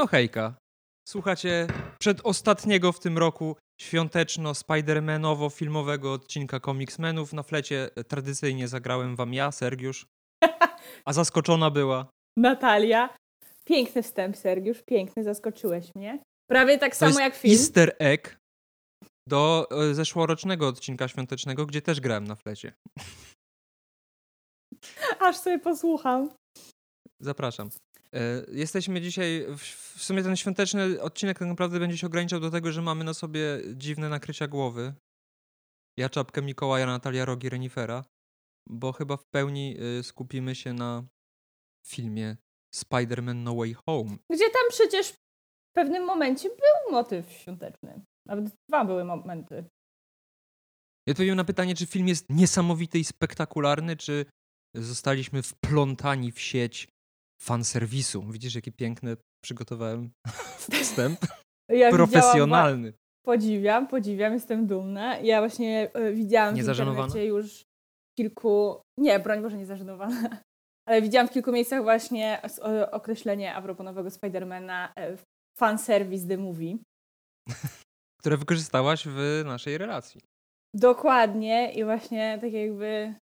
No hejka. Słuchacie przedostatniego w tym roku świąteczno-spidermanowo-filmowego odcinka Comicsmenów. Na flecie tradycyjnie zagrałem wam ja, Sergiusz. A zaskoczona była. Natalia. Piękny wstęp, Sergiusz. Piękny, zaskoczyłeś mnie. Prawie tak To samo jak film. easter egg do e, zeszłorocznego odcinka świątecznego, gdzie też grałem na flecie. Aż sobie posłucham. Zapraszam. E, Jesteśmy dzisiaj, w, sumie ten świąteczny odcinek tak naprawdę będzie się ograniczał do tego, że mamy na sobie dziwne nakrycia głowy. Ja czapkę Mikołaja, Natalia rogi renifera, bo chyba w pełni y, skupimy się na filmie Spider-Man No Way Home. Gdzie tam przecież w pewnym momencie był motyw świąteczny. Nawet dwa były momenty. Ja odpowiem na pytanie, czy film jest niesamowity i spektakularny, czy zostaliśmy wplątani w sieć fanserwisu. Widzisz, jaki piękny przygotowałem wstęp? Ja Profesjonalny. Podziwiam, podziwiam, jestem dumna. Ja właśnie e, widziałam Nie w internecie już kilku... Nie, broń Boże, nie zażenowana. Ale widziałam w kilku miejscach właśnie określenie a propos nowego Spidermana e, fanservice the movie. które wykorzystałaś w naszej relacji. Dokładnie i właśnie tak jakby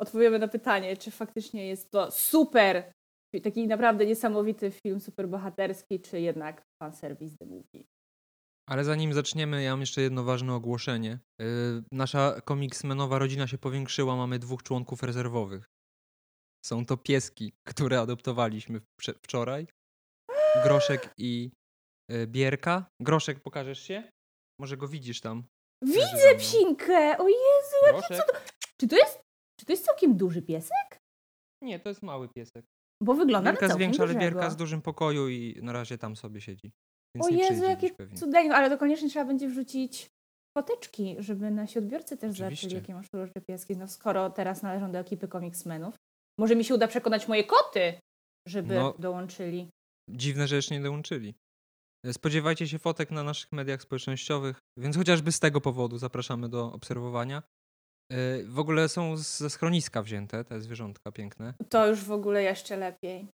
odpowiemy na pytanie, czy faktycznie jest to super, taki naprawdę niesamowity film superbohaterski, czy jednak fanservice the movie. Ale zanim zaczniemy, ja mam jeszcze jedno ważne ogłoszenie. Yy, nasza komiksmenowa rodzina się powiększyła, mamy dwóch członków rezerwowych. Są to pieski, które adoptowaliśmy wczoraj. Groszek i yy, Bierka. Groszek, pokażesz się? Może go widzisz tam. Widzę psinkę! O Jezu, jaki Groszek? cud... Czy to jest, czy to jest całkiem duży piesek? Nie, to jest mały piesek. Bo wygląda Bierka na całkiem zwiększa, ale dużego. Bierka z dużym pokoju i na razie tam sobie siedzi. Więc O Jezu, jakie cudowne, ale to koniecznie trzeba będzie wrzucić foteczki, żeby nasi odbiorcy też zobaczyli, Oczywiście. jakie masz różne pieski. No skoro teraz należą do ekipy Comicsmenów, może mi się uda przekonać moje koty, żeby No. dołączyli. Dziwne, że jeszcze nie dołączyli. Spodziewajcie się fotek na naszych mediach społecznościowych, więc chociażby z tego powodu zapraszamy do obserwowania. Yy, W ogóle są ze schroniska wzięte te zwierzątka piękne. To już w ogóle jeszcze lepiej.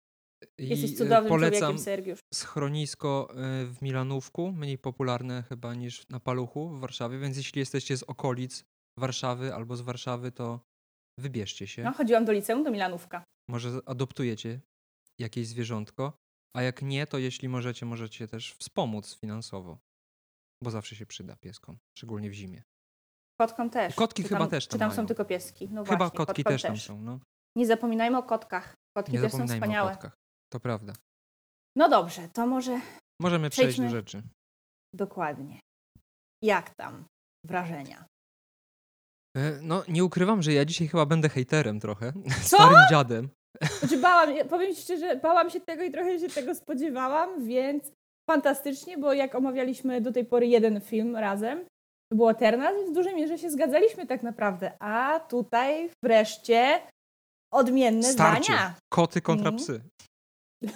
I Jesteś yy, cudownym polecam człowiekiem, Sergiusz. schronisko yy, w Milanówku, mniej popularne chyba niż na Paluchu w Warszawie, więc jeśli jesteście z okolic Warszawy albo z Warszawy, to wybierzcie się. No, chodziłam do liceum, do Milanówka. Może adoptujecie jakieś zwierzątko, a jak nie, to jeśli możecie, możecie też wspomóc finansowo, bo zawsze się przyda pieskom, szczególnie w zimie. Kotkom też. Kotki Czy chyba tam, też Czy tam tam są mają. tylko pieski? No Chyba właśnie, kotki kotkom też tam są, no. Nie zapominajmy o kotkach. Kotki Nie też są wspaniałe. o kotkach. To prawda. No dobrze, to może Możemy przejść do rzeczy. dokładnie. Jak tam wrażenia? E, No, nie ukrywam, że ja dzisiaj chyba będę hejterem trochę. Co? Starym dziadem. Znaczy bałam, powiem ci szczerze, bałam się tego i trochę się tego spodziewałam, więc fantastycznie, bo jak omawialiśmy do tej pory jeden film razem, było Eternal, więc w dużej mierze się zgadzaliśmy tak naprawdę. A tutaj wreszcie odmienne Starcie. zdania. Koty kontra Mhm. psy.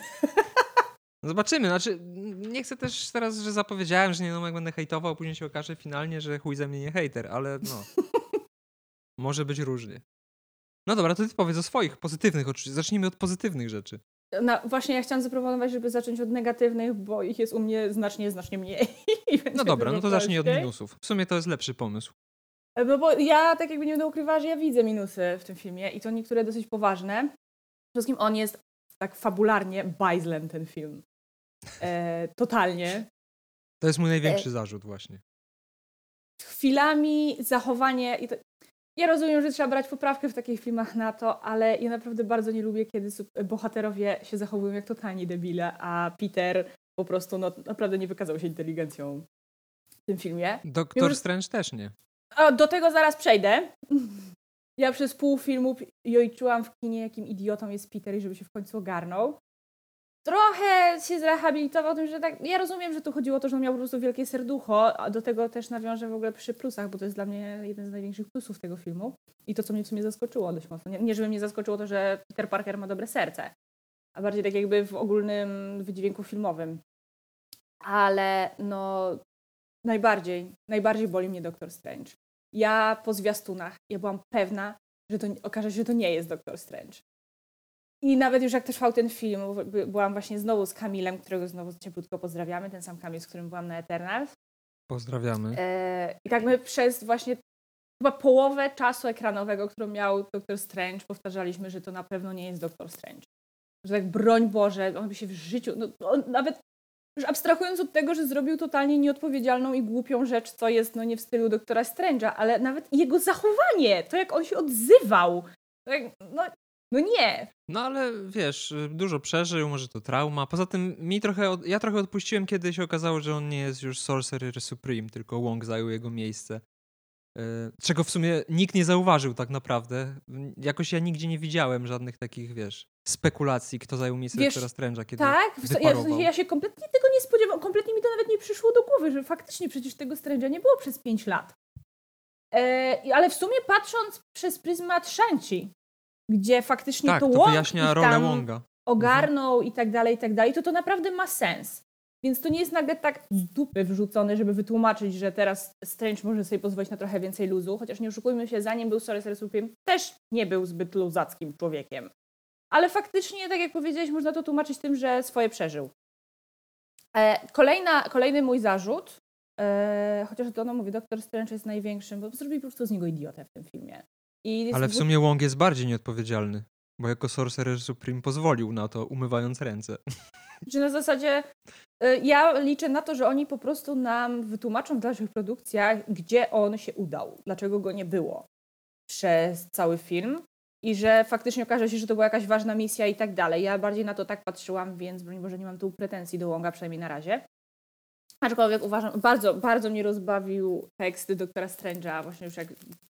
Zobaczymy. Znaczy, nie chcę też teraz, że zapowiedziałem, że nie no, jak będę hejtował, później się okaże finalnie, że chuj ze mnie nie hejter, ale no. Może być różnie. No dobra, to ty powiedz o swoich pozytywnych. oczywiście. Zacznijmy od pozytywnych rzeczy. No właśnie ja chciałam zaproponować, żeby zacząć od negatywnych, bo ich jest u mnie znacznie, znacznie mniej. No dobra, no to zacznij od minusów. W sumie to jest lepszy pomysł. No bo ja tak jakby nie będę ukrywała, że ja widzę minusy w tym filmie i to niektóre dosyć poważne. Przede wszystkim on jest tak fabularnie bajzlem ten film. E, totalnie. To jest mój E, największy zarzut właśnie. Chwilami zachowanie... I to, ja rozumiem, że trzeba brać poprawkę w takich filmach na to, ale ja naprawdę bardzo nie lubię, kiedy bohaterowie się zachowują jak totalni debile, a Peter po prostu no, naprawdę nie wykazał się inteligencją w tym filmie. Doktor Już- Strange też nie. O, do tego zaraz przejdę. Ja przez pół filmu jojczyłam w kinie, jakim idiotą jest Peter i żeby się w końcu ogarnął. Trochę się zrehabilitował tym, że tak. Ja rozumiem, że tu chodziło o to, że on miał po prostu wielkie serducho, a do tego też nawiążę w ogóle przy plusach, bo to jest dla mnie jeden z największych plusów tego filmu. I to, co mnie w sumie zaskoczyło dość mocno. Nie, nie żeby mnie zaskoczyło to, że Peter Parker ma dobre serce, a bardziej tak jakby w ogólnym wydźwięku filmowym. Ale no, najbardziej, najbardziej boli mnie Doctor Strange. Ja po zwiastunach, ja byłam pewna, że to okaże się, że to nie jest Doctor Strange. I nawet już jak trwał ten film, byłam właśnie znowu z Kamilem, którego znowu cieplutko pozdrawiamy, ten sam Kamil, z którym byłam na Eternals. Pozdrawiamy. E, I tak my przez właśnie chyba połowę czasu ekranowego, którą miał Doctor Strange, powtarzaliśmy, że to na pewno nie jest Doctor Strange. Że tak broń Boże, on by się w życiu, no, nawet już abstrahując od tego, że zrobił totalnie nieodpowiedzialną i głupią rzecz, co jest no nie w stylu doktora Strange'a, ale nawet jego zachowanie, to jak on się odzywał, tak, no, no nie. No ale wiesz, dużo przeżył, może to trauma. Poza tym mi trochę, od, ja trochę odpuściłem, kiedy się okazało, że on nie jest już Sorcerer Supreme, tylko Wong zajął jego miejsce. E, czego w sumie nikt nie zauważył tak naprawdę. Jakoś ja nigdzie nie widziałem żadnych takich, wiesz, spekulacji, kto zajął miejsce wiesz, doktora Strange'a, kiedy Tak, ja, ja, się kompletnie tego nie spodziewałam, kompletnie mi to nawet nie przyszło do głowy, że faktycznie przecież tego Strange'a nie było przez 5 lat. E, ale w sumie patrząc przez pryzmat Shanchi, gdzie faktycznie tak, to, to wyjaśnia rolę Wonga. ogarnął mhm. i tak dalej, i tak dalej, to to naprawdę ma sens. Więc to nie jest nagle tak z dupy wrzucone, żeby wytłumaczyć, że teraz Strange może sobie pozwolić na trochę więcej luzu, chociaż nie oszukujmy się, zanim był Sorcerer Supreme, też nie był zbyt luzackim człowiekiem. Ale faktycznie, tak jak powiedziałeś, można to tłumaczyć tym, że swoje przeżył. E, kolejna, kolejny mój zarzut, e, chociaż to no mówię, Doktor Strange jest największym, bo zrobili po prostu z niego idiotę w tym filmie. Ale w sumie Wong jest bardziej nieodpowiedzialny, bo jako Sorcerer Supreme pozwolił na to, umywając ręce. Czy na zasadzie y, ja liczę na to, że oni po prostu nam wytłumaczą w dalszych produkcjach, gdzie on się udał, dlaczego go nie było przez cały film i że faktycznie okaże się, że to była jakaś ważna misja i tak dalej. Ja bardziej na to tak patrzyłam, więc broń Boże nie mam tu pretensji do Wonga, przynajmniej na razie. Aczkolwiek uważam, bardzo, bardzo mnie rozbawił tekst doktora Strange'a, właśnie już jak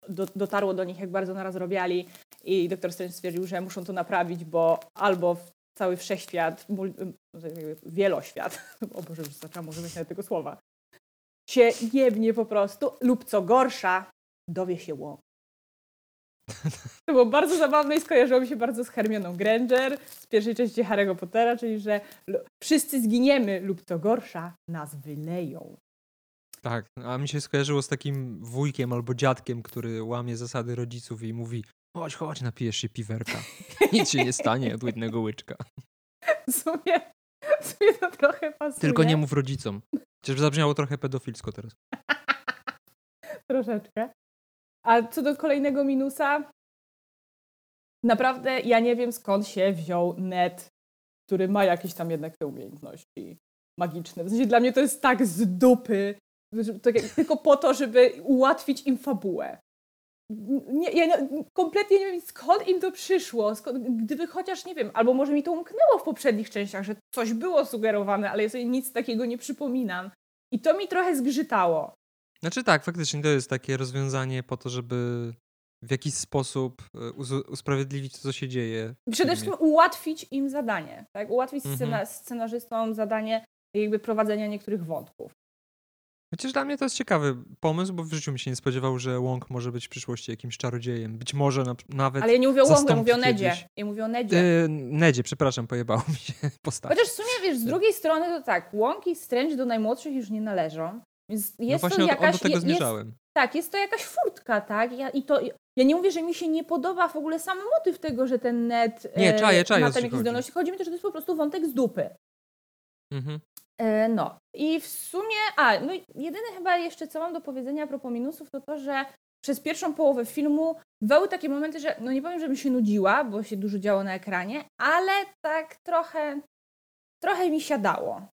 do, dotarło do nich, jak bardzo naraz robiali i doktor Strange stwierdził, że muszą to naprawić, bo albo cały wszechświat, wieloświat, o Boże, już zaczęłam używać nawet tego słowa, się jebnie po prostu, lub co gorsza, dowie się łąk. To było bardzo zabawne i skojarzyło mi się bardzo z Hermioną Granger z pierwszej części Harry'ego Pottera, czyli że wszyscy zginiemy lub co gorsza, nas wyleją. Tak, a mi się skojarzyło z takim wujkiem albo dziadkiem, który łamie zasady rodziców i mówi chodź, chodź, napijesz się piwerka. Nic się nie stanie od jednego łyczka. W sumie, w sumie to trochę pasuje. Tylko nie mów rodzicom. Chociaż zabrzmiało trochę pedofilsko teraz. Troszeczkę. A co do kolejnego minusa, naprawdę ja nie wiem skąd się wziął net, który ma jakieś tam jednak te umiejętności magiczne. W sensie dla mnie to jest tak z dupy, tylko po to, żeby ułatwić im fabułę. Nie, ja kompletnie nie wiem, skąd im to przyszło. Skąd, gdyby chociaż, nie wiem, albo może mi to umknęło w poprzednich częściach, że coś było sugerowane, ale ja sobie nic takiego nie przypominam. I to mi trochę zgrzytało. Znaczy tak, faktycznie to jest takie rozwiązanie po to, żeby w jakiś sposób e, usprawiedliwić to, co się dzieje. Przede wszystkim ułatwić im zadanie, tak? Ułatwić mhm. scena, scenarzystom zadanie jakby prowadzenia niektórych wątków. Chociaż dla mnie to jest ciekawy pomysł, bo w życiu mi się nie spodziewał, że Wong może być w przyszłości jakimś czarodziejem. Być może na, nawet. Ale ja nie mówię o Wongu, mówię o Nedzie. Ja mówię o Nedzie. Yy, Nedzie, przepraszam, pojebało mi się postać. Chociaż w sumie wiesz, z drugiej strony to tak, Wong i Strange do najmłodszych już nie należą. No jest no właśnie to jakaś, do tego jest, zmierzałem. tak, jest to jakaś furtka, tak? Ja, I to, ja nie mówię, że mi się nie podoba w ogóle sam motyw tego, że ten net nie, czaję, czaję, ma tam jakieś zdolności. Chodzi mi to, że to jest po prostu wątek z dupy. Mhm. E, no i w sumie, a no jedyne chyba jeszcze co mam do powiedzenia a propos minusów, to to, że przez pierwszą połowę filmu były takie momenty, że no nie powiem, żebym się nudziła, bo się dużo działo na ekranie, ale tak trochę, trochę mi siadało.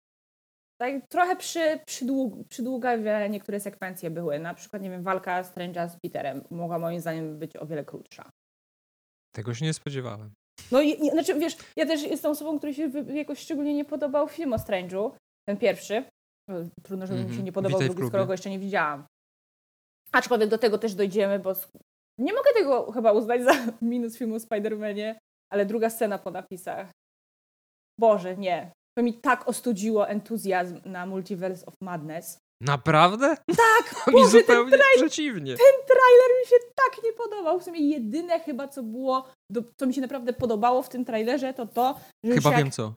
Tak, trochę przy, przydług, przydługawe niektóre sekwencje były. Na przykład, nie wiem, walka Strange'a z Peterem mogła moim zdaniem być o wiele krótsza. Tego się nie spodziewałem. No i, znaczy, wiesz, ja też jestem osobą, której się jakoś szczególnie nie podobał film o Strange'u, ten pierwszy. No, trudno, żeby mm -hmm. mi się mhm. nie podobał drugi, skoro go jeszcze nie widziałam. Aczkolwiek do tego też dojdziemy, bo nie mogę tego chyba uznać za minus filmu o Spider-Manie, ale druga scena po napisach. Boże, nie. To mi tak ostudziło entuzjazm na Multiverse of Madness. Naprawdę? Tak! mi Boże, zupełnie ten przeciwnie. Ten trailer mi się tak nie podobał. W sumie jedyne chyba, co było, do, co mi się naprawdę podobało w tym trailerze, to to, że Chyba wiem co.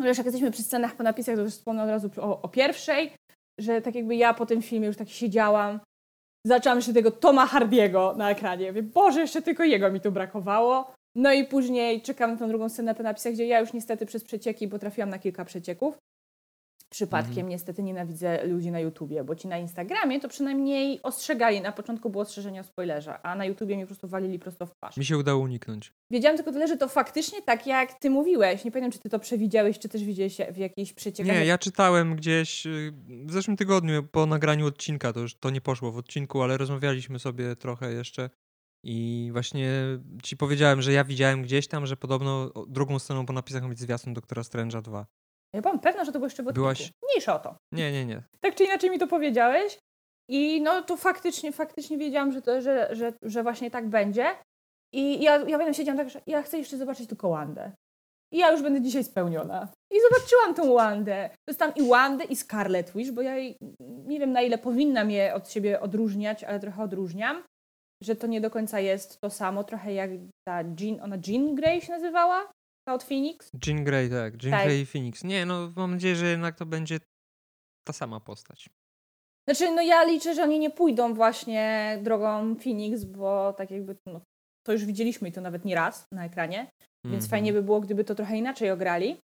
Że jak jesteśmy przy scenach po napisach, to już wspomnę od razu o, o, pierwszej, że tak jakby ja po tym filmie już tak siedziałam, zaczęłam jeszcze tego Toma Hardiego na ekranie. Mówię, Boże, jeszcze tylko jego mi tu brakowało. No i później czekam na tą drugą scenę na napisach, gdzie ja już niestety przez przecieki, bo trafiłam na kilka przecieków. Przypadkiem Mhm. niestety nienawidzę ludzi na YouTubie, bo ci na Instagramie to przynajmniej ostrzegali. Na początku było ostrzeżenie o spoilerze, a na YouTubie mi po prostu walili prosto w twarz. Mi się udało uniknąć. Wiedziałam tylko tyle, że to faktycznie tak, jak ty mówiłeś. Nie pamiętam, czy ty to przewidziałeś, czy też widziałeś w jakiejś przeciekach. Nie, ja czytałem gdzieś y, w zeszłym tygodniu po nagraniu odcinka, to już to nie poszło w odcinku, ale rozmawialiśmy sobie trochę jeszcze i właśnie ci powiedziałem, że ja widziałem gdzieś tam, że podobno drugą sceną po napisach ma być zwiastun Doktora Strange'a 2. Ja byłam pewna, że to było odcinku. Byłaś- Mniejsza o to. Nie, nie, nie. Tak czy inaczej mi to powiedziałeś. I no to faktycznie, faktycznie wiedziałam, że, to, że, że, że właśnie tak będzie. I ja, ja będę siedziałam tak, że ja chcę jeszcze zobaczyć tylko Wandę. I ja już będę dzisiaj spełniona. I zobaczyłam tą Wandę. Dostałam i Wandę, i Scarlet Witch, bo ja jej, nie wiem na ile powinnam je od siebie odróżniać, ale trochę odróżniam. Że to nie do końca jest to samo, trochę jak ta Jean, ona Jean Grey się nazywała? Ta od Phoenix? Jean Grey, tak. Jean Tak. Grey i Phoenix. Nie, no mam nadzieję, że jednak to będzie ta sama postać. Znaczy, no ja liczę, że oni nie pójdą właśnie drogą Phoenix, bo tak jakby no, to już widzieliśmy i to nawet nie raz na ekranie, więc Mhm. fajnie by było, gdyby to trochę inaczej ograli.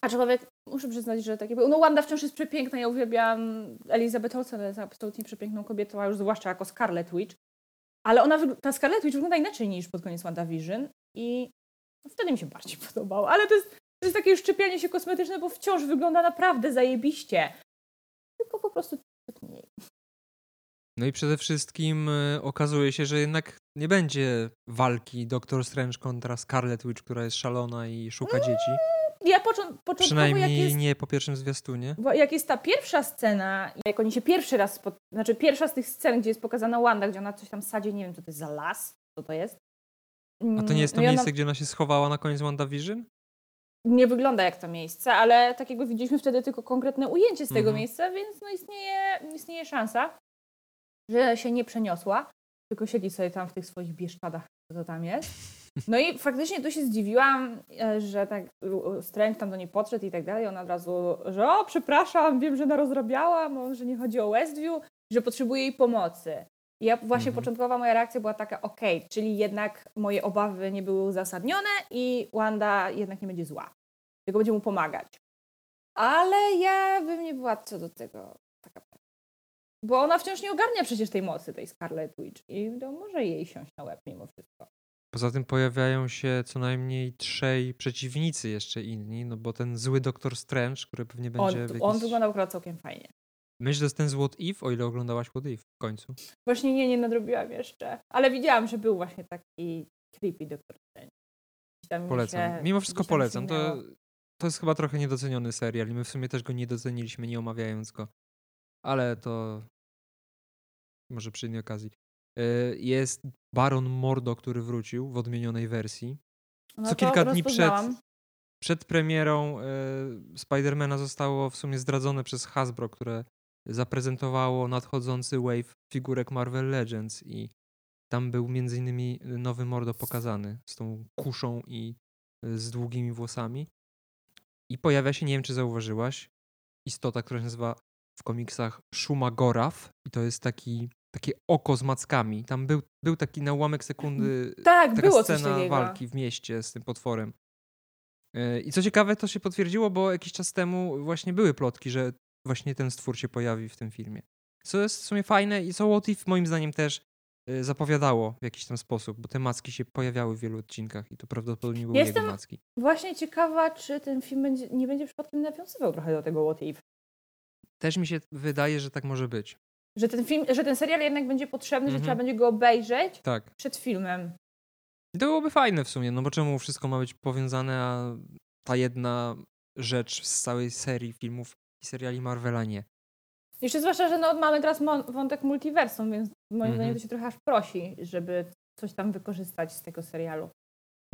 Aczkolwiek muszę przyznać, że tak jakby, no Wanda wciąż jest przepiękna, ja uwielbiam Elizabeth Olsen, jest absolutnie przepiękną kobietą, a już zwłaszcza jako Scarlet Witch. Ale ona, ta Scarlet Witch wygląda inaczej niż pod koniec WandaVision i wtedy mi się bardziej podobało. Ale to jest, to jest takie już szczepianie się kosmetyczne, bo wciąż wygląda naprawdę zajebiście. Tylko po prostu mniej. No i przede wszystkim y, okazuje się, że jednak nie będzie walki Doktor Strange kontra Scarlet Witch, która jest szalona i szuka dzieci. Ja począ- początkowo, jak Przynajmniej jest, nie po pierwszym zwiastunie. bo jak jest ta pierwsza scena, jak oni się pierwszy raz, spot- znaczy pierwsza z tych scen, gdzie jest pokazana Wanda, gdzie ona coś tam sadzie, nie wiem, co to jest za las, co to jest. A to nie jest to Mm, no i ona miejsce, gdzie ona się schowała na koniec WandaVision? Nie wygląda jak to miejsce, ale tak jakby widzieliśmy wtedy tylko konkretne ujęcie z tego Mhm. miejsca, więc no istnieje, istnieje szansa, że się nie przeniosła, tylko siedzi sobie tam w tych swoich bieszczadach, co to tam jest. No i faktycznie tu się zdziwiłam, e, że tak Strange tam do niej podszedł i tak dalej. Ona od razu, że o, przepraszam, wiem, że narozrabiałam, że nie chodzi o Westview, że potrzebuje jej pomocy. I ja właśnie Mhm. początkowa moja reakcja była taka, okej, czyli jednak moje obawy nie były uzasadnione i Wanda jednak nie będzie zła, tylko będzie mu pomagać. Ale ja bym nie była co do tego taka. Bo ona wciąż nie ogarnia przecież tej mocy, tej Scarlet Witch i to może jej siąść na łeb mimo wszystko. Poza tym pojawiają się co najmniej trzej przeciwnicy jeszcze inni, no bo ten zły Doktor Strange, który pewnie On, będzie w jakiś... on wyglądał akurat całkiem fajnie. Myślę, że jest ten z What If, o ile oglądałaś What If w końcu. Właśnie nie, nie nadrobiłam jeszcze, ale widziałam, że był właśnie taki creepy Doktor Strange. Tam Polecam. się- Mimo wszystko polecam. To, to jest chyba trochę niedoceniony serial i my w sumie też go nie doceniliśmy, nie omawiając go. Ale to może przy innej okazji. Y, Jest Baron Mordo, który wrócił w odmienionej wersji. No co kilka dni przed-. Przed premierą y, Spidermana zostało w sumie zdradzone przez Hasbro, które zaprezentowało nadchodzący wave figurek Marvel Legends i tam był między innymi nowy Mordo pokazany z tą kuszą i y, z długimi włosami. I pojawia się, nie wiem czy zauważyłaś, istota, która się nazywa w komiksach Shumagorath i to jest taki, takie oko z mackami. Tam był, był taki na ułamek sekundy Tak, taka było scena walki w mieście z tym potworem. Yy, I co ciekawe, to się potwierdziło, bo jakiś czas temu właśnie były plotki, że właśnie ten stwór się pojawi w tym filmie. Co jest w sumie fajne i co What If moim zdaniem też yy, zapowiadało w jakiś tam sposób, bo te macki się pojawiały w wielu odcinkach i to prawdopodobnie były Jestem- jego macki. Właśnie ciekawa, czy ten film będzie, nie będzie przypadkiem nawiązywał trochę do tego What If. Też mi się wydaje, że tak może być. Że ten film, że ten serial jednak będzie potrzebny, że Mhm. trzeba będzie go obejrzeć Tak. przed filmem. I to byłoby fajne w sumie, no bo czemu wszystko ma być powiązane, a ta jedna rzecz z całej serii filmów i seriali Marvela nie. Jeszcze zwłaszcza, że no, mamy teraz wątek multiversum, więc moim Mhm. zdaniem to się trochę aż prosi, żeby coś tam wykorzystać z tego serialu.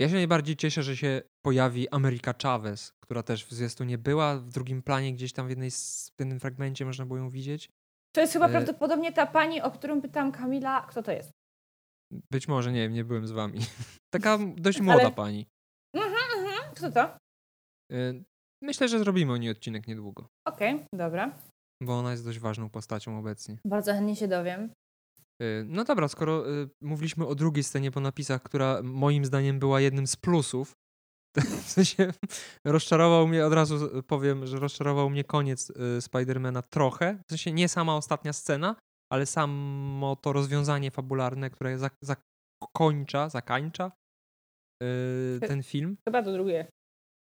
Ja się najbardziej cieszę, że się pojawi Ameryka Chavez, która też w zwiastunie była, w drugim planie gdzieś tam w, jednej, z- w jednym fragmencie można było ją widzieć. To jest chyba E- prawdopodobnie ta pani, o którą pytałam Kamila, kto to jest. Być może, nie wiem, nie byłem z wami. Taka dość młoda Ale- pani. Mhm, mhm. Kto to? Y, Myślę, że zrobimy o niej odcinek niedługo, Okej, dobra. bo ona jest dość ważną postacią obecnie. Bardzo chętnie się dowiem. Y, No dobra, skoro mówiliśmy o drugiej scenie po napisach, która moim zdaniem była jednym z plusów, w sensie rozczarował mnie, od razu powiem, że rozczarował mnie koniec y, Spidermana trochę, w sensie nie sama ostatnia scena, ale samo to rozwiązanie fabularne, które zak- zakończa, zakańcza y, ten film. Chyba to drugie.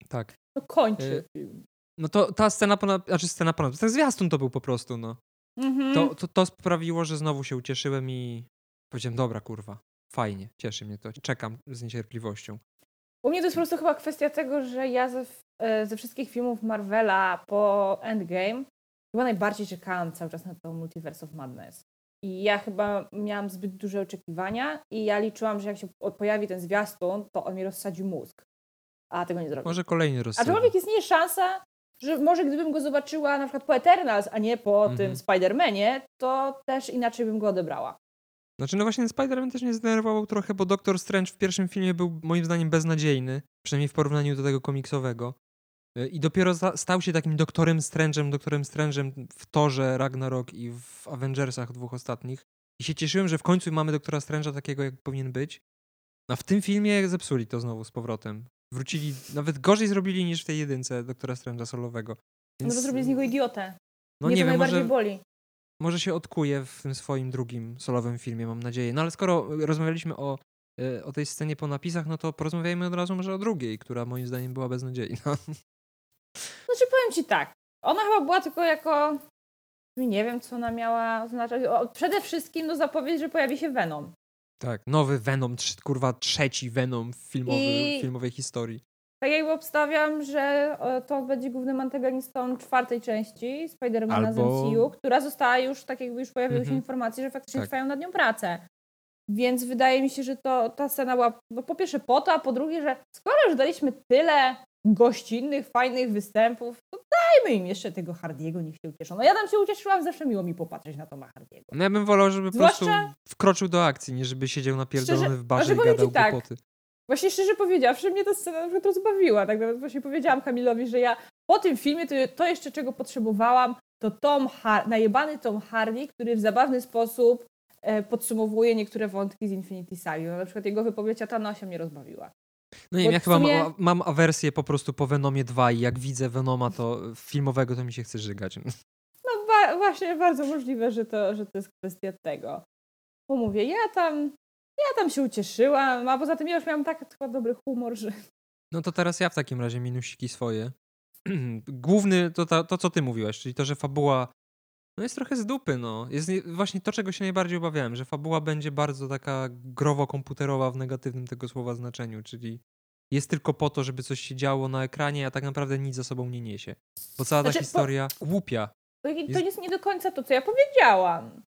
Tak. To kończy Y, film. No to ta scena ponad, znaczy scena ponad, tak zwiastun to był po prostu, no. Mhm. To, to, to sprawiło, że znowu się ucieszyłem i powiedziałem, dobra kurwa, fajnie, cieszy mnie to, czekam z niecierpliwością. U mnie to jest po prostu chyba kwestia tego, że ja ze, e, ze wszystkich filmów Marvela po Endgame chyba najbardziej czekałam cały czas na to Multiverse of Madness. I ja chyba miałam zbyt duże oczekiwania i ja liczyłam, że jak się po- pojawi ten zwiastun, to on mi rozsadzi mózg. A tego nie zrobił. Może kolejny rozsądek. Aczkolwiek istnieje szansa, że może gdybym go zobaczyła na przykład po Eternals, a nie po Mhm. tym Spider-Manie, to też inaczej bym go odebrała. Znaczy, no właśnie Spider-Man też mnie zdenerwował trochę, bo Doctor Strange w pierwszym filmie był moim zdaniem beznadziejny, przynajmniej w porównaniu do tego komiksowego. Y, I dopiero stał się takim doktorem Strange'em, doktorem Strange'em w Torze, Ragnarok i w Avengersach dwóch ostatnich. I się cieszyłem, że w końcu mamy doktora Strange'a takiego, jak powinien być. A w tym filmie zepsuli to znowu z powrotem. Wrócili, nawet gorzej zrobili niż w tej jedynce doktora Strange'a solowego. No Więc, bo zrobili z niego idiotę. no Mnie nie to wiem, najbardziej może, boli. Może się odkuje w tym swoim drugim solowym filmie, mam nadzieję. No ale skoro rozmawialiśmy o, y, o tej scenie po napisach, no to porozmawiajmy od razu może o drugiej, która moim zdaniem była beznadziejna. Znaczy powiem ci tak, ona chyba była tylko jako, nie wiem co ona miała znaczyć, o, przede wszystkim no zapowiedź, że pojawi się Venom. Tak, nowy Venom, kurwa trzeci Venom w filmowy, I- filmowej historii. Tak jakby obstawiam, że e, to będzie głównym antagonistą czwartej części Spidermana Albo- z MCU, która została już, tak jakby już pojawiły się Mhm. informacje, że faktycznie Tak. trwają nad nią prace. Więc wydaje mi się, że to, ta scena była no, po pierwsze po to, a po drugie, że skoro już daliśmy tyle gościnnych, fajnych występów, to dajmy im jeszcze tego Hardiego, niech się ucieszą. No ja tam się ucieszyłam, zawsze miło mi popatrzeć na Toma Hardiego. No ja bym wolał, żeby po Zwłaszcza- prostu wkroczył do akcji, nie żeby siedział napierdolony Szczerze- w barze i ci gadał tak, głupoty. Właśnie szczerze powiedziawszy, mnie ta scena na przykład rozbawiła. Tak nawet właśnie powiedziałam Kamilowi, że ja po tym filmie to, to jeszcze czego potrzebowałam, to Tom Har- najebany Tom Hardy, który w zabawny sposób e, podsumowuje niektóre wątki z Infinity Saga. No, na przykład jego wypowiedź o Thanosie mnie rozbawiła. No nie wiem, ja chyba sumie- ma, mam awersję po prostu po Venomie 2 i jak widzę Venoma to filmowego, to mi się chce żygać. No wa- właśnie bardzo możliwe, że to, że to jest kwestia tego. Bo mówię, ja tam, ja tam się ucieszyłam, a poza tym ja już miałam tak chyba dobry humor, że No to teraz ja w takim razie minusiki swoje. Główny to, to, to, co ty mówiłaś, czyli to, że fabuła no jest trochę z dupy, no. Jest nie- właśnie to, czego się najbardziej obawiałem, że fabuła będzie bardzo taka growo-komputerowa w negatywnym tego słowa znaczeniu, czyli jest tylko po to, żeby coś się działo na ekranie, a tak naprawdę nic za sobą nie niesie. Bo cała ta Znaczy, po- historia głupia. To, to Jest- jest nie do końca to, co ja powiedziałam.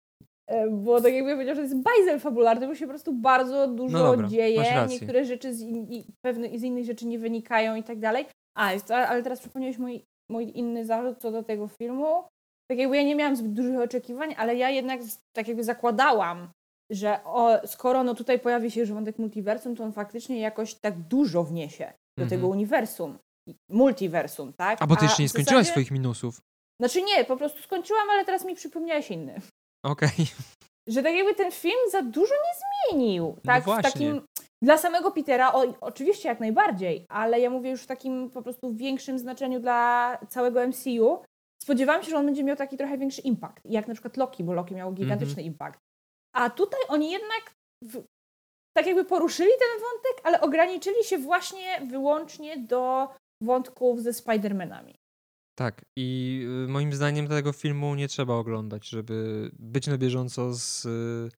E, Bo tak jakby ja powiedziałam, że to jest bajzel fabularny, bo się po prostu bardzo dużo No dobra, dzieje, niektóre rzeczy z, in, pewne, z innych rzeczy nie wynikają i tak dalej. A, ale teraz przypomniałeś mój, mój inny zarzut co do tego filmu. Tak jakby ja nie miałam zbyt dużych oczekiwań, ale ja jednak tak jakby zakładałam, że o, skoro no tutaj pojawi się już wątek multiversum, to on faktycznie jakoś tak dużo wniesie do Mhm. tego uniwersum. Multiversum, tak? A bo ty jeszcze nie skończyłaś zasadzie- swoich minusów. Znaczy nie, po prostu skończyłam, ale teraz mi przypomniałeś inny. Okej. Że tak jakby ten film za dużo nie zmienił. Tak, w No właśnie. takim. Dla samego Petera, o, oczywiście jak najbardziej, ale ja mówię już w takim po prostu większym znaczeniu dla całego MCU. Spodziewałam się, że on będzie miał taki trochę większy impact, jak na przykład Loki, bo Loki miał gigantyczny Mhm. impact. A tutaj oni jednak w, tak jakby poruszyli ten wątek, ale ograniczyli się właśnie wyłącznie do wątków ze Spider-Manami. Tak, i y, moim zdaniem tego filmu nie trzeba oglądać, żeby być na bieżąco z y,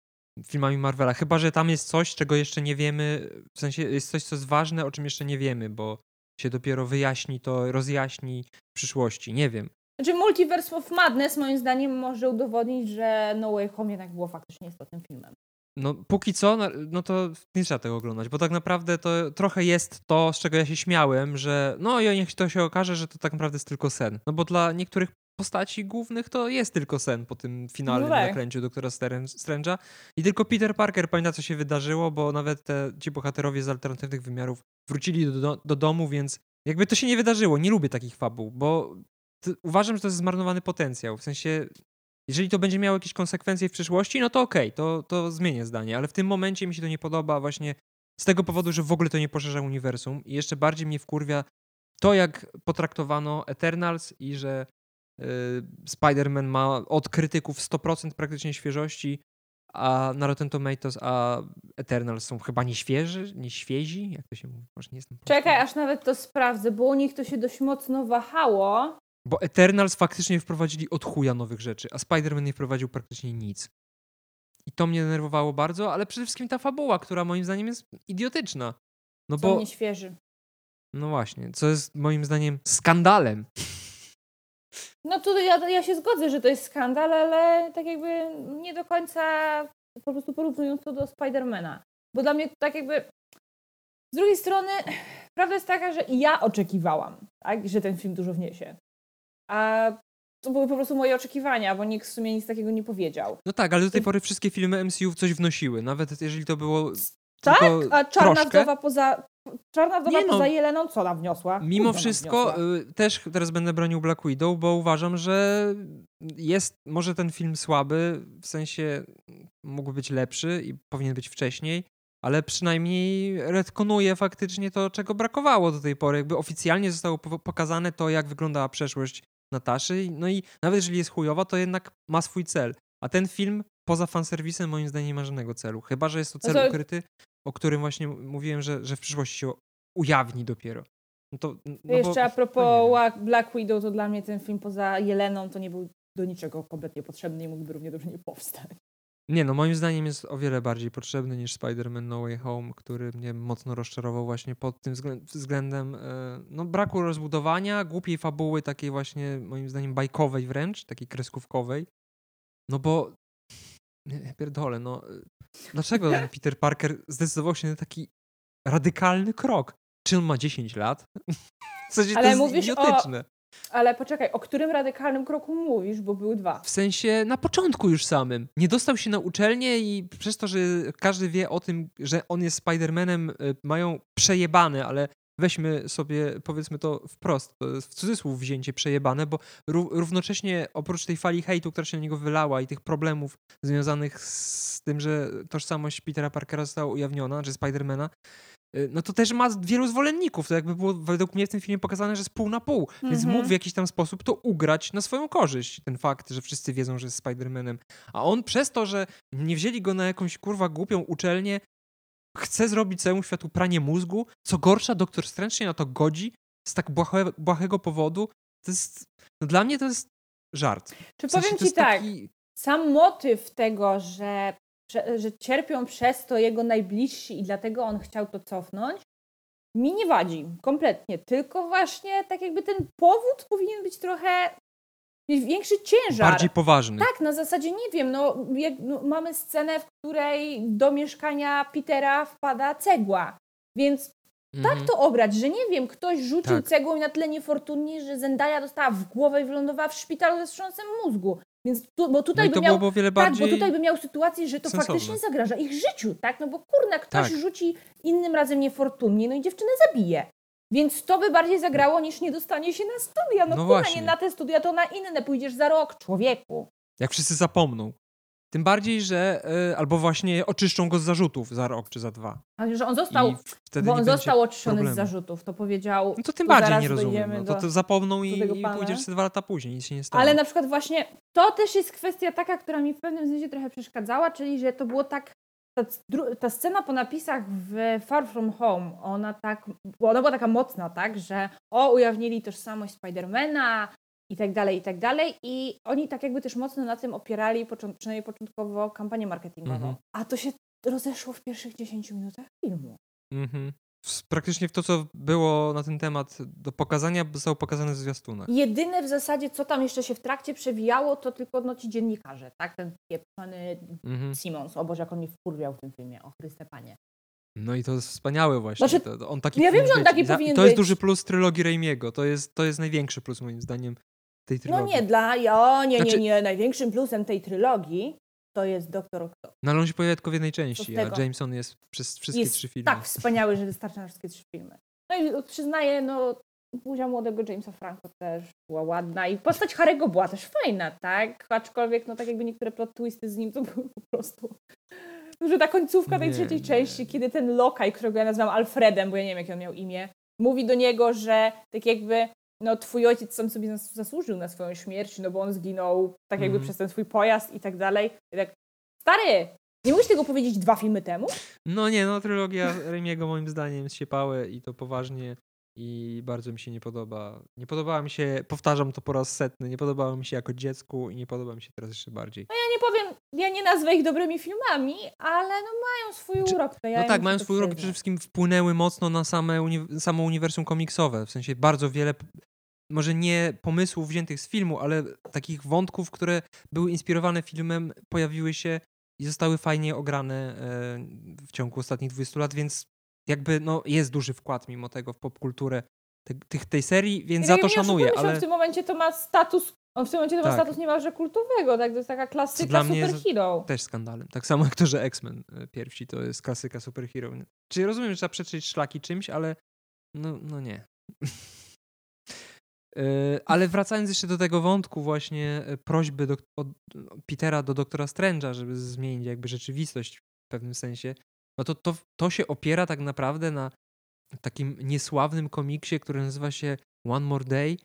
filmami Marvela. Chyba, że tam jest coś, czego jeszcze nie wiemy, w sensie jest coś, co jest ważne, o czym jeszcze nie wiemy, bo się dopiero wyjaśni to, rozjaśni w przyszłości. Nie wiem. Znaczy Multiverse of Madness moim zdaniem może udowodnić, że No Way Home jednak było faktycznie istotnym filmem. No, póki co, no to nie trzeba tego oglądać, bo tak naprawdę to trochę jest to, z czego ja się śmiałem, że no i niech to się okaże, że to tak naprawdę jest tylko sen. No bo dla niektórych postaci głównych to jest tylko sen po tym finalnym No tak. nakręciu doktora Strange'a i tylko Peter Parker pamięta, co się wydarzyło, bo nawet te, ci bohaterowie z alternatywnych wymiarów wrócili do, do, do domu, więc jakby to się nie wydarzyło. Nie lubię takich fabuł, bo uważam, że to jest zmarnowany potencjał. W sensie Jeżeli to będzie miało jakieś konsekwencje w przyszłości, no to okej, to, to zmienię zdanie, ale w tym momencie mi się to nie podoba właśnie z tego powodu, że w ogóle to nie poszerza uniwersum i jeszcze bardziej mnie wkurwia to, jak potraktowano Eternals i że y, Spider-Man ma od krytyków 100% praktycznie świeżości, a na Rotten Tomatoes, a Eternals są chyba nieświeży, nieświezi? Jak to się mówi? Może nie jestem. Czekaj, aż nawet to sprawdzę, bo u nich to się dość mocno wahało. Bo Eternals faktycznie wprowadzili od chuja nowych rzeczy, a Spider-Man nie wprowadził praktycznie nic. I to mnie denerwowało bardzo, ale przede wszystkim ta fabuła, która moim zdaniem jest idiotyczna. No Są bo, nieświeży. no właśnie, co jest moim zdaniem skandalem. No tu ja, ja się zgodzę, że to jest skandal, ale tak jakby nie do końca po prostu porównując to do Spidermana. Bo dla mnie tak jakby z drugiej strony prawda jest taka, że ja oczekiwałam, tak, że ten film dużo wniesie. A to były po prostu moje oczekiwania, bo nikt w sumie nic takiego nie powiedział. No tak, ale do tej I- pory wszystkie filmy MCU coś wnosiły, nawet jeżeli to było Tak? A Czarna troszkę. Wdowa poza Czarna Wdowa Nie no. poza Jeleną co nam wniosła? Mimo nam wszystko y, też teraz będę bronił Black Widow, bo uważam, że jest może ten film słaby, w sensie mógł być lepszy i powinien być wcześniej, ale przynajmniej retkonuje faktycznie to, czego brakowało do tej pory. Jakby oficjalnie zostało po- pokazane to, jak wyglądała przeszłość Nataszy, no i nawet jeżeli jest chujowa, to jednak ma swój cel. A ten film poza fanserwisem moim zdaniem nie ma żadnego celu. Chyba, że jest to No cel to- ukryty, o którym właśnie mówiłem, że, że w przyszłości się ujawni dopiero. No to, no bo- Jeszcze a no propos Black Widow, to dla mnie ten film poza Jeleną to nie był do niczego kompletnie potrzebny i mógłby równie dobrze nie powstać. Nie, no moim zdaniem jest o wiele bardziej potrzebny niż Spider-Man No Way Home, który mnie mocno rozczarował właśnie pod tym wzglę- względem e, no, braku rozbudowania, głupiej fabuły, takiej właśnie moim zdaniem bajkowej wręcz, takiej kreskówkowej. No bo nie, pierdolę, no e, dlaczego Peter Parker zdecydował się na taki radykalny krok? Czy on ma 10 lat? W sensie to Ale jest mówisz idiotyczne. Ale poczekaj, o którym radykalnym kroku mówisz, bo były dwa. W sensie na początku już samym. Nie dostał się na uczelnię i przez to, że każdy wie o tym, że on jest Spider-Manem, y, mają przejebane, ale weźmy sobie, powiedzmy to wprost, to w cudzysłów wzięcie przejebane, bo ró- równocześnie oprócz tej fali hejtu, która się na niego wylała i tych problemów związanych z tym, że tożsamość Petera Parkera została ujawniona, czy Spidermana, no to też ma wielu zwolenników. To jakby było według mnie w tym filmie pokazane, że jest pół na pół. Więc Mhm. mógł w jakiś tam sposób to ugrać na swoją korzyść. Ten fakt, że wszyscy wiedzą, że jest Spider-Manem. A on przez to, że nie wzięli go na jakąś kurwa głupią uczelnię, chce zrobić całemu światu pranie mózgu. Co gorsza, doktor Strange się na to godzi z tak błahe, błahego powodu. To jest. No dla mnie to jest żart. Czy W sensie powiem ci tak, taki- sam motyw tego, że, że, cierpią przez to jego najbliżsi i dlatego on chciał to cofnąć, mi nie wadzi kompletnie. Tylko właśnie tak jakby ten powód powinien być trochę mieć większy ciężar. Bardziej poważny. Tak, na zasadzie nie wiem, no, jak, no mamy scenę, w której do mieszkania Petera wpada cegła. Więc Mhm. tak to obrać, że nie wiem, ktoś rzucił Tak. cegłą i na tyle niefortunnie, że Zendaya dostała w głowę i wylądowała w szpitalu ze wstrząsem mózgu. Więc tu, bo No tutaj i by to miał, tak, bo tutaj by miał sytuację, że to sensowne. faktycznie zagraża ich życiu, tak? No bo kurna, ktoś Tak. rzuci innym razem niefortunnie, no i dziewczynę zabije. Więc to by bardziej zagrało niż nie dostanie się na studia. No, No kurna, właśnie. nie na te studia, to na inne pójdziesz za rok, człowieku. Jak wszyscy zapomną. Tym bardziej, że. y, albo właśnie oczyszczą go z zarzutów za rok czy za dwa. Ale że on został, bo on został oczyszczony problemu. z zarzutów, to powiedział. No to tym To bardziej nie rozumiem. No to, to zapomną i, i pójdziesz te dwa lata później, nic się nie stanie. Ale na przykład właśnie to też jest kwestia taka, która mi w pewnym sensie trochę przeszkadzała, czyli że to było tak. Ta, ta scena po napisach w Far From Home, ona tak, ona była taka mocna, tak, że o, ujawnili tożsamość Spidermana i tak dalej, i tak dalej. I oni tak jakby też mocno na tym opierali, począ- przynajmniej początkowo, kampanię marketingową. Mhm. A to się rozeszło w pierwszych 10 minutach filmu. Mhm. W- Praktycznie to, co było na ten temat do pokazania, zostało pokazane w zwiastunach. Jedyne w zasadzie, co tam jeszcze się w trakcie przewijało, to tylko no, ci dziennikarze, tak? Ten pieprzony Mhm. Simons. O Boże, jak on mi wkurwiał w tym filmie. O Chryste Panie. No i to jest wspaniałe właśnie. Znaczy, to, on taki ja wiem, powinien że on być. taki I za- i powinien To jest być. duży plus trylogii Raimiego. To jest, to jest największy plus moim zdaniem tej No trylogii. nie, dla... O, nie, Znaczy- nie, nie. Największym plusem tej trylogii to jest Doktor Octopus. No ale on się pojawia tylko w jednej części, a? Jameson jest przez wszystkie Jest trzy filmy. tak wspaniały, że wystarczy na wszystkie trzy filmy. No i przyznaję, no buzia młodego Jamesa Franco też była ładna i postać Harry'ego była też fajna, tak? Aczkolwiek, no tak jakby niektóre plot twisty z nim to były po prostu... Że ta końcówka tej Nie, trzeciej nie. części, kiedy ten lokaj, którego ja nazywam Alfredem, bo ja nie wiem, jakie on miał imię, mówi do niego, że tak jakby no twój ojciec sam sobie zas- zasłużył na swoją śmierć, no bo on zginął tak jakby Mhm. przez ten swój pojazd i tak dalej. I tak, stary, nie mógłeś tego powiedzieć dwa filmy temu? No nie, no trylogia Remiego moim zdaniem jest siepałe i to poważnie i bardzo mi się nie podoba. Nie podobała mi się, powtarzam to po raz setny, nie podobała mi się jako dziecku i nie podoba mi się teraz jeszcze bardziej. Ja nie powiem, ja nie nazwę ich dobrymi filmami, ale no mają swój Znaczy, urok. Ja No tak, mają swój urok i przede wszystkim wpłynęły mocno na same uni- samo uniwersum komiksowe. W sensie bardzo wiele, może nie pomysłów wziętych z filmu, ale takich wątków, które były inspirowane filmem, pojawiły się i zostały fajnie ograne e, w ciągu ostatnich 20 lat, więc jakby no, jest duży wkład mimo tego w popkulturę tych, tej serii, więc I za to szanuję, ale w tym momencie to ma status, on w tym momencie to ma Tak. status niemalże kultowego, tak? To jest taka klasyka dla mnie superhero. też skandalem. Tak samo jak to, że X-Men e, pierwsi to jest klasyka superhero. Czyli rozumiem, że trzeba przeczyć szlaki czymś, ale no, no nie. E, Ale wracając jeszcze do tego wątku właśnie e, prośby do, od Petera do doktora Strange'a, żeby zmienić jakby rzeczywistość w pewnym sensie, no to, to to się opiera tak naprawdę na takim niesławnym komiksie, który nazywa się One More Day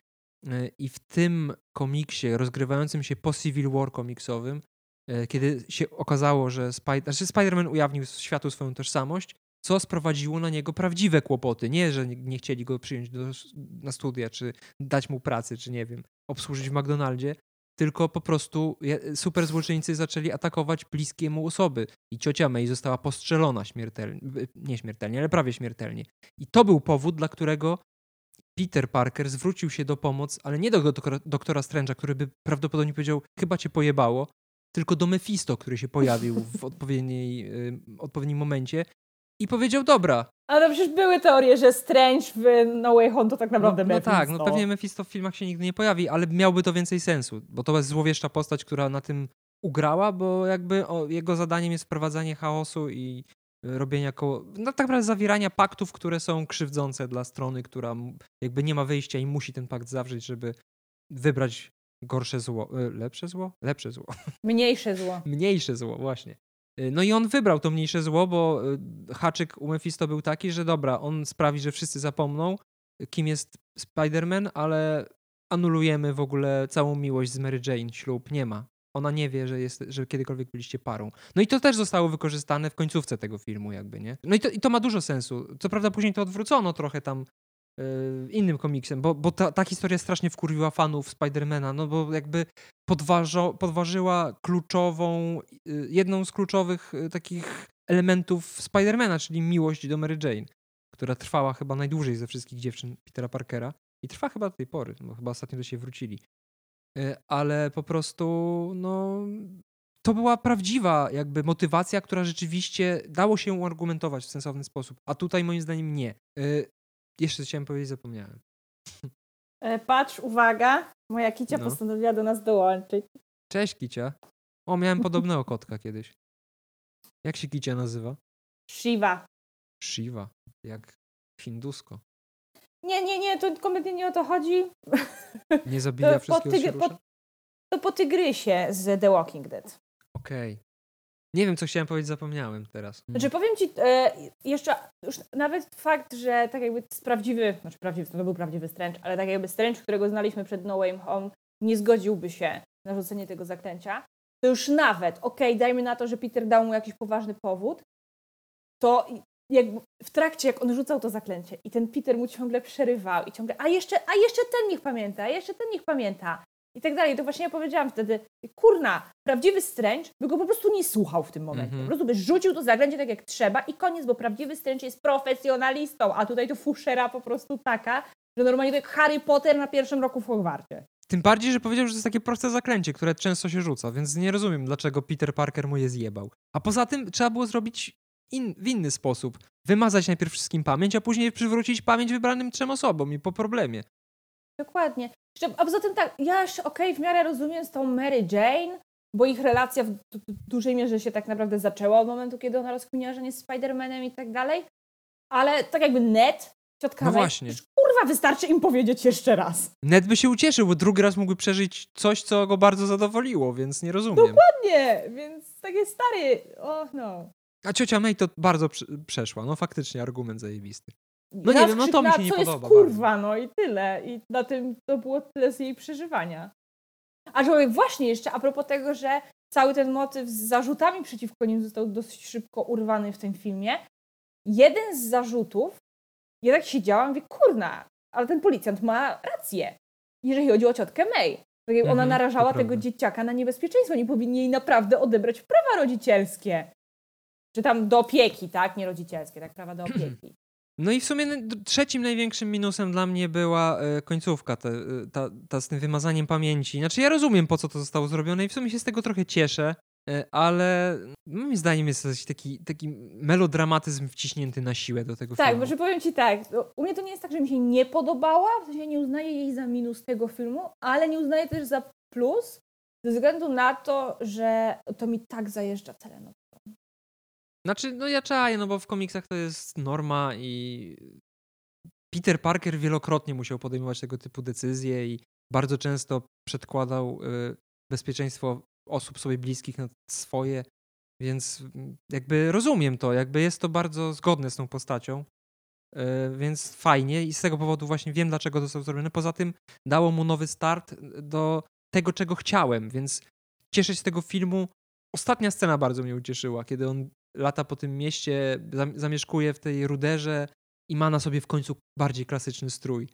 e, i w tym komiksie rozgrywającym się po Civil War komiksowym e, kiedy się okazało, że Spider- znaczy Spider-Man ujawnił światu swoją tożsamość, co sprowadziło na niego prawdziwe kłopoty. Nie, że nie, chcieli go przyjąć do, na studia, czy dać mu pracy, czy nie wiem, obsłużyć w McDonaldzie, tylko po prostu super złoczyńcy zaczęli atakować bliskie mu osoby. I ciocia May została postrzelona śmiertelnie, nie śmiertelnie, ale prawie śmiertelnie. I to był powód, dla którego Peter Parker zwrócił się do pomocy, ale nie do doktora, doktora Strange'a, który by prawdopodobnie powiedział, chyba cię pojebało, tylko do Mephisto, który się pojawił w odpowiedniej, y, odpowiednim momencie i powiedział, dobra, Ale no przecież były teorie, że Strange w No Way Home to tak naprawdę no, no Mephisto. tak, no pewnie Mephisto w filmach się nigdy nie pojawi, ale miałby to więcej sensu, bo to jest złowieszcza postać, która na tym ugrała, bo jakby o, jego zadaniem jest wprowadzanie chaosu i robienia koło, no tak naprawdę zawierania paktów, które są krzywdzące dla strony, która jakby nie ma wyjścia i musi ten pakt zawrzeć, żeby wybrać gorsze zło, y, lepsze zło? Lepsze zło. Mniejsze zło. Mniejsze zło, właśnie. Y, No i on wybrał to mniejsze zło, bo y, haczyk u Mephisto był taki, że dobra, on sprawi, że wszyscy zapomną, kim jest Spider-Man, ale anulujemy w ogóle całą miłość z Mary Jane, ślub nie ma. Ona nie wie, że, jest, że kiedykolwiek byliście parą. No i to też zostało wykorzystane w końcówce tego filmu, jakby, nie? No i to, i to ma dużo sensu. Co prawda później to odwrócono trochę tam innym komiksem, bo, bo ta, ta historia strasznie wkurwiła fanów Spidermana, no bo jakby podważo, podważyła kluczową, y, jedną z kluczowych y, takich elementów Spidermana, czyli miłość do Mary Jane, która trwała chyba najdłużej ze wszystkich dziewczyn Petera Parkera i trwa chyba do tej pory, bo chyba ostatnio do siebie wrócili. Ale po prostu, no, to była prawdziwa jakby motywacja, która rzeczywiście dało się uargumentować w sensowny sposób, a tutaj moim zdaniem nie. Jeszcze chciałem powiedzieć, zapomniałem. E, Patrz, uwaga, moja kicia No. postanowiła do nas dołączyć. Cześć, Kicia. O, miałem podobnego kotka kiedyś. Jak się Kicia nazywa? Shiva. Shiva. Jak hindusko. Nie, nie, nie, to kompletnie nie o to chodzi. Nie zabija To po, wszystkiego, rusza? po, to po tygrysie z The Walking Dead. Okej. Nie wiem, co chciałem powiedzieć, zapomniałem teraz. Znaczy powiem ci e, jeszcze, już nawet fakt, że tak jakby prawdziwy, znaczy prawdziwy, to był prawdziwy Strange, ale tak jakby Strange, którego znaliśmy przed No Way Home, nie zgodziłby się na rzucenie tego zaklęcia, to już nawet, okej, dajmy na to, że Peter dał mu jakiś poważny powód, to jakby w trakcie, jak on rzucał to zaklęcie i ten Peter mu ciągle przerywał i ciągle, a jeszcze, a jeszcze ten niech pamięta, a jeszcze ten niech pamięta i tak dalej. To właśnie ja powiedziałam wtedy, kurna, prawdziwy Strange by go po prostu nie słuchał w tym momencie. Mhm. Po prostu by rzucił to zaklęcie tak jak trzeba i koniec, bo prawdziwy Strange jest profesjonalistą, a tutaj to fuszera po prostu taka, że normalnie to jak Harry Potter na pierwszym roku w Hogwarcie. Tym bardziej, że powiedział, że to jest takie proste zaklęcie, które często się rzuca, więc nie rozumiem, dlaczego Peter Parker mu je zjebał. A poza tym trzeba było zrobić in, w inny sposób. Wymazać najpierw wszystkim pamięć, a później przywrócić pamięć wybranym trzem osobom i po problemie. Dokładnie. A poza tym tak, ja okej, w miarę rozumiem z tą Mary Jane, bo ich relacja w du- du- dużej mierze się tak naprawdę zaczęła od momentu, kiedy ona rozkminiła, że nie jest Spider-Manem i tak dalej. Ale tak jakby Ned Ciotka No May, właśnie. przecież, kurwa, wystarczy im powiedzieć jeszcze raz. Ned by się ucieszył, bo drugi raz mógłby przeżyć coś, co go bardzo zadowoliło, więc nie rozumiem. Nie, więc takie stary, o no. A ciocia May to bardzo prze- przeszła. No faktycznie argument zajebisty. No nie wiem, no to mi się nie co podoba jest kurwa, no i tyle. I na tym to było tyle z jej przeżywania. Aczkolwiek właśnie jeszcze a propos tego, że cały ten motyw z zarzutami przeciwko nim został dosyć szybko urwany w tym filmie. Jeden z zarzutów, ja tak siedziałam i mówię, kurna, ale ten policjant ma rację, jeżeli chodzi o ciotkę May. Tak jak ona Mhm, to narażała tego dzieciaka na niebezpieczeństwo, nie powinni jej naprawdę odebrać prawa rodzicielskie. Czy tam do opieki, tak? Nie rodzicielskie, tak? Prawa do opieki. No i w sumie trzecim największym minusem dla mnie była e, końcówka, te, e, ta, ta z tym wymazaniem pamięci. Znaczy ja rozumiem, po co to zostało zrobione i w sumie się z tego trochę cieszę, e, ale moim zdaniem jest jakiś taki, taki melodramatyzm wciśnięty na siłę do tego Tak, filmu. bo że powiem ci tak, no, u mnie to nie jest tak, że mi się nie podobała, w sensie nie uznaję jej za minus tego filmu, ale nie uznaję też za plus, ze względu na to, że to mi tak zajeżdża telenową. Znaczy, no ja czaję, no bo w komiksach to jest norma i Peter Parker wielokrotnie musiał podejmować tego typu decyzje i bardzo często przedkładał y, bezpieczeństwo osób sobie bliskich nad swoje, więc mm, jakby rozumiem to, jakby jest to bardzo zgodne z tą postacią, y, więc fajnie i z tego powodu właśnie wiem, dlaczego to zostało zrobione. Poza tym dało mu nowy start do tego, czego chciałem, więc cieszę się z tego filmu. Ostatnia scena bardzo mnie ucieszyła, kiedy on lata po tym mieście, zam- zamieszkuje w tej ruderze i ma na sobie w końcu bardziej klasyczny strój.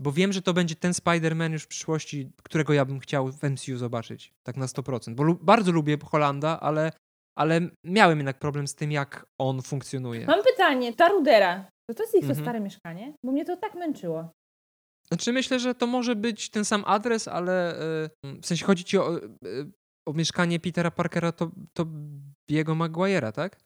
Bo wiem, że to będzie ten Spider-Man już w przyszłości, którego ja bym chciał w MCU zobaczyć, tak na 100%. Bo lu- bardzo lubię Holanda, ale, ale miałem jednak problem z tym, jak on funkcjonuje. Mam pytanie, ta Rudera, to to jest ich to Mhm. stare mieszkanie? Bo mnie to tak męczyło. Znaczy myślę, że to może być ten sam adres, ale y, w sensie chodzi ci o, y, o mieszkanie Petera Parkera, to, to jego Maguire'a, tak?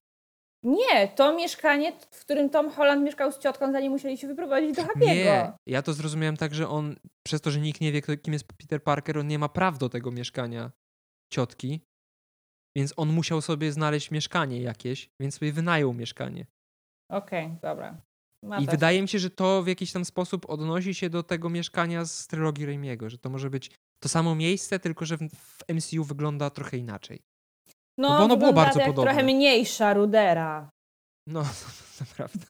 Nie, to mieszkanie, w którym Tom Holland mieszkał z ciotką, zanim musieli się wyprowadzić do Happy'ego. Nie, ja to zrozumiałem tak, że on, przez to, że nikt nie wie, kim jest Peter Parker, on nie ma praw do tego mieszkania ciotki, więc on musiał sobie znaleźć mieszkanie jakieś, więc sobie wynajął mieszkanie. Okej, dobra. Ma I też. wydaje mi się, że to w jakiś tam sposób odnosi się do tego mieszkania z trylogii Raimiego, że to może być to samo miejsce, tylko że w, MCU wygląda trochę inaczej. No, bo ono było bardzo jak podobne. trochę mniejsza Rudera. No, to, to prawda.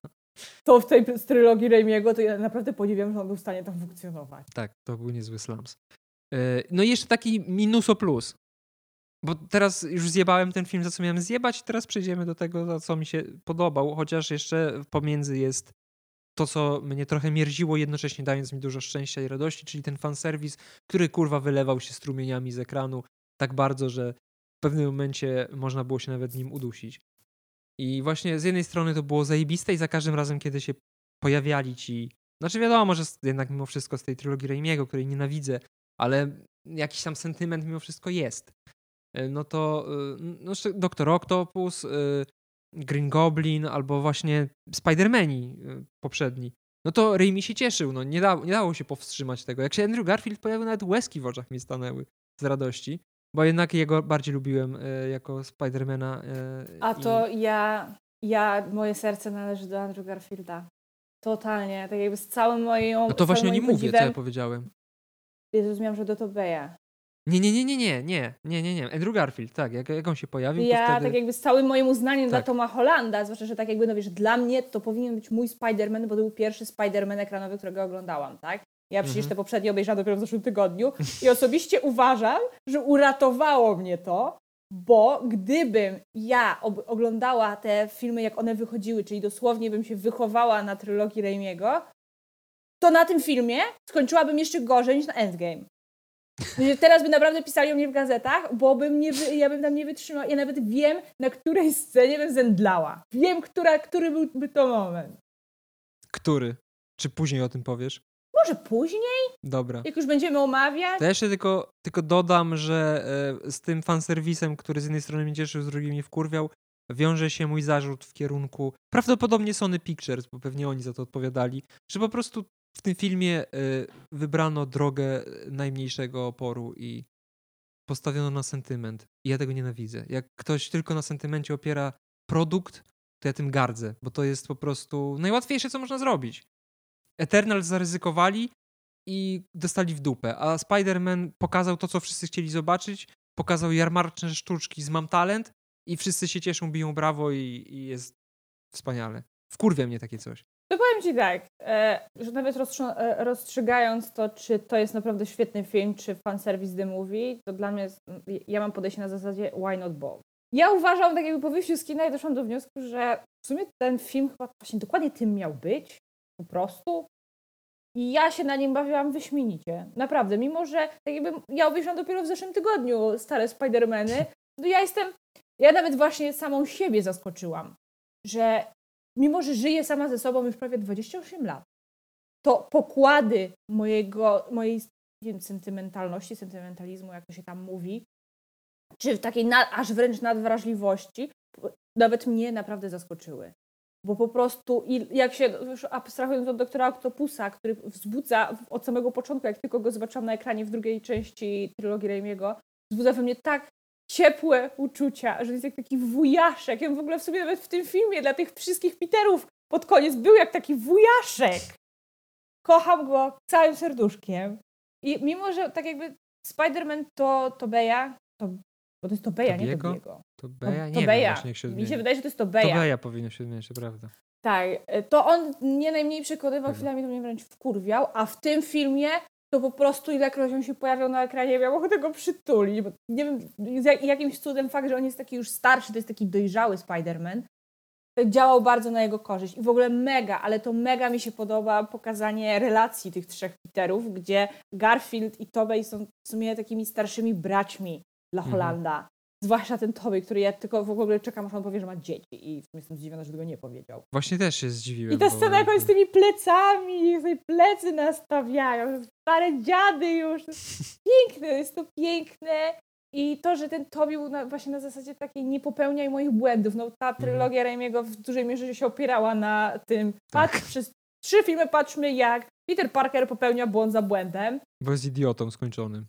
To w tej z trylogii Raimiego to ja naprawdę podziwiam, że on był w stanie tam funkcjonować. Tak, to był niezły slums. Yy, No i jeszcze taki minuso plus. Bo teraz już zjebałem ten film, za co miałem zjebać, i teraz przejdziemy do tego, za co mi się podobał, chociaż jeszcze pomiędzy jest to, co mnie trochę mierziło, jednocześnie dając mi dużo szczęścia i radości, czyli ten fanserwis, który kurwa wylewał się strumieniami z ekranu tak bardzo, że w pewnym momencie można było się nawet nim udusić. I właśnie z jednej strony to było zajebiste i za każdym razem, kiedy się pojawiali ci znaczy wiadomo, że jednak mimo wszystko z tej trylogii Raimiego, której nienawidzę, ale jakiś tam sentyment mimo wszystko jest. E, No to y, no, Doktor Octopus, y, Green Goblin albo właśnie Spider-Mani y, poprzedni. No to Raimi się cieszył, no nie, da, nie dało się powstrzymać tego. Jak się Andrew Garfield pojawił, nawet łezki w oczach mi stanęły z radości, bo jednak jego bardziej lubiłem y, jako Spidermana. y, A i- to ja, ja, moje serce należy do Andrew Garfielda. Totalnie, tak jakby z całym moją No to właśnie moim mówię, co ja powiedziałem. Ja zrozumiałam, że do Tobeja. Nie, nie, nie, nie, nie, nie, nie, nie, nie. Andrew Garfield, tak, jak, jak on się pojawił, Ja to wtedy... tak jakby z całym moim uznaniem dla Tak. Toma Hollanda, zwłaszcza, że tak jakby, no wiesz, dla mnie to powinien być mój Spider-Man, bo to był pierwszy Spider-Man ekranowy, którego oglądałam, tak? Ja przecież Mhm. te poprzednie obejrzałam dopiero w zeszłym tygodniu i osobiście uważam, że uratowało mnie to, bo gdybym ja oglądała te filmy, jak one wychodziły, czyli dosłownie bym się wychowała na trylogii Raimiego, to na tym filmie skończyłabym jeszcze gorzej niż na Endgame. Teraz by naprawdę pisali o mnie w gazetach, bo bym nie ja bym tam nie wytrzymała. Ja nawet wiem, na której scenie bym zemdlała. Wiem, która, który byłby to moment. Który? Czy później o tym powiesz? Może później, Dobra. jak już będziemy omawiać. To ja jeszcze tylko, tylko dodam, że e, z tym fanserwisem, który z jednej strony mnie cieszył, z drugiej mnie wkurwiał, wiąże się mój zarzut w kierunku prawdopodobnie Sony Pictures, bo pewnie oni za to odpowiadali, że po prostu w tym filmie e, wybrano drogę najmniejszego oporu i postawiono na sentyment. I ja tego nienawidzę. Jak ktoś tylko na sentymencie opiera produkt, to ja tym gardzę, bo to jest po prostu najłatwiejsze, co można zrobić. Eternals zaryzykowali i dostali w dupę, a Spider-Man pokazał to, co wszyscy chcieli zobaczyć, pokazał jarmarczne sztuczki z Mam Talent i wszyscy się cieszą, biją brawo i, i jest wspaniale. Wkurwia mnie takie coś. To powiem Ci tak, e, że nawet e, rozstrzygając to, czy to jest naprawdę świetny film, czy fanservice The Movie, to dla mnie, jest, ja mam podejście na zasadzie why not both. Ja uważam, tak jakby po wyjściu z kina i doszłam do wniosku, że w sumie ten film chyba właśnie dokładnie tym miał być, po prostu. I ja się na nim bawiłam wyśmienicie. Naprawdę, mimo że tak jakby ja obejrzałam dopiero w zeszłym tygodniu stare Spidermany, to ja jestem, ja nawet właśnie samą siebie zaskoczyłam, że mimo że żyję sama ze sobą już prawie 28 lat, to pokłady mojego, mojej nie wiem, sentymentalności, sentymentalizmu, jak to się tam mówi, czy takiej nad, aż wręcz nadwrażliwości, nawet mnie naprawdę zaskoczyły. Bo po prostu, jak się, już abstrahując od doktora Octopusa, który wzbudza od samego początku, jak tylko go zobaczyłam na ekranie w drugiej części trylogii Raimiego, wzbudza we mnie tak ciepłe uczucia, że jest jak taki wujaszek. Ja w ogóle w sobie nawet w tym filmie dla tych wszystkich Peterów pod koniec był jak taki wujaszek. Kocham go całym serduszkiem. I mimo, że tak jakby Spider-Man to, to Beja, to, bo to jest to Beja, nie to Biego. To Beja? Nie to Beja. Wiem, się Mi się wydaje, że to jest to Beja. To Beja powinno się zmieniać, to prawda. Tak, to on nie najmniej przekonywał, chwilami to mnie wręcz wkurwiał, a w tym filmie to po prostu ilekroć on się pojawiał na ekranie, miał ochotę go przytulić. Bo nie wiem, jakimś cudem fakt, że on jest taki już starszy, to jest taki dojrzały Spider-Man, działał bardzo na jego korzyść. I w ogóle mega, ale to mega mi się podoba pokazanie relacji tych trzech Peterów, gdzie Garfield i Tobey są w sumie takimi starszymi braćmi dla mhm. Holanda. Mhm. Zwłaszcza ten Tobey, który ja tylko w ogóle czekam, aż on powie, że ma dzieci i jestem zdziwiona, że tego nie powiedział. Właśnie też się zdziwiłem. I ta scena, jak on z tymi plecami, sobie plecy nastawiają, stare dziady już. Piękne, jest to piękne. I to, że ten Tobi był na, właśnie na zasadzie takiej nie popełniaj moich błędów. No ta mhm. trylogia mm. W dużej mierze się opierała na tym. Tak. Patrz, przez trzy filmy patrzmy jak Peter Parker popełnia błąd za błędem. Bo jest idiotą skończonym.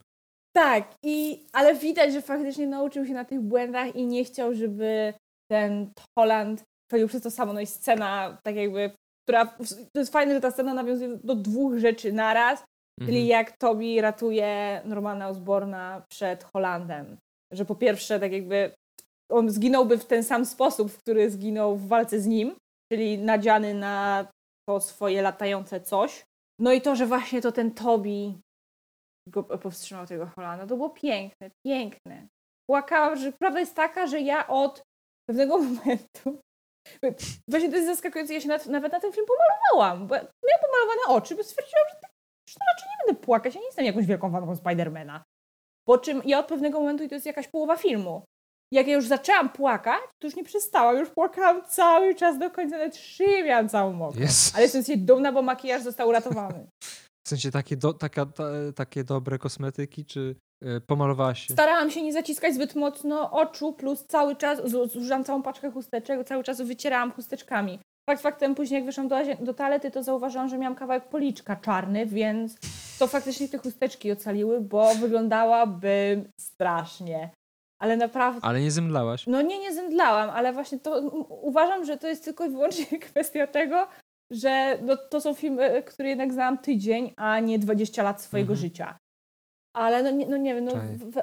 Tak, i, ale widać, że faktycznie nauczył się na tych błędach i nie chciał, żeby ten Holland chodził przez to samo. No i scena, tak jakby, która, to jest fajne, że ta scena nawiązuje do dwóch rzeczy naraz, mhm. czyli jak Tobi ratuje Normana Osborna przed Holandem. Że po pierwsze, tak jakby on zginąłby w ten sam sposób, w który zginął w walce z nim, czyli nadziany na to swoje latające coś. No i to, że właśnie to ten Tobi go powstrzymał tego Holanda. To było piękne, piękne. Płakałam, że prawda jest taka, że ja od pewnego momentu Właśnie to jest zaskakujące, ja się nawet, nawet na ten film pomalowałam, bo miałam pomalowane oczy, bo stwierdziłam, że, że raczej nie będę płakać, ja nie jestem jakąś wielką fanką Spidermana. Po czym ja od pewnego momentu, i to jest jakaś połowa filmu, jak ja już zaczęłam płakać, to już nie przestałam, już płakałam cały czas do końca, nawet szyję miałam całą mokrą. Yes. Ale jestem się dumna, bo makijaż został uratowany. W sensie takie, do, taka, ta, takie dobre kosmetyki, czy y, pomalowałaś się? Starałam się nie zaciskać zbyt mocno oczu, plus cały czas zużyłam całą paczkę chusteczek, cały czas wycierałam chusteczkami. Fakt faktem, później jak wyszłam do, do toalety, to zauważyłam, że miałam kawałek policzka czarny, więc to faktycznie te chusteczki ocaliły, bo wyglądałabym strasznie. Ale naprawdę. Ale nie zemdlałaś? No nie, nie zemdlałam, ale właśnie to uważam, że to jest tylko i wyłącznie kwestia tego, że no, to są filmy, które jednak znałam tydzień, a nie 20 lat swojego mhm. życia. Ale no nie, no nie wiem, no, w,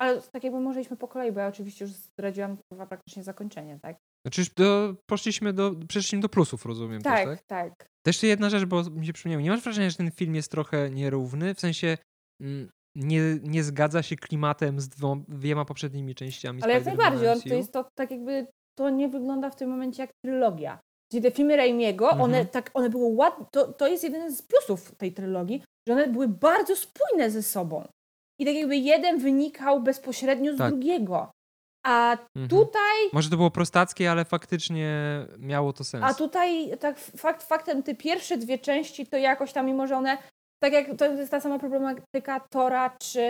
ale tak jakby może iśmy po kolei, bo ja oczywiście już zdradziłam chyba praktycznie zakończenie, tak? Znaczy do, poszliśmy do, przeszliśmy do plusów, rozumiem tak, też, tak? Tak, Też jeszcze jedna rzecz, bo mi się przypomniało. Nie masz wrażenia, że ten film jest trochę nierówny? W sensie mm, nie, nie zgadza się klimatem z dwiema poprzednimi częściami Ale jak najbardziej, on, to jest to tak jakby, to nie wygląda w tym momencie jak trylogia. Czyli te filmy Raimiego, mhm. one tak, one były ładne, to, to jest jeden z plusów tej trylogii, że one były bardzo spójne ze sobą. I tak jakby jeden wynikał bezpośrednio z tak. drugiego. A mhm. tutaj. Może to było prostackie, ale faktycznie miało to sens. A tutaj, tak fakt faktem, te pierwsze dwie części to jakoś tam, mimo że one. Tak jak to jest ta sama problematyka Tora czy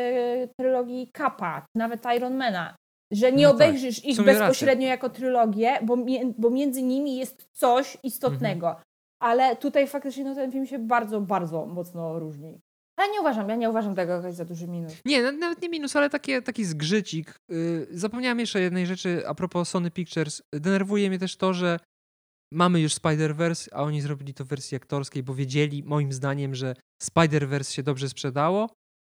trylogii Kappa, nawet Ironmana że nie no tak. obejrzysz tak. ich bezpośrednio jako trylogię, bo, bo między nimi jest coś istotnego. Mhm. Ale tutaj faktycznie no, ten film się bardzo, bardzo mocno różni. Ale nie uważam, ja nie uważam tego jakoś za duży minus. Nie, nawet nie minus, ale takie, taki zgrzycik. Yy, zapomniałem jeszcze jednej rzeczy a propos Sony Pictures. Denerwuje mnie też to, że mamy już Spider-Verse, a oni zrobili to w wersji aktorskiej, bo wiedzieli, moim zdaniem, że Spider-Verse się dobrze sprzedało,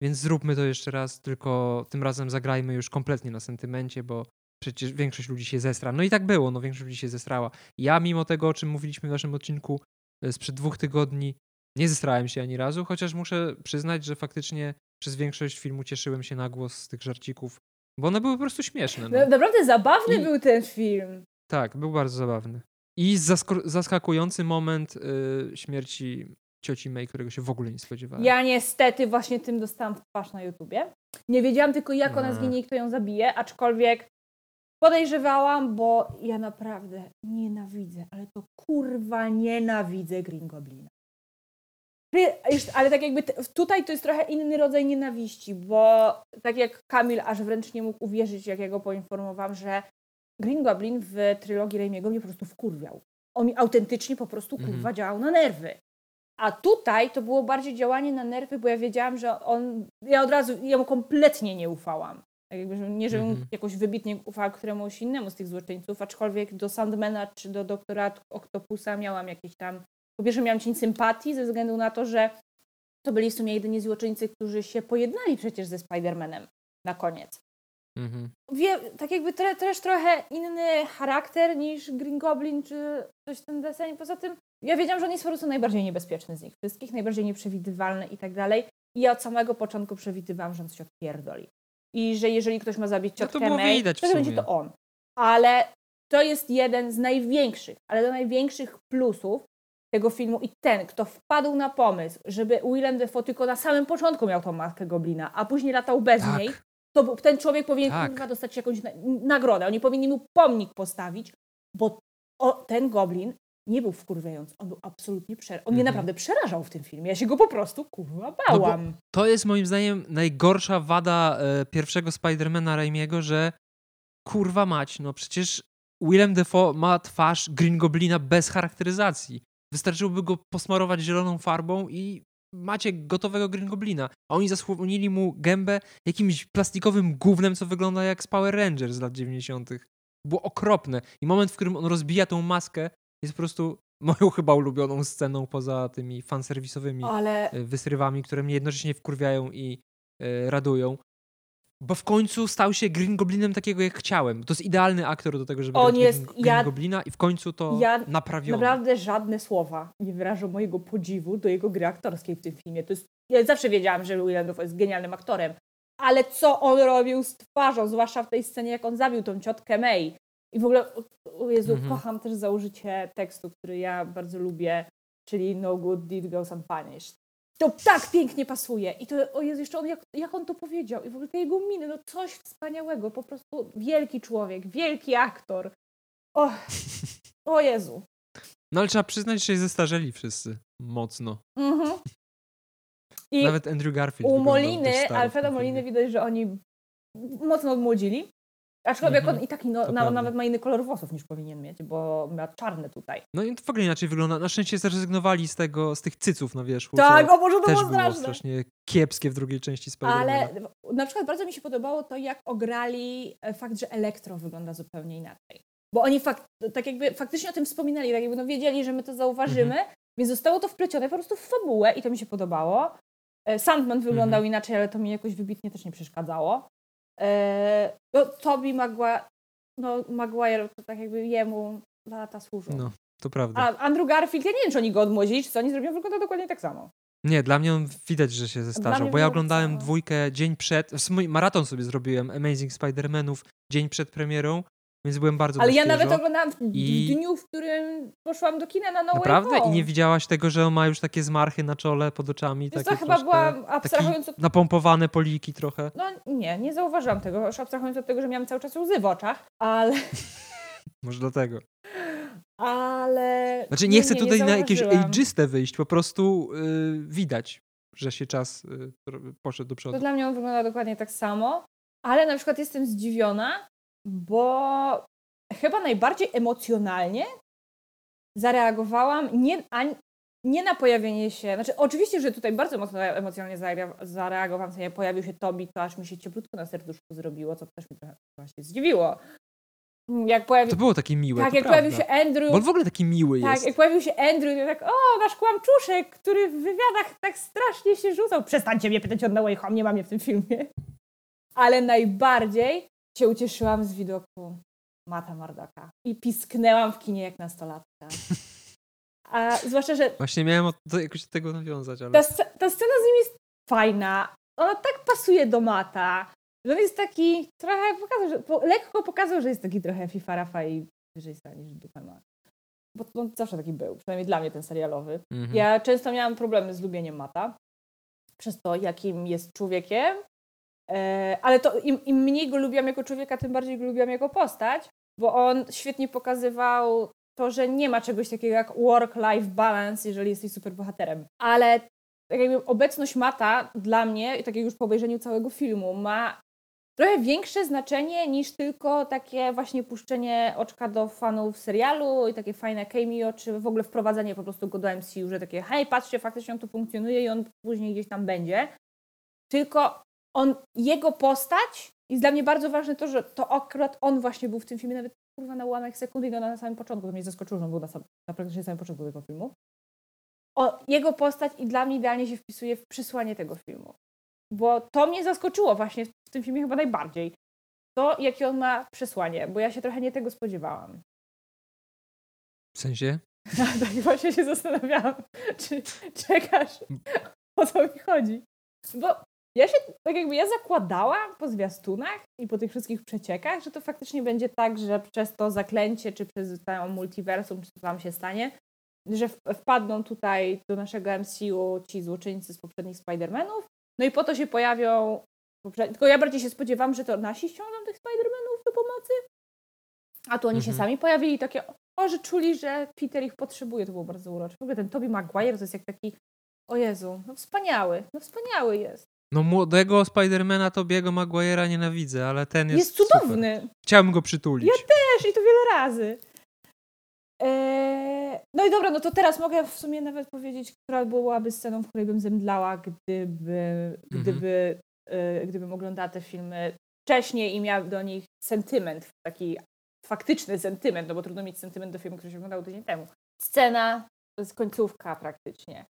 więc zróbmy to jeszcze raz, tylko tym razem zagrajmy już kompletnie na sentymencie, bo przecież większość ludzi się zestra. No i tak było, no większość ludzi się zestrała. Ja mimo tego, o czym mówiliśmy w naszym odcinku e, sprzed dwóch tygodni, nie zestrałem się ani razu, chociaż muszę przyznać, że faktycznie przez większość filmu cieszyłem się na głos z tych żarcików, bo one były po prostu śmieszne. No. Naprawdę zabawny I- był ten film. Tak, był bardzo zabawny. I zaskakujący moment y, śmierci cioci May, którego się w ogóle nie spodziewałem. Ja niestety właśnie tym dostałam w twarz na YouTubie. Nie wiedziałam tylko jak ona A. zginie i kto ją zabije, aczkolwiek podejrzewałam, bo ja naprawdę nienawidzę, ale to kurwa nienawidzę Green Goblina. Ale tak jakby tutaj to jest trochę inny rodzaj nienawiści, bo tak jak Kamil aż wręcz nie mógł uwierzyć, jak ja go poinformowałam, że Green Goblin w trylogii Raimiego mnie po prostu wkurwiał. On mi autentycznie po prostu Mhm. kurwa działał na nerwy. A tutaj to było bardziej działanie na nerwy, bo ja wiedziałam, że on. Ja od razu jemu kompletnie nie ufałam. Tak jakby, nie, żebym Mhm. jakoś wybitnie ufała któremuś innemu z tych złoczyńców, aczkolwiek do Sandmana czy do doktora Octopusa miałam jakieś tam. Po pierwsze, miałam cień sympatii ze względu na to, że to byli w sumie jedyni złoczyńcy, którzy się pojednali przecież ze Spider-Manem na koniec. Mhm. Wie, tak jakby tre, też trochę inny charakter niż Green Goblin czy coś ten deseń. Poza tym ja wiedziałam, że on jest po prostu najbardziej niebezpieczny z nich wszystkich, najbardziej nieprzewidywalny i tak dalej. I ja od samego początku przewidywałam, że on coś odpierdoli. I że jeżeli ktoś ma zabić No to ciotkę May, to będzie to on. Ale to jest jeden z największych, ale do największych plusów tego filmu i ten, kto wpadł na pomysł, żeby Willem Dafoe tylko na samym początku miał tą maskę Goblina, a później latał bez Tak. niej, to ten człowiek powinien Tak. dostać jakąś na, nagrodę. Oni powinni mu pomnik postawić, bo o, ten goblin nie był wkurwiający. On był absolutnie przerażał. On mnie Mhm. naprawdę przerażał w tym filmie. Ja się go po prostu kurwa bałam. To jest moim zdaniem najgorsza wada e, pierwszego Spidermana Raimiego, że kurwa mać, no przecież Willem Dafoe ma twarz Green Goblina bez charakteryzacji. Wystarczyłoby go posmarować zieloną farbą i macie gotowego Green Goblina. A oni zasłonili mu gębę jakimś plastikowym gównem, co wygląda jak z Power Rangers z lat 90. Było okropne. I moment, w którym on rozbija tą maskę, jest po prostu moją chyba ulubioną sceną poza tymi fanserwisowymi Ale e, wysrywami, które mnie jednocześnie wkurwiają i e, radują. Bo w końcu stał się Green Goblinem takiego, jak chciałem. To jest idealny aktor do tego, żeby On grać jest- Green, ja- Goblina i w końcu to ja naprawiono. naprawdę żadne słowa nie wyrażą mojego podziwu do jego gry aktorskiej w tym filmie. To jest, ja zawsze wiedziałam, że Willem Dafoe jest genialnym aktorem, ale co on robił z twarzą, zwłaszcza w tej scenie, jak on zabił tą ciotkę May. I w ogóle, o- Jezu, Mhm. kocham też założycie tekstu, który ja bardzo lubię, czyli No good deed goes unpunished. To tak pięknie pasuje. I to, o Jezu, jeszcze on, jak, jak on to powiedział. I w ogóle te jego miny, no coś wspaniałego. Po prostu wielki człowiek, wielki aktor. O, o Jezu. No ale trzeba przyznać, że się zestarzeli wszyscy. Mocno. Mhm. I Nawet Andrew Garfield u Moliny, w Alfreda Moliny widać, że oni mocno odmłodzili. Aczkolwiek Mhm. on i taki no, na, nawet ma inny kolor włosów niż powinien mieć, bo ma czarne tutaj. No i to w ogóle inaczej wygląda. Na szczęście zrezygnowali z tego, z tych cyców na wierzchu. Tak, o Boże, to też było było straszne. strasznie kiepskie w drugiej części Spider-Mana. Ale na przykład bardzo mi się podobało to, jak ograli e, fakt, że Elektro wygląda zupełnie inaczej. Bo oni fakt, tak jakby faktycznie o tym wspominali, tak jakby no wiedzieli, że my to zauważymy, Mhm. więc zostało to wplecione po prostu w fabułę i to mi się podobało. E, Sandman wyglądał Mhm. inaczej, ale to mi jakoś wybitnie też nie przeszkadzało. E, no, Maguire, no Maguire to tak jakby jemu lata służą. No, to prawda. A Andrew Garfield, ja nie wiem, czy oni go odmłodzili, czy co oni zrobią, wygląda dokładnie tak samo. Nie, dla mnie on widać, że się zestarzał, bo ja oglądałem dwójkę dzień przed, maraton sobie zrobiłem Amazing Spider-Manów dzień przed premierą, więc byłem bardzo Ale ja nawet oglądałam w, I- dniu, w którym poszłam do kina na No Naprawdę? I nie widziałaś tego, że on ma już takie zmarchy na czole, pod oczami, Wiesz takie co, chyba byłam, abstrahując od... napompowane poliki trochę. No nie, nie zauważyłam tego, już abstrahując od tego, że miałam cały czas łzy w oczach, ale... Może dlatego. ale... Znaczy nie chcę tutaj na jakieś ageiste wyjść, po prostu yy, widać, że się czas yy, poszedł do To przodu. dla mnie on wygląda dokładnie tak samo, ale na przykład jestem zdziwiona, bo chyba najbardziej emocjonalnie zareagowałam nie, nie na pojawienie się, znaczy oczywiście, że tutaj bardzo mocno emocjonalnie zare- zareagowałam, w sensie pojawił się Tobi, to aż mi się cieplutko na serduszku zrobiło, co też mi trochę właśnie zdziwiło. Jak pojawił, To było takie miłe, tak, jak prawda. pojawił się Andrew, Bo on w ogóle taki miły tak, jest. jak pojawił się Andrew, to tak, o, nasz kłamczuszek, który w wywiadach tak strasznie się rzucał. Przestańcie mnie pytać o No Way Home, nie ma mnie w tym filmie. Ale najbardziej się ucieszyłam z widoku Mata Mardaka. I pisknęłam w kinie jak nastolatka. A zwłaszcza, że Właśnie miałem od- do, jakoś do tego nawiązać, ale... ta, ta scena z nim jest fajna. Ona tak pasuje do Mata. Że on jest taki trochę pokazał, że po, lekko pokazał, że jest taki trochę FIFA Rafa i wyżej stanie niż dupę ma. Bo on zawsze taki był, przynajmniej dla mnie ten serialowy. Mhm. Ja często miałam problemy z lubieniem Mata. Przez to, jakim jest człowiekiem. E, ale to im, im mniej go lubiłam jako człowieka, tym bardziej go lubiłam jako postać, bo on świetnie pokazywał to, że nie ma czegoś takiego jak work-life balance, jeżeli jesteś superbohaterem. Ale tak jakby obecność Mata dla mnie, tak jak już po obejrzeniu całego filmu, ma trochę większe znaczenie niż tylko takie właśnie puszczenie oczka do fanów serialu i takie fajne cameo, czy w ogóle wprowadzenie po prostu go do MCU, że takie hej, patrzcie, faktycznie on tu funkcjonuje i on później gdzieś tam będzie. Tylko on, jego postać jest dla mnie bardzo ważne to, że to akurat on właśnie był w tym filmie nawet kurwa na ułamek sekundy to na samym początku, to mnie zaskoczyło, że on był na, sam, na praktycznie samym początku tego filmu. O, jego postać i dla mnie idealnie się wpisuje w przesłanie tego filmu. Bo to mnie zaskoczyło właśnie w tym filmie chyba najbardziej. To, jakie on ma przesłanie, bo ja się trochę nie tego spodziewałam. W sensie? tak właśnie się zastanawiałam, czy czekasz, o co mi chodzi. Bo ja się, tak jakby ja zakładałam po zwiastunach i po tych wszystkich przeciekach, że to faktycznie będzie tak, że przez to zaklęcie, czy przez całą multiversum, czy co tam się stanie, że wpadną tutaj do naszego MCU ci złoczyńcy z poprzednich Spider-Manów, no i po to się pojawią tylko ja bardziej się spodziewam, że to nasi ściągną tych Spider-Manów do pomocy, a tu oni się Mhm. sami pojawili takie, o, że czuli, że Peter ich potrzebuje, to było bardzo urocze. W ogóle ten Tobey Maguire to jest jak taki, o Jezu, no wspaniały, no wspaniały jest. No młodego Spidermana Tobiego Maguire'a nienawidzę, ale ten jest Jest, super. cudowny. Chciałbym go przytulić. Ja też i to wiele razy. Eee, no i dobra, no to teraz mogę w sumie nawet powiedzieć, która byłaby sceną, w której bym zemdlała, gdyby, gdyby, e, gdybym oglądała te filmy wcześniej i miała do nich sentyment, taki faktyczny sentyment, no bo trudno mieć sentyment do filmu, który się oglądał tydzień temu. Scena, to jest końcówka praktycznie.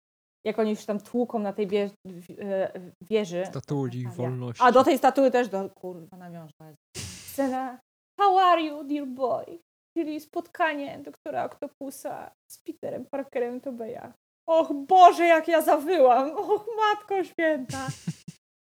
Jak oni już tam tłuką na tej bie- w- e, wieży. Statuli wolności. A do tej statuły też, do, kurwa, nawiążę. Scena How are you, dear boy? Czyli spotkanie doktora Octopusa z Peterem Parkerem Tobeya. Och Boże, jak ja zawyłam! Och, Matko Święta!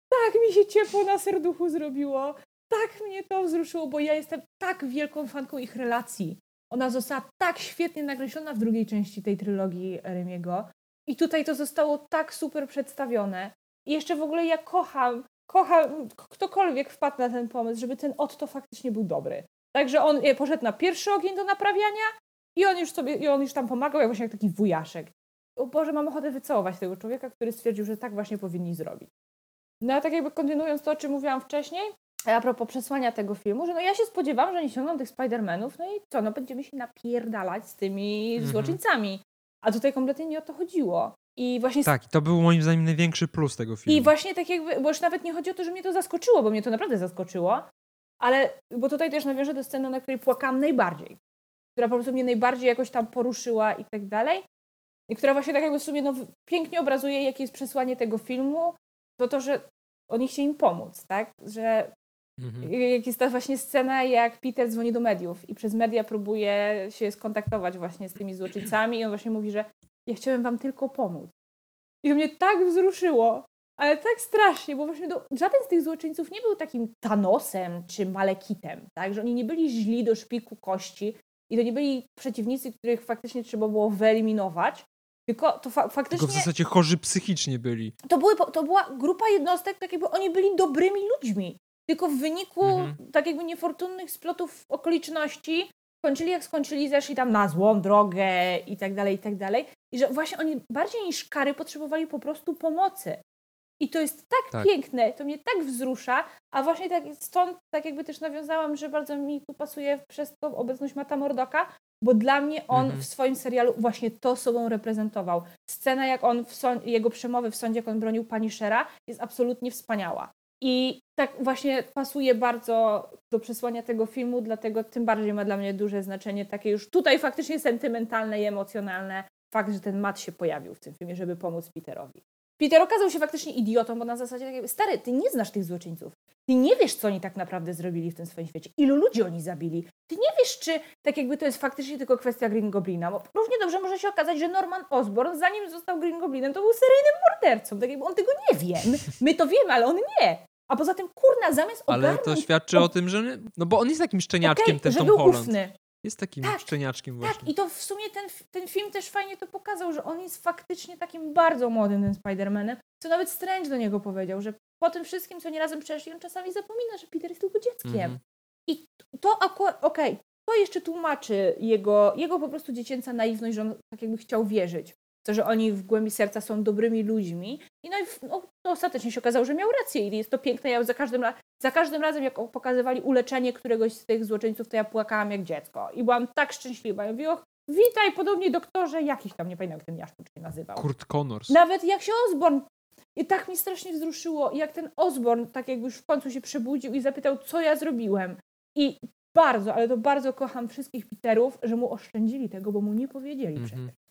Tak mi się ciepło na serduchu zrobiło. Tak mnie to wzruszyło, bo ja jestem tak wielką fanką ich relacji. Ona została tak świetnie nakreślona w drugiej części tej trylogii Remiego. I tutaj to zostało tak super przedstawione. I jeszcze w ogóle ja kocham, kocham, ktokolwiek wpadł na ten pomysł, żeby ten Otto faktycznie był dobry. Także on e, poszedł na pierwszy ogień do naprawiania i on już sobie, i on już tam pomagał, jak właśnie jak taki wujaszek. O Boże, mam ochotę wycałować tego człowieka, który stwierdził, że tak właśnie powinni zrobić. No a tak jakby kontynuując to, o czym mówiłam wcześniej, a propos przesłania tego filmu, że no ja się spodziewałam, że oni ciągną tych Spider-Manów, no i co, no będziemy się napierdalać z tymi Mhm. złoczyńcami. A tutaj kompletnie nie o to chodziło. I właśnie Tak, i to był moim zdaniem największy plus tego filmu. i właśnie tak jakby, bo już nawet nie chodzi o to, że mnie to zaskoczyło, bo mnie to naprawdę zaskoczyło, ale, bo tutaj też nawiążę do sceny, na której płakałam najbardziej, która po prostu mnie najbardziej jakoś tam poruszyła i tak dalej, i która właśnie tak jakby w sumie no, pięknie obrazuje, jakie jest przesłanie tego filmu, to to, że oni chcieli im pomóc, tak, że Mhm. jak jest ta właśnie scena, jak Peter dzwoni do mediów i przez media próbuje się skontaktować właśnie z tymi złoczyńcami i on właśnie mówi, że ja chciałem wam tylko pomóc. I to mnie tak wzruszyło, ale tak strasznie, bo właśnie do, żaden z tych złoczyńców nie był takim Thanosem czy Malekitem, tak? Że oni nie byli źli do szpiku kości i to nie byli przeciwnicy, których faktycznie trzeba było wyeliminować, tylko to fa- faktycznie Tylko w zasadzie chorzy psychicznie byli. to, były, to była grupa jednostek, tak jakby oni byli dobrymi ludźmi. Tylko w wyniku Mhm. tak jakby niefortunnych splotów okoliczności skończyli jak skończyli, zeszli tam na złą drogę i tak dalej, i tak dalej. I że właśnie oni bardziej niż kary potrzebowali po prostu pomocy. I to jest tak, Tak. piękne, to mnie tak wzrusza, a właśnie tak stąd tak jakby też nawiązałam, że bardzo mi tu pasuje przez to obecność Mata Mordoka, bo dla mnie on Mhm. w swoim serialu właśnie to sobą reprezentował. Scena, jak on, jego przemowy w sądzie, jak on bronił pani Shera, jest absolutnie wspaniała. I tak właśnie pasuje bardzo do przesłania tego filmu, dlatego tym bardziej ma dla mnie duże znaczenie takie już tutaj faktycznie sentymentalne i emocjonalne fakt, że ten Matt się pojawił w tym filmie, żeby pomóc Peterowi. Peter okazał się faktycznie idiotą, bo na zasadzie tak jakby, stary, ty nie znasz tych złoczyńców. Ty nie wiesz, co oni tak naprawdę zrobili w tym swoim świecie. Ilu ludzi oni zabili. Ty nie wiesz, czy tak jakby to jest faktycznie tylko kwestia Green Goblina. Bo równie dobrze może się okazać, że Norman Osborn, zanim został Green Goblinem, to był seryjnym mordercą. Tak jakby on tego nie wie. My to wiemy, ale on nie. A poza tym, kurna, zamiast Ale ogarnąć... to świadczy o tym, że... No bo on jest takim szczeniaczkiem, Okej, ten że Tom był Holland. ufny. Jest takim Tak, szczeniaczkiem Tak, właśnie. i to w sumie ten, ten film też fajnie to pokazał, że on jest faktycznie takim bardzo młodym tym Spider-Manem, co nawet Strange do niego powiedział, że po tym wszystkim, co nie razem przeszli, on czasami zapomina, że Peter jest tylko dzieckiem. Mhm. I to akurat, okej, to jeszcze tłumaczy jego, jego po prostu dziecięca naiwność, że on tak jakby chciał wierzyć. To, że oni w głębi serca są dobrymi ludźmi. I no, i no, ostatecznie się okazało, że miał rację i jest to piękne. Ja za każdym, za każdym razem, jak pokazywali uleczenie któregoś z tych złoczyńców, to ja płakałam jak dziecko. I byłam tak szczęśliwa. Ja mówię, och, witaj, podobnie doktorze, jakiś tam, nie pamiętam jak ten jaszczur się nazywał. Kurt Connors. Nawet jak się Osborn. I tak mi strasznie wzruszyło, jak ten Osborn, tak jakby już w końcu się przebudził i zapytał, co ja zrobiłem. I bardzo, ale to bardzo kocham wszystkich Peterów, że mu oszczędzili tego, bo mu nie powiedzieli Mhm. przecież.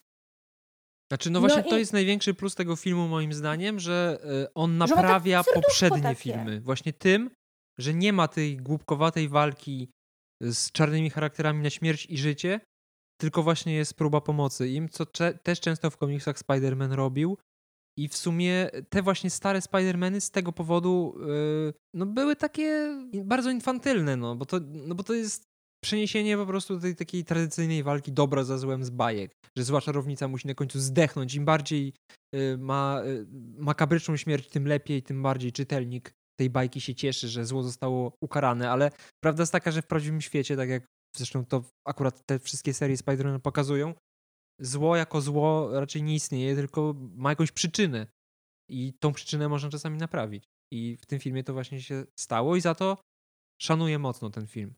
Znaczy, no właśnie No to i- jest największy plus tego filmu moim zdaniem, że y, on tak naprawia serduszko poprzednie takie. filmy. Właśnie tym, że nie ma tej głupkowatej walki z czarnymi charakterami na śmierć i życie, tylko właśnie jest próba pomocy im, co też często w komiksach Spider-Man robił. I w sumie te właśnie stare Spider-Many z tego powodu y, no były takie bardzo infantylne, no bo to, no bo to jest przeniesienie po prostu tej takiej tradycyjnej walki dobra za złem z bajek, że zła czarownica musi na końcu zdechnąć. Im bardziej y, ma y, makabryczną śmierć, tym lepiej, tym bardziej czytelnik tej bajki się cieszy, że zło zostało ukarane, ale prawda jest taka, że w prawdziwym świecie, tak jak zresztą to akurat te wszystkie serie Spider-Man pokazują, zło jako zło raczej nie istnieje, tylko ma jakąś przyczynę i tą przyczynę można czasami naprawić. I w tym filmie to właśnie się stało i za to szanuję mocno ten film.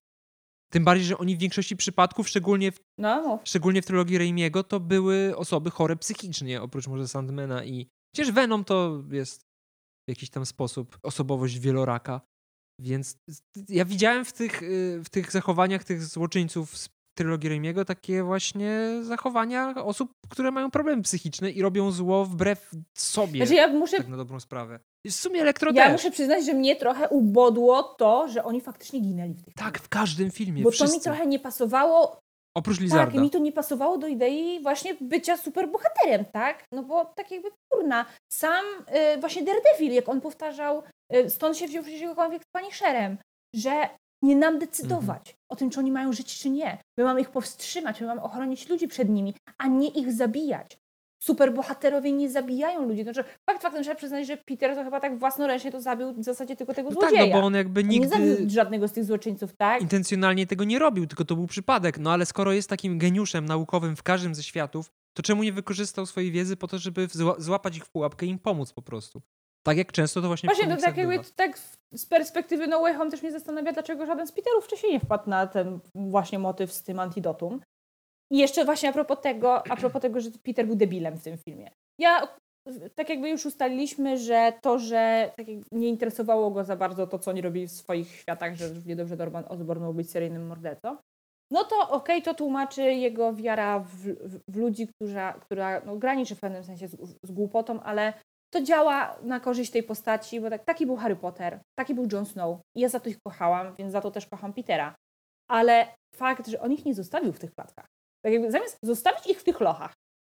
Tym bardziej, że oni w większości przypadków, szczególnie w, No, szczególnie w trylogii Raimiego, to były osoby chore psychicznie, oprócz może Sandmana i... Przecież Venom to jest w jakiś tam sposób osobowość wieloraka, więc ja widziałem w tych, y, w tych zachowaniach tych złoczyńców z trylogii Raimiego takie właśnie zachowania osób, które mają problemy psychiczne i robią zło wbrew sobie, Znaczy ja muszę, tak na dobrą sprawę. W sumie Elektro ja też. muszę przyznać, że mnie trochę ubodło to, że oni faktycznie ginęli w tych Tak, w każdym filmie, Bo wszyscy. to mi trochę nie pasowało Oprócz Tak, Lizarda. i mi to nie pasowało do idei właśnie bycia superbohaterem, tak? No bo tak jakby kurna, sam y, właśnie Daredevil, jak on powtarzał, y, stąd się wziął przecież jego konflikt z Punisherem, że nie nam decydować Mhm. o tym, czy oni mają żyć, czy nie. My mamy ich powstrzymać, my mamy ochronić ludzi przed nimi, a nie ich zabijać. Superbohaterowie nie zabijają ludzi. Znaczy, fakt faktem trzeba przyznać, że Peter to chyba tak własnoręcznie to zabił w zasadzie tylko tego No tak, złodzieja. no bo on jakby On nie nigdy zabił żadnego z tych złoczyńców, tak? intencjonalnie tego nie robił, tylko to był przypadek. No ale skoro jest takim geniuszem naukowym w każdym ze światów, to czemu nie wykorzystał swojej wiedzy po to, żeby zła- złapać ich w pułapkę i im pomóc po prostu? Tak jak często to właśnie, Właśnie, to tak jakby tak z perspektywy No Way Home też mnie zastanawia, dlaczego żaden z Peterów wcześniej nie wpadł na ten właśnie motyw z tym antidotum. I jeszcze właśnie a propos tego, a propos tego, że Peter był debilem w tym filmie. Ja, tak jakby już ustaliliśmy, że to, że tak nie interesowało go za bardzo to, co oni robili w swoich światach, że równie dobrze Norman Osborn mógł być seryjnym mordercą, no to okej, to tłumaczy jego wiara w, w, w ludzi, która, która no, graniczy w pewnym sensie z, z głupotą, ale to działa na korzyść tej postaci, bo tak, taki był Harry Potter, taki był Jon Snow i ja za to ich kochałam, więc za to też kocham Petera. Ale fakt, że on ich nie zostawił w tych klatkach. Tak jakby zamiast zostawić ich w tych lochach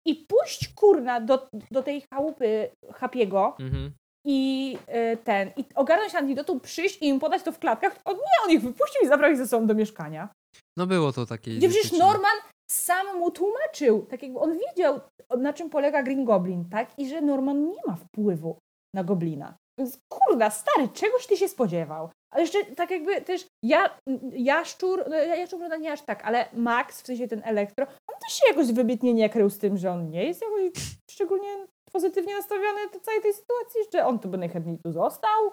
i pójść kurna do, do tej chałupy Hapiego Mhm. i y, ten, i ogarnąć antidotum, przyjść i im podać to w klatkach, on nie, on ich wypuścił i zabrał ich ze sobą do mieszkania. No było to takie... Gdzie przecież. Norman sam mu tłumaczył, tak jakby on wiedział, na czym polega Green Goblin, tak? I że Norman nie ma wpływu na Goblina. Więc kurda, stary, czegoś ty się spodziewał. Ale jeszcze tak jakby też ja, jaszczur, no ja- jaszczur prawda nie aż tak, ale Max, w sensie ten elektro, on też się jakoś wybitnie nie krył z tym, że on nie jest jakoś szczególnie pozytywnie nastawiony do całej tej sytuacji, że on to by najchętniej tu został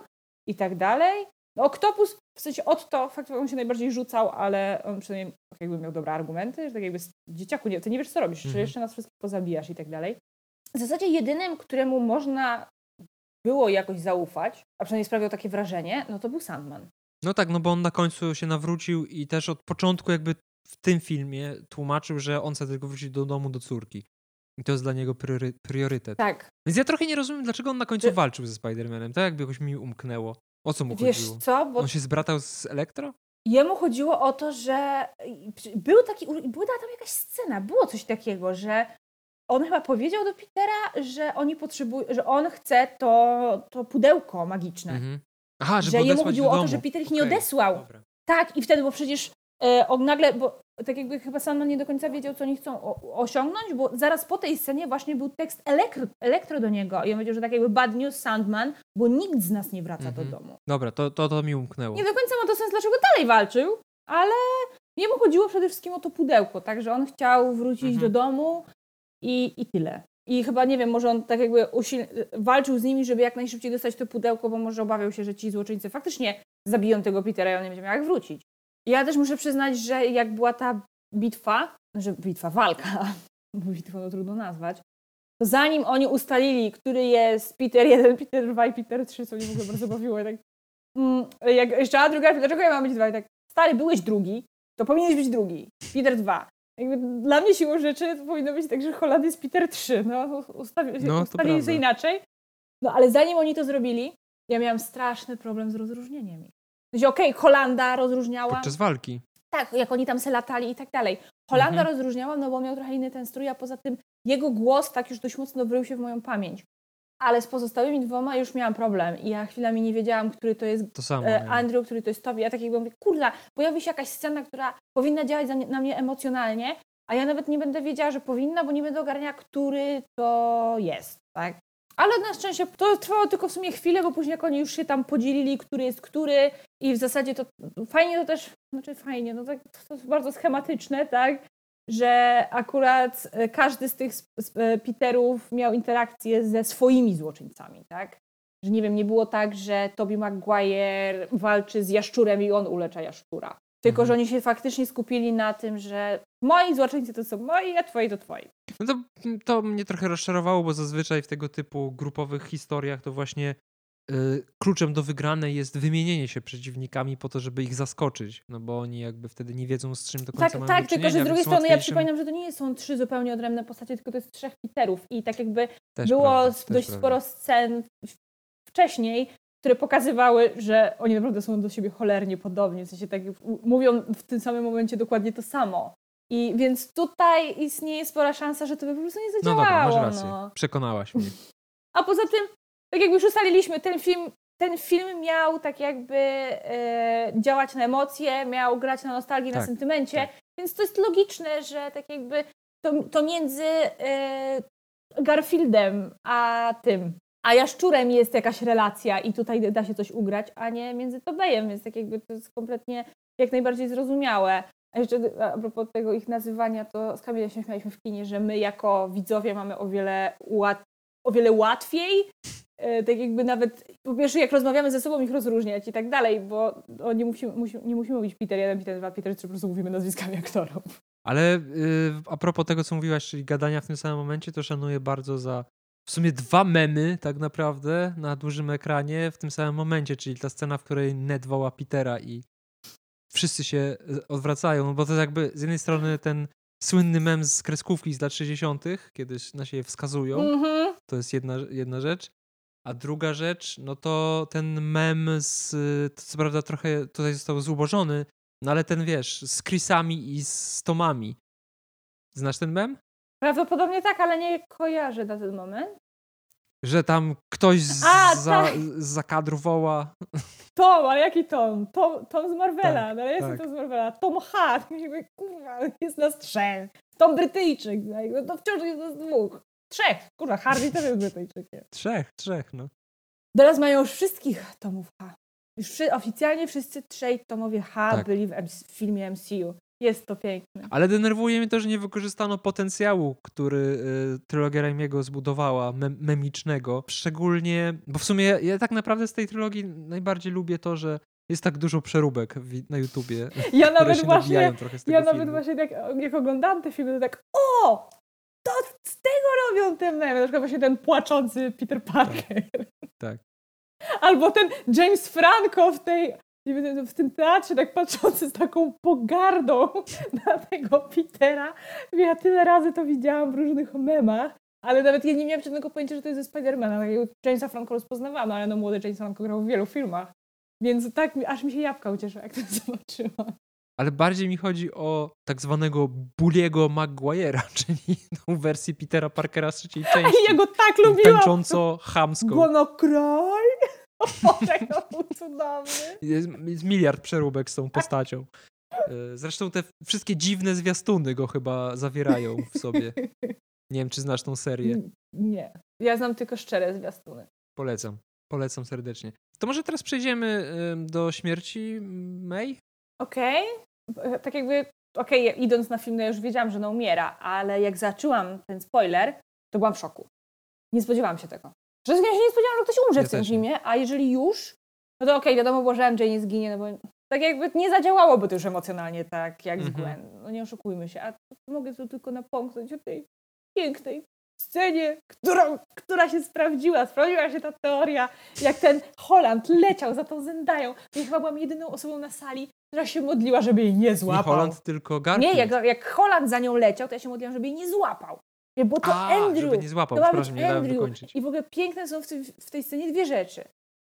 i tak dalej. No Oktopus, w sensie Otto, fakt, on się najbardziej rzucał, ale on przynajmniej tak jakby miał dobre argumenty, że tak jakby dzieciaku, nie, ty nie wiesz co robisz, czy Mhm. jeszcze nas wszystkich pozabijasz i tak dalej. W zasadzie jedynym, któremu można było jakoś zaufać, a przynajmniej sprawiał takie wrażenie, no to był Sandman. No tak, no bo on na końcu się nawrócił i też od początku jakby w tym filmie tłumaczył, że on chce tylko wrócić do domu, do córki. I to jest dla niego priory, priorytet. Tak. Więc ja trochę nie rozumiem, dlaczego on na końcu Ty- walczył ze Spider-Manem. To jakby jakoś mi umknęło. O co mu Wiesz chodziło? co, bo On się zbratał z Elektro? jemu chodziło o to, że był taki, była tam jakaś scena, było coś takiego, że on chyba powiedział do Petera, że oni potrzebują, że on chce to, to pudełko magiczne. Mhm. Aha, żeby Że jemu chodziło o to, że Peter ich nie odesłał. dobra. Tak, i wtedy, bo przecież e, on nagle, bo tak jakby chyba Sandman nie do końca wiedział, co oni chcą o, osiągnąć, bo zaraz po tej scenie właśnie był tekst elektro, elektro do niego i on powiedział, że tak jakby bad news Sandman, bo nikt z nas nie wraca Mhm. do domu. Dobra, to, to, to mi umknęło. Nie do końca ma to sens, dlaczego dalej walczył, ale jemu chodziło przede wszystkim o to pudełko, tak, że on chciał wrócić Mhm. do domu i, i tyle. I chyba, nie wiem, może on tak jakby usil... walczył z nimi, żeby jak najszybciej dostać to pudełko, bo może obawiał się, że ci złoczyńcy faktycznie zabiją tego Petera i on nie będzie miał jak wrócić. Ja też muszę przyznać, że jak była ta bitwa, że bitwa, walka, bo bitwą to trudno nazwać, to zanim oni ustalili, który jest Peter 1, Peter 2 i Peter 3, co mnie w ogóle bardzo bawiło, tak mm, jak jeszcze a druga, dlaczego ja mam być dwa? I tak, stary, byłeś drugi, to powinieneś być drugi. Peter 2. Jakby dla mnie siłą rzeczy to powinno być tak, że Holland jest Peter 3. No, ustawi, No, ustawili inaczej. No, ale zanim oni to zrobili, ja miałam straszny problem z rozróżnieniem ich. Okej, Holanda rozróżniałam. Podczas walki. Tak, jak oni tam se latali i tak dalej. Holanda Mhm. rozróżniałam, no bo miał trochę inny ten strój, a poza tym jego głos tak już dość mocno wrył się w moją pamięć. Ale z pozostałymi dwoma już miałam problem i ja chwilami nie wiedziałam, który to jest To samo. e. Andrew, który to jest Toby. Ja tak jakby mówię, kurwa, pojawi się jakaś scena, która powinna działać na mnie emocjonalnie, a ja nawet nie będę wiedziała, że powinna, bo nie będę ogarniała, który to jest, tak? Ale na szczęście to trwało tylko w sumie chwilę, bo później jak oni już się tam podzielili, który jest który i w zasadzie to fajnie to też, znaczy fajnie, no tak, to jest bardzo schematyczne, tak? Że akurat e, każdy z tych e, Peterów miał interakcję ze swoimi złoczyńcami, tak? Że nie wiem, nie było tak, że Toby Maguire walczy z jaszczurem i on ulecza jaszczura. Tylko, Mhm. że oni się faktycznie skupili na tym, że moi złoczyńcy to są moi, a twoi to twoi. No to, to mnie trochę rozczarowało, bo zazwyczaj w tego typu grupowych historiach to właśnie kluczem do wygranej jest wymienienie się przeciwnikami po to, żeby ich zaskoczyć. No bo oni jakby wtedy nie wiedzą z czym do końca Tak, mają tak, tylko że z drugiej strony ja przypominam, że to nie są trzy zupełnie odrębne postacie, tylko to jest trzech Peterów i tak jakby Też było prawda, dość prawda. sporo scen w- wcześniej, które pokazywały, że oni naprawdę są do siebie cholernie podobni, w sensie tak mówią w tym samym momencie dokładnie to samo. I więc tutaj istnieje spora szansa, że to by po prostu nie No zadziałało. dobra, masz rację. no. Przekonałaś mnie. A poza tym, tak jak już ustaliliśmy, ten film, ten film miał tak jakby e, działać na emocje, miał grać na nostalgii, na Tak, sentymencie, tak. więc to jest logiczne, że tak jakby to, to między e, Garfieldem a tym, a Jaszczurem jest jakaś relacja i tutaj da się coś ugrać, a nie między Tobejem, więc tak jakby to jest kompletnie jak najbardziej zrozumiałe. A jeszcze a propos tego ich nazywania, to z Kamilem się śmialiśmy w kinie, że my jako widzowie mamy o wiele, łat, o wiele łatwiej, e, tak jakby nawet, po pierwsze jak rozmawiamy ze sobą ich rozróżniać i tak dalej, bo nie, musimy, musi, nie musimy mówić Peter 1, Peter 2, Peter 3, po prostu mówimy nazwiskami aktorów. Ale y, a propos tego, co mówiłaś, czyli gadania w tym samym momencie, to szanuję bardzo za w sumie dwa memy tak naprawdę na dużym ekranie w tym samym momencie, czyli ta scena, w której Ned woła Petera i wszyscy się y, odwracają, bo to jest jakby z jednej strony ten słynny mem z kreskówki z lat 60., kiedy na siebie wskazują, Mhm. to jest jedna, jedna rzecz. A druga rzecz, no to ten mem z, to co prawda trochę tutaj został zubożony, no ale ten wiesz, z Chrisami i z Tomami. Znasz ten mem? Prawdopodobnie tak, ale nie kojarzę na ten moment. Że tam ktoś z, A, za, tak. za kadru woła. Tom, ale jaki Tom? Tom, Tom z Marvela, Tak, no ale jestem tak. Tom z Marvela. Tom Hart, kurwa, jest nas trzech. Tom Brytyjczyk, no jakby, to wciąż jest nas dwóch. Trzech, kurwa, Harvey też jest Brytyjczykiem. Trzech, trzech, no. Teraz mają już wszystkich Tomów H. Już oficjalnie wszyscy trzej Tomowie H Tak. byli w, MC, w filmie MCU. Jest to piękne. Ale denerwuje mnie to, że nie wykorzystano potencjału, który y, trylogia Raimiego zbudowała, mem memicznego. Szczególnie, bo w sumie ja tak naprawdę z tej trylogii najbardziej lubię to, że jest tak dużo przeróbek na YouTubie, Ja nawet właśnie, ja nawet filmu. właśnie jak, jak oglądałam te filmy, to tak o! To z tego robią te memy. Na przykład właśnie ten płaczący Peter Parker. Tak. Albo ten James Franco w tej wiem, w tym teatrze tak patrzący z taką pogardą na tego Petera. Ja tyle razy to widziałam w różnych memach, ale nawet ja nie miałam żadnego pojęcia, że to jest ze Spidermana. Takiego Jamesa Franco rozpoznawałam, ale no młody James Franco grał w wielu filmach. Więc tak, aż mi się jabłka ucieszyła, jak to zobaczyłam. Ale bardziej mi chodzi o tak zwanego Bulliego Maguire'a, czyli tą wersję Petera Parkera z trzeciej części. Ja go tak lubiłam! Tańcząco chamską. Gonokraj! Boże, to był cudowny. Jest, jest miliard przeróbek z tą postacią. E, Zresztą te wszystkie dziwne zwiastuny go chyba zawierają w sobie. Nie wiem, czy znasz tą serię. Nie. Ja znam tylko szczere zwiastuny. Polecam. Polecam serdecznie. To może teraz przejdziemy do śmierci May? Okej. Tak jakby, okej, idąc na film, no ja już wiedziałam, że ona umiera, ale jak zaczęłam ten spoiler, to byłam w szoku. Nie spodziewałam się tego. Że ja się nie spodziewałam, że ktoś umrze Ja w tym filmie, a jeżeli już, no to okej, wiadomo było, że MJ nie zginie, no bo tak jakby nie zadziałałoby to już emocjonalnie tak jak z Mhm. Gwen. No nie oszukujmy się, a mogę tu tylko napomknąć o tej pięknej scenie, którą, która się sprawdziła. Sprawdziła się ta teoria, jak ten Holland leciał za tą Zendają. Ja chyba byłam jedyną osobą na sali, która się modliła, żeby jej nie złapał. Nie Holland, tylko Garfield. Nie, jak, jak Holland za nią leciał, to ja się modliłam, żeby jej nie złapał. Bo to A, Andrew. żeby nie złapał, to przepraszam, nie dałem dokończyć. I w ogóle piękne są w, tej- w tej scenie dwie rzeczy.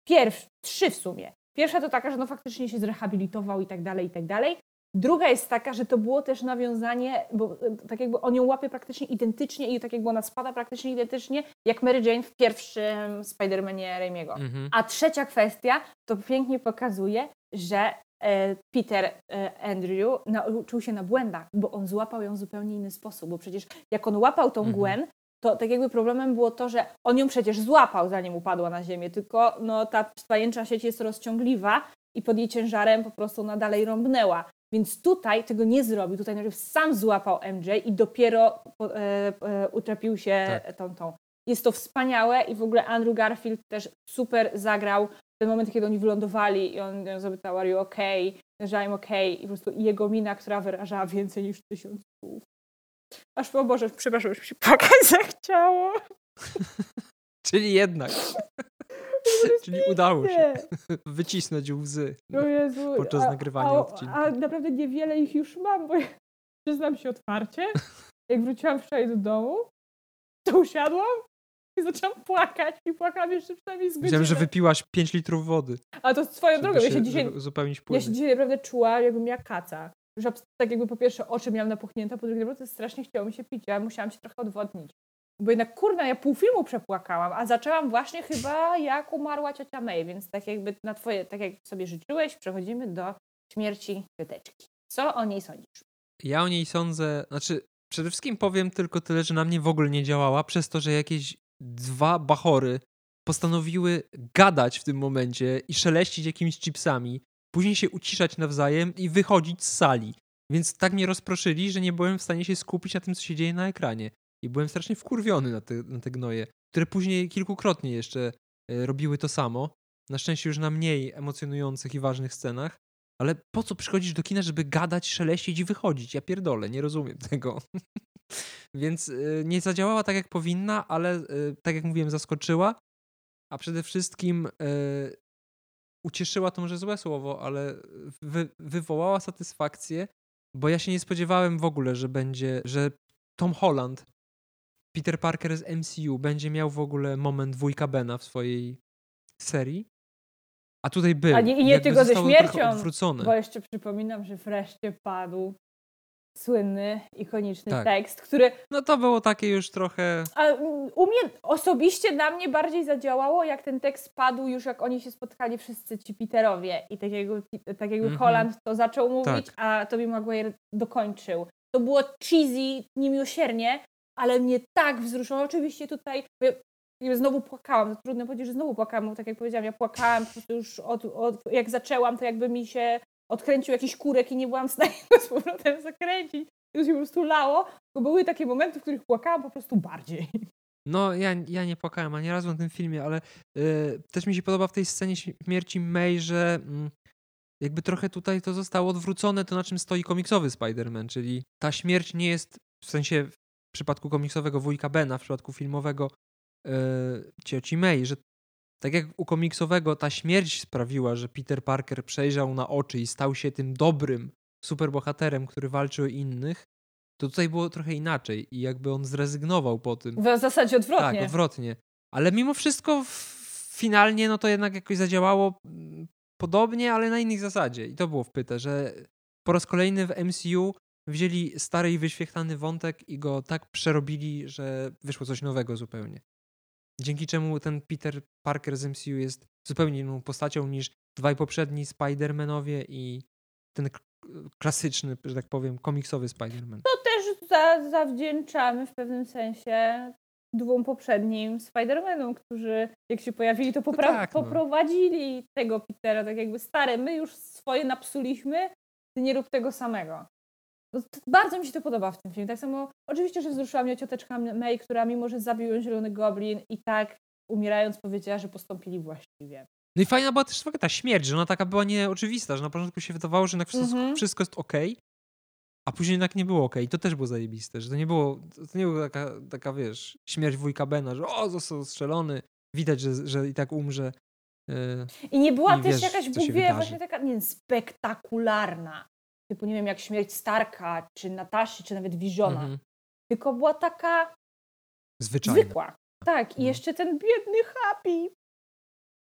Pierw, trzy w sumie. Pierwsza to taka, że no faktycznie się zrehabilitował i tak dalej, i tak dalej. Druga jest taka, że to było też nawiązanie, bo e, tak jakby on ją łapie praktycznie identycznie i tak jakby ona spada praktycznie identycznie, jak Mary Jane w pierwszym Spider-Manie Raimiego. Mhm. A trzecia kwestia to pięknie pokazuje, że Peter e, Andrew nauczył się na błędach, bo on złapał ją w zupełnie inny sposób, bo przecież jak on łapał tą Mhm. Gwen, to tak jakby problemem było to, że on ją przecież złapał, zanim upadła na ziemię, tylko no, ta pajęcza sieć jest rozciągliwa i pod jej ciężarem po prostu ona dalej rąbnęła. Więc tutaj tego nie zrobił. Tutaj najpierw sam złapał MJ i dopiero e, e, uczepił się Tak. tą, tą. Jest to wspaniałe i w ogóle Andrew Garfield też super zagrał ten moment, kiedy oni wylądowali i on ją zapytał, are you okay? Że I'm okay. I po prostu jego mina, która wyrażała więcej niż tysiąc słów. Aż, o Boże, przepraszam, już mi się płakać zachciało. Czyli jednak. Czyli udało się wycisnąć łzy. O Jezu. Podczas a, nagrywania a, odcinka. A naprawdę niewiele ich już mam, bo ja, przyznam się otwarcie, jak wróciłam wczoraj do domu, to usiadłam i zaczęłam płakać i płakałam jeszcze przynajmniej z godzinę. Myślałem, że wypiłaś 5 litrów wody. A to swoją drogą, ja się dzisiaj, zu- uzupełnić ja płyny. się dzisiaj naprawdę czuła, jakbym miała kaca. Że tak jakby po pierwsze oczy miałam napuchnięte, po drugie prostu strasznie chciało mi się pić, ja musiałam się trochę odwodnić. Bo jednak kurna, ja pół filmu przepłakałam, a zaczęłam właśnie chyba jak umarła ciocia May, więc tak jakby na twoje, tak jak sobie życzyłeś, przechodzimy do śmierci cioteczki. Co o niej sądzisz? Ja o niej sądzę, znaczy przede wszystkim powiem tylko tyle, że na mnie w ogóle nie działała, przez to, że jakieś dwa bachory postanowiły gadać w tym momencie i szeleścić jakimiś chipsami, później się uciszać nawzajem i wychodzić z sali. Więc tak mnie rozproszyli, że nie byłem w stanie się skupić na tym, co się dzieje na ekranie. I byłem strasznie wkurwiony na te, na te gnoje, które później kilkukrotnie jeszcze e, robiły to samo. Na szczęście już na mniej emocjonujących i ważnych scenach. Ale po co przychodzisz do kina, żeby gadać, szeleścić i wychodzić? Ja pierdolę, nie rozumiem tego. Więc y, nie zadziałała tak, jak powinna, ale y, tak jak mówiłem, zaskoczyła. A przede wszystkim y, ucieszyła to może złe słowo, ale wy, wywołała satysfakcję, bo ja się nie spodziewałem w ogóle, że będzie, że Tom Holland, Peter Parker z MCU będzie miał w ogóle moment wujka Bena w swojej serii. A tutaj był. A nie- i nie tylko ze śmiercią. Bo jeszcze przypominam, że wreszcie padł słynny, ikoniczny Tak. tekst, który No to było takie już trochę. a, mm, u mnie osobiście na mnie bardziej zadziałało, jak ten tekst padł już jak oni się spotkali wszyscy ci Peterowie i tak jakby, tak jakby Mhm. Holland to zaczął mówić, Tak. a Tobey Maguire dokończył. To było cheesy, niemiłosiernie, ale mnie tak wzruszyło. Oczywiście tutaj znowu płakałam, to trudno powiedzieć, że znowu płakałam, bo tak jak powiedziałam, ja płakałam po prostu już od, od jak zaczęłam, to jakby mi się odkręcił jakiś kurek i nie byłam w stanie go z powrotem zakręcić. Już się po prostu lało, bo były takie momenty, w których płakałam po prostu bardziej. No, ja, ja nie płakałem ani razu na tym filmie, ale y, też mi się podoba w tej scenie śmierci May, że mm, jakby trochę tutaj to zostało odwrócone, to na czym stoi komiksowy Spider-Man, czyli ta śmierć nie jest w sensie w przypadku komiksowego wujka Bena, w przypadku filmowego y, cioci May, że tak jak u komiksowego ta śmierć sprawiła, że Peter Parker przejrzał na oczy i stał się tym dobrym superbohaterem, który walczy o innych, to tutaj było trochę inaczej i jakby on zrezygnował po tym. W zasadzie odwrotnie. Tak, odwrotnie. Ale mimo wszystko finalnie no to jednak jakoś zadziałało mm, podobnie, ale na innej zasadzie. I to było wpyte, że po raz kolejny w MCU wzięli stary i wyświechtany wątek i go tak przerobili, że wyszło coś nowego zupełnie. Dzięki czemu ten Peter Parker z MCU jest zupełnie inną postacią niż dwaj poprzedni Spider-Manowie i ten klasyczny, że tak powiem, komiksowy Spider-Man. To też za, zawdzięczamy w pewnym sensie dwóm poprzednim Spider-Manom, którzy jak się pojawili, to popra- no tak, no. poprowadzili tego Petera, tak jakby stare, my już swoje napsuliśmy, ty nie rób tego samego. No, bardzo mi się to podoba w tym filmie. Tak samo, oczywiście, że wzruszyła mnie cioteczka May, która mimo, że zabił ją Zielony Goblin i tak umierając powiedziała, że postąpili właściwie. No i fajna była też ta śmierć, że ona taka była nieoczywista, że na początku się wydawało, że jednak wszystko, mm -hmm. wszystko jest ok, a później jednak nie było ok. I to też było zajebiste, że to nie było, to nie była taka, taka wiesz, śmierć wujka Bena, że o, został strzelony, widać, że, że i tak umrze. Yy, I nie była też wiesz, jakaś, Bóg wie, właśnie taka nie, spektakularna. Typu, nie wiem, jak śmierć Starka, czy Nataszy, czy nawet Visiona. Mm -hmm. Tylko była taka Zwyczajna. zwykła. Tak, i no. jeszcze ten biedny Happy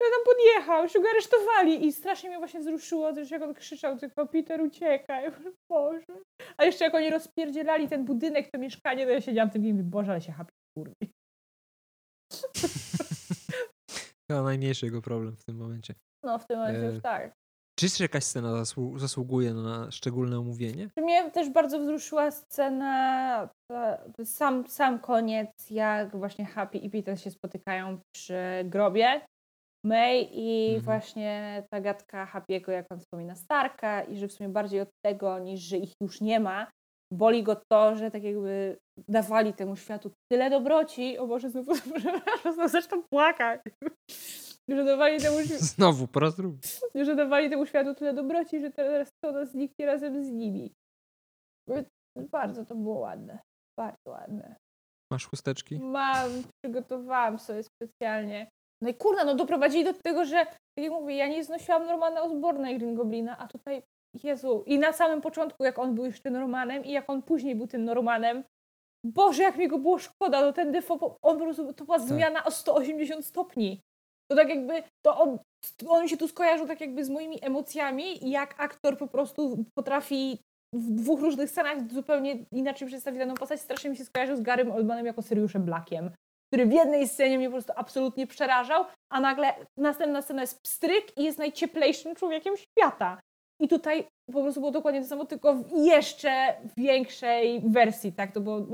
ja tam podjechał, już go aresztowali i strasznie mnie właśnie wzruszyło też jak on krzyczał tylko Peter uciekaj, Boże. A jeszcze jak oni rozpierdzielali ten budynek, to mieszkanie, to ja siedziałam w tym i mówię, Boże, ale się happy kurwi. Chyba najmniejszy jego problem w tym momencie. No, w tym momencie e... już tak. Czy jeszcze jakaś scena zasłu zasługuje na szczególne omówienie? Mnie też bardzo wzruszyła scena, sam, sam koniec, jak właśnie Happy i Peter się spotykają przy grobie May i mhm. właśnie ta gadka Happy'ego, jak on wspomina Starka i że w sumie bardziej od tego, niż że ich już nie ma, boli go to, że tak jakby dawali temu światu tyle dobroci, o Boże, znowu, znowu zaczynam płakać, że dawali temu Znowu, po raz drugi. Że dawali temu światu tyle dobroci, że teraz to nas zniknie razem z nimi. Bardzo to było ładne. Bardzo ładne. Masz chusteczki? Mam, przygotowałam sobie specjalnie. No i kurna, no doprowadzili do tego, że tak jak mówię, ja nie znosiłam Normana Osborna i Green Goblina, a tutaj, Jezu, i na samym początku, jak on był jeszcze Normanem i jak on później był tym Normanem, Boże, jak mi go było szkoda, no ten Defoe, on po prostu, to była tak. zmiana o 180 stopni. To tak jakby, to on, on się tu skojarzył tak jakby z moimi emocjami, jak aktor po prostu potrafi w dwóch różnych scenach zupełnie inaczej przedstawić daną postać. Strasznie mi się skojarzył z Garym Oldmanem jako Syriuszem Blackiem który w jednej scenie mnie po prostu absolutnie przerażał, a nagle następna scena jest pstryk i jest najcieplejszym człowiekiem świata. I tutaj po prostu było dokładnie to samo, tylko w jeszcze większej wersji, tak? To było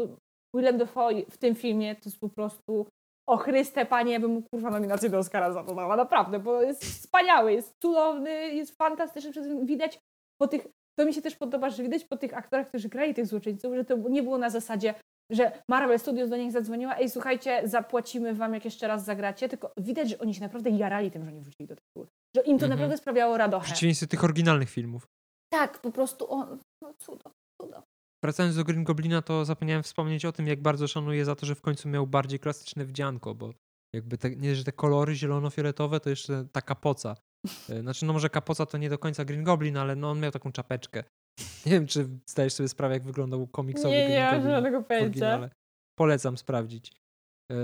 Willem Dafoe w tym filmie to jest po prostu o Chryste, Panie, ja bym mu kurwa nominację do Oscara za to dała, naprawdę, bo jest wspaniały, jest cudowny, jest fantastyczny, widać po tych, to mi się też podoba, że widać po tych aktorach, którzy grali tych złoczyńców, że to nie było na zasadzie że Marvel Studios do nich zadzwoniła, ej słuchajcie, zapłacimy wam jak jeszcze raz zagracie, tylko widać, że oni się naprawdę jarali tym, że nie wrócili do tytułu. Że im to mhm. naprawdę sprawiało radochę. W przeciwieństwie tych oryginalnych filmów. Tak, po prostu on, no cudo, cudo. Wracając do Green Goblina, to zapomniałem wspomnieć o tym, jak bardzo szanuję za to, że w końcu miał bardziej klasyczne wdzianko, bo jakby te, nie, że te kolory zielono-fioletowe, to jeszcze ta kapoca. E, znaczy, no może kapoca to nie do końca Green Goblin, ale no on miał taką czapeczkę. Nie wiem, czy zdajesz sobie sprawę, jak wyglądał komiksowy nie, Green nie, Goblin. Nie, mam żadnego pojęcia. Polecam sprawdzić. E,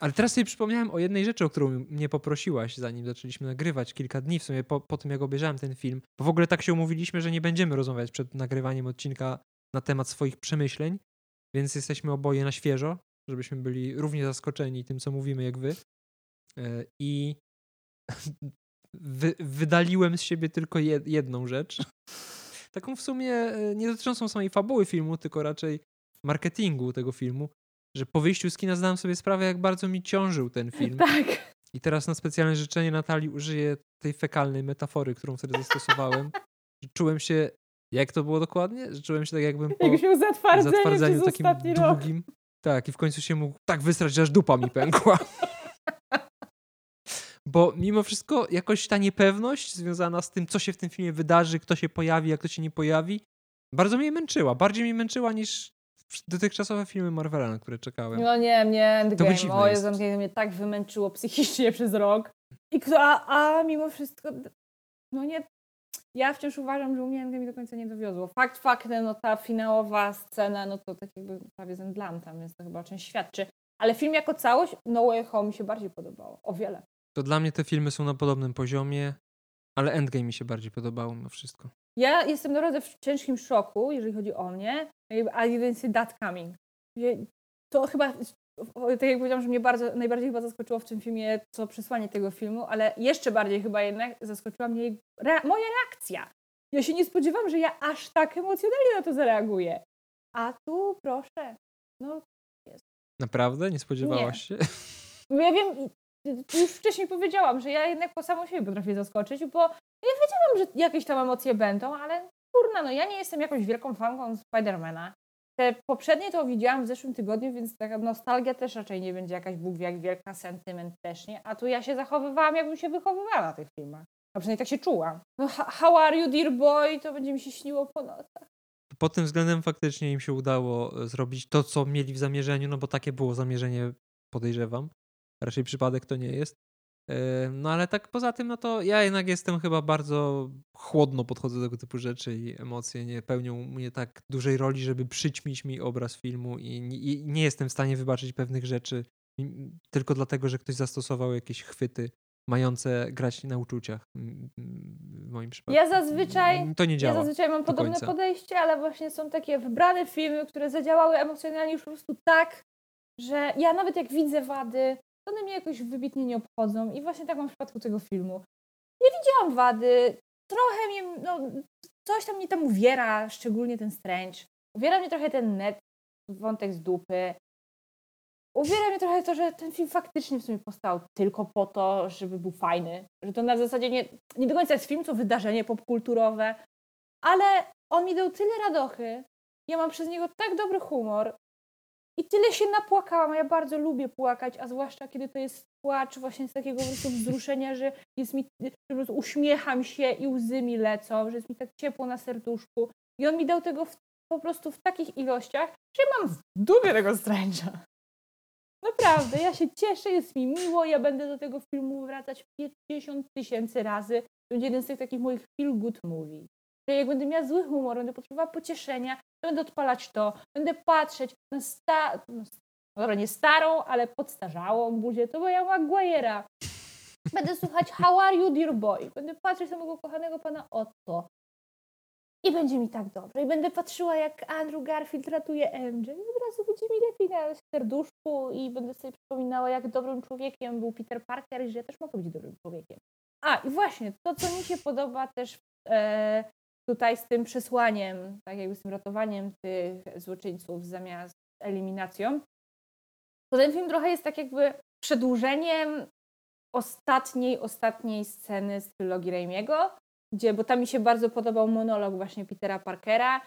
ale teraz sobie przypomniałem o jednej rzeczy, o którą mnie poprosiłaś, zanim zaczęliśmy nagrywać kilka dni w sumie po, po tym, jak obejrzałem ten film. Bo w ogóle tak się umówiliśmy, że nie będziemy rozmawiać przed nagrywaniem odcinka na temat swoich przemyśleń, więc jesteśmy oboje na świeżo, żebyśmy byli równie zaskoczeni tym, co mówimy, jak wy. E, I wy, wydaliłem z siebie tylko jedną rzecz. Taką w sumie e, nie dotyczącą samej fabuły filmu, tylko raczej marketingu tego filmu że po wyjściu z kina zdałem sobie sprawę, jak bardzo mi ciążył ten film. Tak. I teraz na specjalne życzenie Natalii użyję tej fekalnej metafory, którą wtedy zastosowałem. Czułem się, jak to było dokładnie? Czułem się tak jakbym po Jakbyś zatwardzeniu takim długim. Rok. Tak, i w końcu się mógł tak wystrać, że aż dupa mi pękła. Bo mimo wszystko jakoś ta niepewność związana z tym, co się w tym filmie wydarzy, kto się pojawi, jak kto się nie pojawi, bardzo mnie męczyła. Bardziej mnie męczyła niż dotychczasowe filmy Marvela, na które czekałem. No nie, mnie Endgame. O Jezu, Endgame mnie tak wymęczyło psychicznie przez rok. I kto, a, a mimo wszystko, no nie, ja wciąż uważam, że u mnie Endgame do końca nie dowiozło. Fakt faktem, no ta finałowa scena, no to tak jakby prawie zemdlam tam, więc to chyba o czymś świadczy. Ale film jako całość, No Way Home mi się bardziej podobało. O wiele. To dla mnie te filmy są na podobnym poziomie, ale Endgame mi się bardziej podobało mimo wszystko. Ja jestem naprawdę w ciężkim szoku, jeżeli chodzi o mnie. Didn't see that coming. To chyba, tak jak powiedziałam, że mnie bardzo, najbardziej chyba zaskoczyło w tym filmie to przesłanie tego filmu, ale jeszcze bardziej chyba jednak zaskoczyła mnie moja reakcja. Ja się nie spodziewam, że ja aż tak emocjonalnie na to zareaguję. A tu proszę, no jest. Naprawdę? Nie spodziewałaś nie. się? Ja wiem, już wcześniej powiedziałam, że ja jednak po samą siebie potrafię zaskoczyć, bo ja wiedziałam, że jakieś tam emocje będą, ale kurna, no ja nie jestem jakąś wielką fanką Spidermana. Te poprzednie to widziałam w zeszłym tygodniu, więc taka nostalgia też raczej nie będzie jakaś Bóg wie jak wielka, sentyment też nie. A tu ja się zachowywałam, jakbym się wychowywała na tych filmach. A przynajmniej tak się czułam. No how are you, dear boy? To będzie mi się śniło po nocach. Pod tym względem faktycznie im się udało e, zrobić to, co mieli w zamierzeniu, no bo takie było zamierzenie, podejrzewam. Raczej przypadek to nie jest. No ale tak poza tym, no to ja jednak jestem chyba bardzo chłodno podchodzę do tego typu rzeczy i emocje nie pełnią mnie tak dużej roli, żeby przyćmić mi obraz filmu i nie, i nie jestem w stanie wybaczyć pewnych rzeczy tylko dlatego, że ktoś zastosował jakieś chwyty mające grać na uczuciach w moim przypadku. Ja zazwyczaj, to nie działa ja zazwyczaj mam podobne końca. podejście, ale właśnie są takie wybrane filmy, które zadziałały emocjonalnie już po prostu tak, że ja nawet jak widzę wady, one mnie jakoś wybitnie nie obchodzą i właśnie tak mam w przypadku tego filmu. Nie widziałam wady, trochę mnie, no, coś tam mnie tam uwiera, szczególnie ten Strange. Uwiera mnie trochę ten net, wątek z dupy. Uwiera mnie trochę to, że ten film faktycznie w sumie powstał tylko po to, żeby był fajny. Że to na zasadzie nie, nie do końca jest film, co wydarzenie popkulturowe, ale on mi dał tyle radochy. Ja mam przez niego tak dobry humor, i tyle się napłakałam. Ja bardzo lubię płakać, a zwłaszcza kiedy to jest płacz właśnie z takiego po prostu wzruszenia, że jest mi, że po prostu uśmiecham się i łzy mi lecą, że jest mi tak ciepło na serduszku. I on mi dał tego w, po prostu w takich ilościach, że mam w tego Strange'a. Naprawdę, ja się cieszę, jest mi miło, ja będę do tego filmu wracać 50 tysięcy razy. To będzie jeden z tych takich moich feel good movie. Że jak będę miała zły humor, będę potrzebowała pocieszenia, będę odpalać to, będę patrzeć na sta... No, dobra, nie starą, ale podstarzałą buzię, to moja Maguire'a. Będę słuchać How are you, dear boy? Będę patrzeć na mojego kochanego pana Otto. I będzie mi tak dobrze. I będę patrzyła, jak Andrew Garfield ratuje MJ. I od razu będzie mi lepiej na serduszku i będę sobie przypominała, jak dobrym człowiekiem był Peter Parker i że ja też mogę być dobrym człowiekiem. A, i właśnie, to, co mi się podoba też e, tutaj z tym przesłaniem, tak jakby z tym ratowaniem tych złoczyńców zamiast eliminacją, to ten film trochę jest tak jakby przedłużeniem ostatniej, ostatniej sceny z trylogii Raimiego, gdzie, bo tam mi się bardzo podobał monolog właśnie Petera Parkera.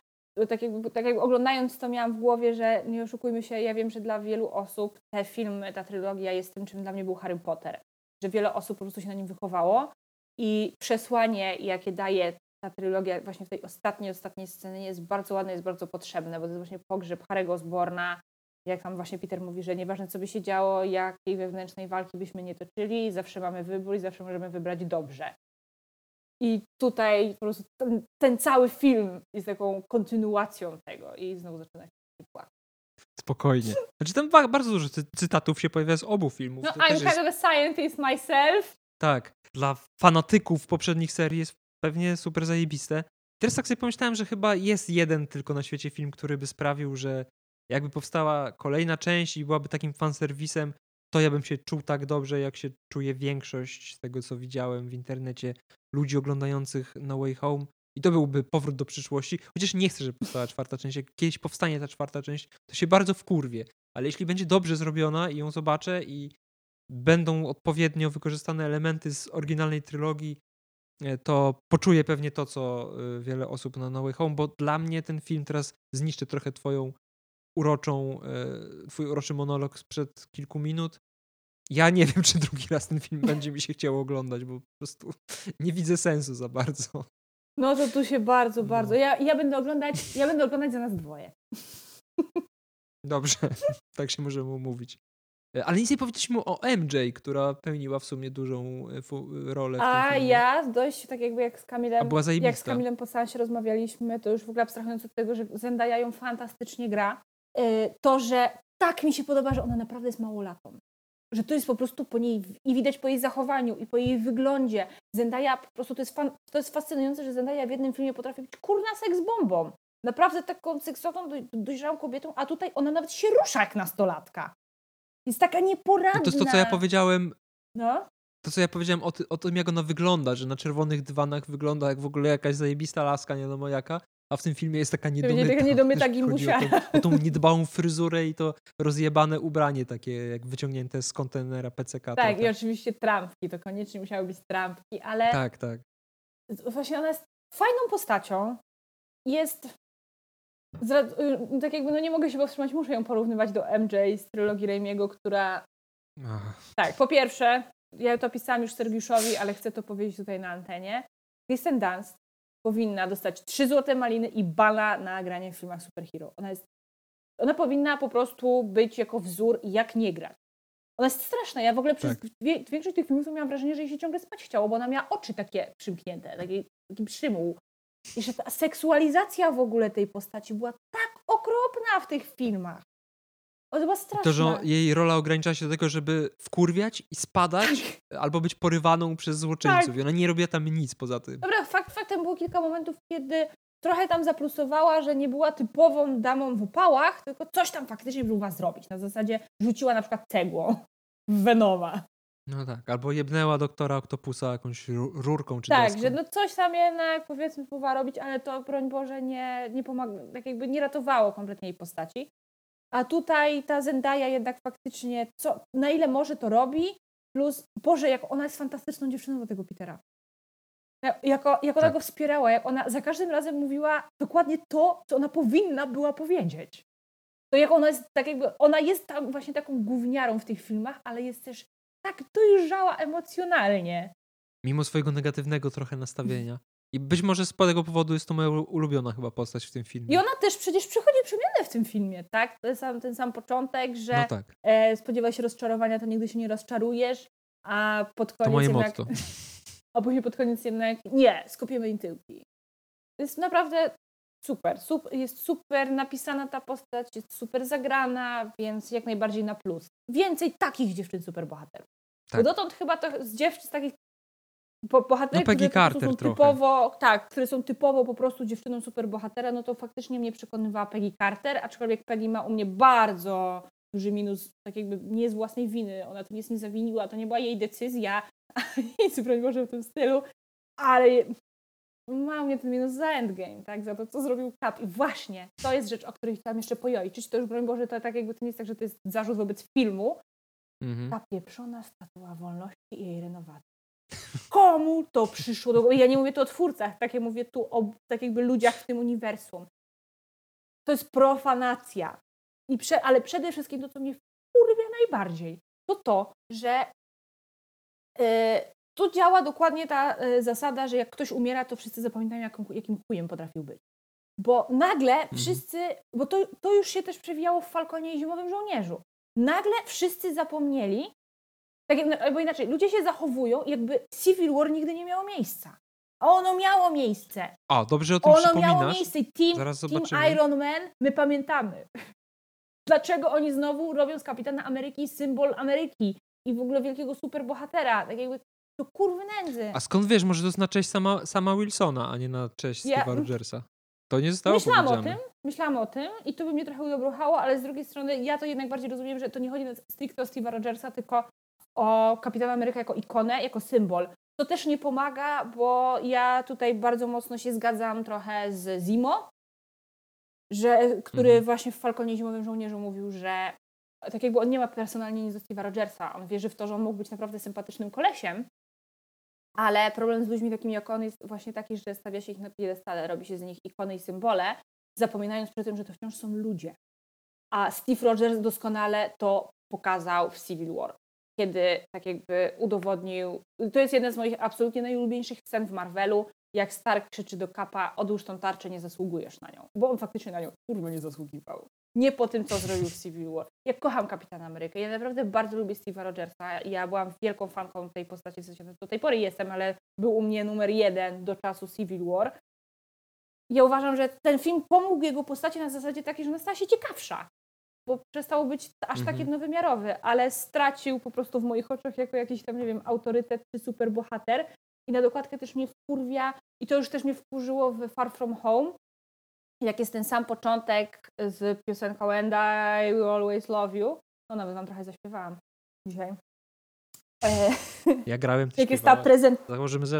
Tak jakby, tak jakby oglądając to miałam w głowie, że nie oszukujmy się, ja wiem, że dla wielu osób te filmy, ta trylogia jest tym, czym dla mnie był Harry Potter. Że wiele osób po prostu się na nim wychowało i przesłanie, jakie daje ta trylogia właśnie w tej ostatniej, ostatniej scenie jest bardzo ładna, jest bardzo potrzebna, bo to jest właśnie pogrzeb Harry'ego Osborna, jak tam właśnie Peter mówi, że nieważne co by się działo, jakiej wewnętrznej walki byśmy nie toczyli, zawsze mamy wybór i zawsze możemy wybrać dobrze. I tutaj po prostu ten, ten cały film jest taką kontynuacją tego i znowu zaczyna się płakać. Spokojnie. Znaczy tam bardzo dużo cytatów się pojawia z obu filmów. No, I'm kind jest... of a scientist myself. Tak. Dla fanatyków poprzednich serii jest pewnie super zajebiste. Teraz tak sobie pomyślałem, że chyba jest jeden tylko na świecie film, który by sprawił, że jakby powstała kolejna część i byłaby takim fanserwisem, to ja bym się czuł tak dobrze, jak się czuje większość tego, co widziałem w internecie ludzi oglądających No Way Home. I to byłby powrót do przyszłości. Chociaż nie chcę, żeby powstała czwarta część. Jak kiedyś powstanie ta czwarta część, to się bardzo wkurwie. Ale jeśli będzie dobrze zrobiona i ją zobaczę i będą odpowiednio wykorzystane elementy z oryginalnej trylogii, to poczuję pewnie to, co e, wiele osób na No Way Home, bo dla mnie ten film teraz zniszczy trochę twoją uroczą, e, twój uroczy monolog sprzed kilku minut. Ja nie wiem, czy drugi raz ten film będzie mi się chciało oglądać, bo po prostu nie widzę sensu za bardzo. No to tu się bardzo, no. bardzo. Ja, ja będę oglądać, ja będę oglądać za nas dwoje. Dobrze, tak się możemy umówić. E, ale nic nie powiedzieliśmy o MJ, która pełniła w sumie dużą e, rolę w A ja dość tak jakby jak z A Kamilem, była jak z. Kamilem po seansie rozmawialiśmy, to już w ogóle abstrahując od tego, że Zendaya ją fantastycznie gra, to, że tak mi się podoba, że ona naprawdę jest małolatą. Że to jest po prostu po niej i widać po jej zachowaniu i po jej wyglądzie. Zendaya po prostu to jest, fan, to jest fascynujące, że Zendaya w jednym filmie potrafi być kurna seks bombą. Naprawdę taką seksowną, doj- dojrzałą kobietą, a tutaj ona nawet się rusza jak nastolatka. Jest taka nieporadna. To jest to, co ja powiedziałem, No. to, co ja powiedziałem o, ty, o tym, jak ona wygląda, że na czerwonych dywanach wygląda jak w ogóle jakaś zajebista laska, nie wiadomo jaka, a w tym filmie jest taka niedomyta. taka niedomyta chodzi o tą, o tą niedbałą fryzurę i to rozjebane ubranie takie, jak wyciągnięte z kontenera PCK. Tak, trochę. i oczywiście trampki, to koniecznie musiały być trampki, ale tak, tak. właśnie ona jest fajną postacią. Jest. Y, tak jakby, no nie mogę się powstrzymać, muszę ją porównywać do MJ z trylogii Raimiego, która. Ach, Tak, po pierwsze, ja to pisałam już Sergiuszowi, ale chcę to powiedzieć tutaj na antenie. Kristen Dunst powinna dostać trzy złote maliny i bala na granie w filmach superhero. Ona jest. Ona powinna po prostu być jako wzór, jak nie grać. Ona jest straszna. Ja w ogóle przez Tak. większość tych filmów miałam wrażenie, że jej się ciągle spać chciało, bo ona miała oczy takie przymknięte, taki, taki przymuł. I że ta seksualizacja w ogóle tej postaci była tak okropna w tych filmach. Ona była straszna. To, że jej rola ogranicza się do tego, żeby wkurwiać i spadać, albo być porywaną przez złoczyńców. Tak. I ona nie robiła tam nic poza tym. Dobra, fakt faktem było kilka momentów, kiedy trochę tam zaplusowała, że nie była typową damą w upałach, tylko coś tam faktycznie próbowała zrobić. Na zasadzie rzuciła na przykład cegłą w Venoma. No tak, albo jebnęła doktora Octopusa jakąś ru- rurką czy Tak, deską. że no coś tam jednak powiedzmy próbowała robić, ale to broń Boże nie, nie pomagało, tak jakby nie ratowało kompletnie jej postaci. A tutaj ta Zendaya jednak faktycznie, co, na ile może to robi, plus Boże, jak ona jest fantastyczną dziewczyną do tego Petera. Ja- Jako, jak ona Tak. go wspierała, jak ona za każdym razem mówiła dokładnie to, co ona powinna była powiedzieć. To jak ona jest, tak jakby, ona jest tam właśnie taką gówniarą w tych filmach, ale jest też tak dojrzała emocjonalnie. Mimo swojego negatywnego trochę nastawienia. I być może z tego powodu jest to moja ulu- ulubiona chyba postać w tym filmie. I ona też przecież przechodzi przemianę w tym filmie, tak? To jest sam, ten sam początek, że No tak, e, spodziewa się rozczarowania, to nigdy się nie rozczarujesz, a pod to koniec moje jednak, motto. a później pod koniec jednak nie, skopiemy im tyłki. To jest naprawdę super, sup, jest super napisana ta postać, jest super zagrana, więc jak najbardziej na plus. Więcej takich dziewczyn superbohaterów. Tak. Bo dotąd chyba to z dziewczyn z takich bo, bohaterek, No, Peggy które Carter są trochę. typowo, tak, które są typowo po prostu dziewczyną superbohatera, no to faktycznie mnie przekonywała Peggy Carter, aczkolwiek Peggy ma u mnie bardzo duży minus, tak jakby nie z własnej winy, ona tu nic nie zawiniła, to nie była jej decyzja, nic, broń Boże, w tym stylu, ale ma u mnie ten minus za Endgame, tak, za to, co zrobił Cap. I właśnie, to jest rzecz, o której chciałam jeszcze pojojczyć, to już, broń Boże, to tak jakby to nie jest tak, że to jest zarzut wobec filmu, Mhm. ta pieprzona statua wolności i jej renowacji. Komu to przyszło do głowy? Ja nie mówię tu o twórcach, tak jak mówię tu o tak jakby ludziach w tym uniwersum. To jest profanacja. I prze, ale przede wszystkim to, co mnie wkurwia najbardziej, to to, że e, tu działa dokładnie ta e, zasada, że jak ktoś umiera, to wszyscy zapominają, jaką, jakim chujem potrafił być. Bo nagle wszyscy, bo to, to już się też przewijało w Falconie i Zimowym Żołnierzu. Nagle wszyscy zapomnieli, tak jak, albo inaczej, ludzie się zachowują, jakby Civil War nigdy nie miało miejsca. A ono miało miejsce. A, dobrze o tym Ono miało przypominasz. miejsce. Team, Zaraz team. Iron Man, my pamiętamy. Dlaczego oni znowu robią z Kapitana Ameryki symbol Ameryki i w ogóle wielkiego superbohatera? Tak jakby to kurwy nędzy. A skąd wiesz, może to jest na cześć sama, sama Wilsona, a nie na cześć Ja- Steve'a Rogersa? To nie zostało Myślałam o tym, myślałam o tym i to by mnie trochę udobruchało, ale z drugiej strony ja to jednak bardziej rozumiem, że to nie chodzi stricte o Steve'a Rogersa, tylko o Kapitana Ameryka jako ikonę, jako symbol. To też nie pomaga, bo ja tutaj bardzo mocno się zgadzam trochę z Zimo, że, który Mhm. właśnie w Falconie Zimowym Żołnierzu mówił, że tak jakby on nie ma personalnie nic do Steve'a Rogersa. On wierzy w to, że on mógł być naprawdę sympatycznym kolesiem, ale problem z ludźmi takimi jak on jest właśnie taki, że stawia się ich na piedestale, robi się z nich ikony i symbole, zapominając przy tym, że to wciąż są ludzie. A Steve Rogers doskonale to pokazał w Civil War, kiedy tak jakby udowodnił, to jest jedna z moich absolutnie najulubieńszych scen w Marvelu, jak Stark krzyczy do Kapa, odłóż tą tarczę, nie zasługujesz na nią. Bo on faktycznie na nią kurwa nie zasługiwał. Nie po tym, co zrobił w Civil War. Ja kocham Kapitana Amerykę. Ja naprawdę bardzo lubię Steve'a Rogersa. Ja byłam wielką fanką tej postaci, w sensie do tej pory jestem, ale był u mnie numer jeden do czasu Civil War. Ja uważam, że ten film pomógł jego postaci na zasadzie takiej, że ona stała się ciekawsza. Bo przestał być aż tak Mhm. jednowymiarowy, ale stracił po prostu w moich oczach jako jakiś tam, nie wiem, autorytet czy superbohater. I na dokładkę też mnie wkurwia, i to już też mnie wkurzyło w Far From Home, jak jest ten sam początek z piosenką And I Will Always Love You. No nawet wam trochę zaśpiewałam dzisiaj. E, Ja grałem, jak, jest ta prezent,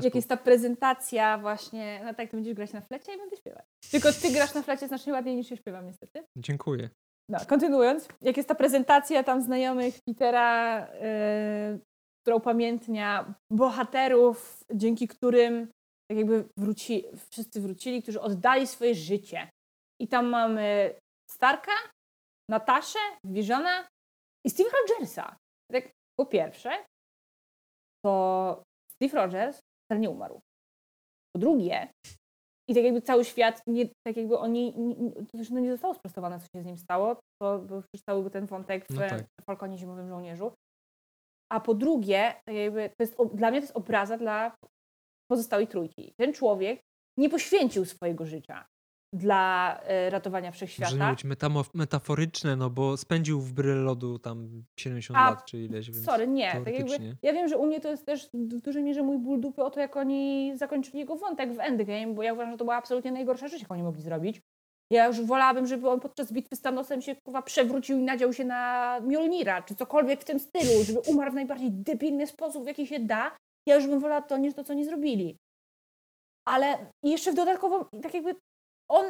jak jest ta prezentacja właśnie, no tak, ty będziesz grać na flecie i będę śpiewać. Tylko ty grasz na flecie znacznie ładniej niż ja śpiewam niestety. Dziękuję. No, kontynuując, jak jest ta prezentacja tam znajomych Petera, yy, która upamiętnia bohaterów, dzięki którym tak jakby wróci, wszyscy wrócili, którzy oddali swoje życie. I tam mamy Starka, Nataszę, Visiona i Steve Rogersa. Tak, po pierwsze, to Steve Rogers wcale nie umarł. Po drugie, i tak jakby cały świat, nie, tak jakby oni, nie, to też no nie zostało sprostowane, co się z nim stało, to był przecież cały ten wątek w No tak. Falconie Zimowym Żołnierzu. A po drugie, tak jakby to jest, dla mnie to jest obraza dla pozostałej trójki. Ten człowiek nie poświęcił swojego życia dla e, ratowania Może nie wszechświata. być metamo- metaforyczne, no bo spędził w bryl lodu tam 70 A, lat czy ileś, więc Sorry, nie. Tak jakby, ja wiem, że u mnie to jest też w dużej mierze mój ból dupy o to, jak oni zakończyli jego wątek w Endgame, bo ja uważam, że to była absolutnie najgorsza rzecz, jaką oni mogli zrobić. Ja już wolałabym, żeby on podczas bitwy z Thanosem się kurwa przewrócił i nadział się na Mjolnira, czy cokolwiek w tym stylu, żeby umarł w najbardziej debilny sposób, w jaki się da. Ja już bym wolała to, niż to, co oni zrobili. Ale jeszcze w dodatkowo, tak jakby on,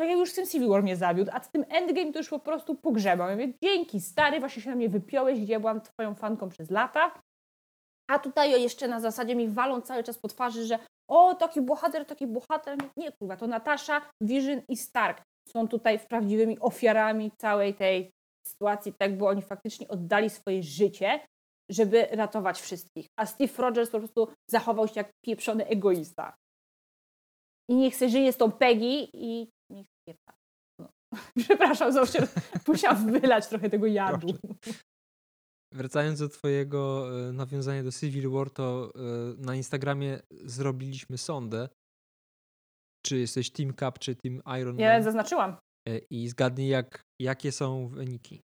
tak jak już z tym Civil War mnie zawiódł, a z tym Endgame to już po prostu pogrzebał. Ja mówię, dzięki stary, właśnie się na mnie wypiąłeś, gdzie ja byłam twoją fanką przez lata. A tutaj jeszcze na zasadzie mi walą cały czas po twarzy, że o, taki bohater, taki bohater. Nie, kurwa, to Natasza, Vision i Stark są tutaj prawdziwymi ofiarami całej tej sytuacji, tak, bo oni faktycznie oddali swoje życie, żeby ratować wszystkich. A Steve Rogers po prostu zachował się jak pieprzony egoista. I niech se żyje z tą Peggy i niech spierdala. No. Przepraszam, zawsze musiałam wylać trochę tego jadu. Wracając do twojego e, nawiązania do Civil War, to e, na Instagramie zrobiliśmy sondę, czy jesteś Team Cap, czy Team Iron Ja Man zaznaczyłam. e, i zgadnij jak, jakie są wyniki.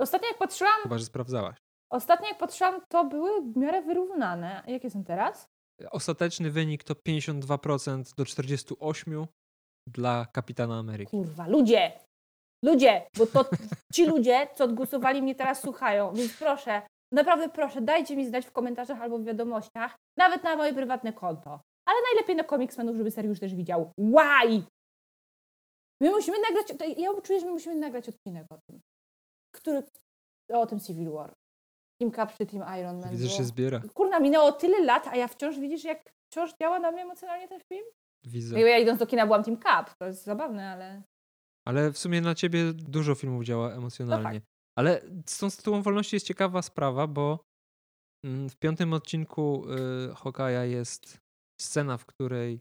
Ostatnio jak patrzyłam, Chyba, że sprawdzałaś. Ostatnio jak patrzyłam, to były w miarę wyrównane. A Jakie są teraz? Ostateczny wynik to 52% do 48% dla Kapitana Ameryki. Kurwa, ludzie! Ludzie! Bo to ci ludzie, co głosowali, mnie teraz słuchają. Więc proszę, naprawdę proszę, dajcie mi znać w komentarzach albo w wiadomościach, nawet na moje prywatne konto. Ale najlepiej na Comicsmanów, żeby Seriusz też widział. Why? My musimy nagrać, ja czuję, że my musimy nagrać odcinek o tym. Który, o tym Civil War. Team Cap czy Team Iron Man. Widzę, że się zbiera. Kurna, minęło tyle lat, a ja wciąż widzisz, jak wciąż działa na mnie emocjonalnie ten film? Widzę. Ja idąc do kina byłam Team Cap, to jest zabawne, ale... Ale w sumie na ciebie dużo filmów działa emocjonalnie. No Ale z tą Statuą Wolności jest ciekawa sprawa, bo mm, w piątym odcinku y, Hawkeye'a jest scena, w której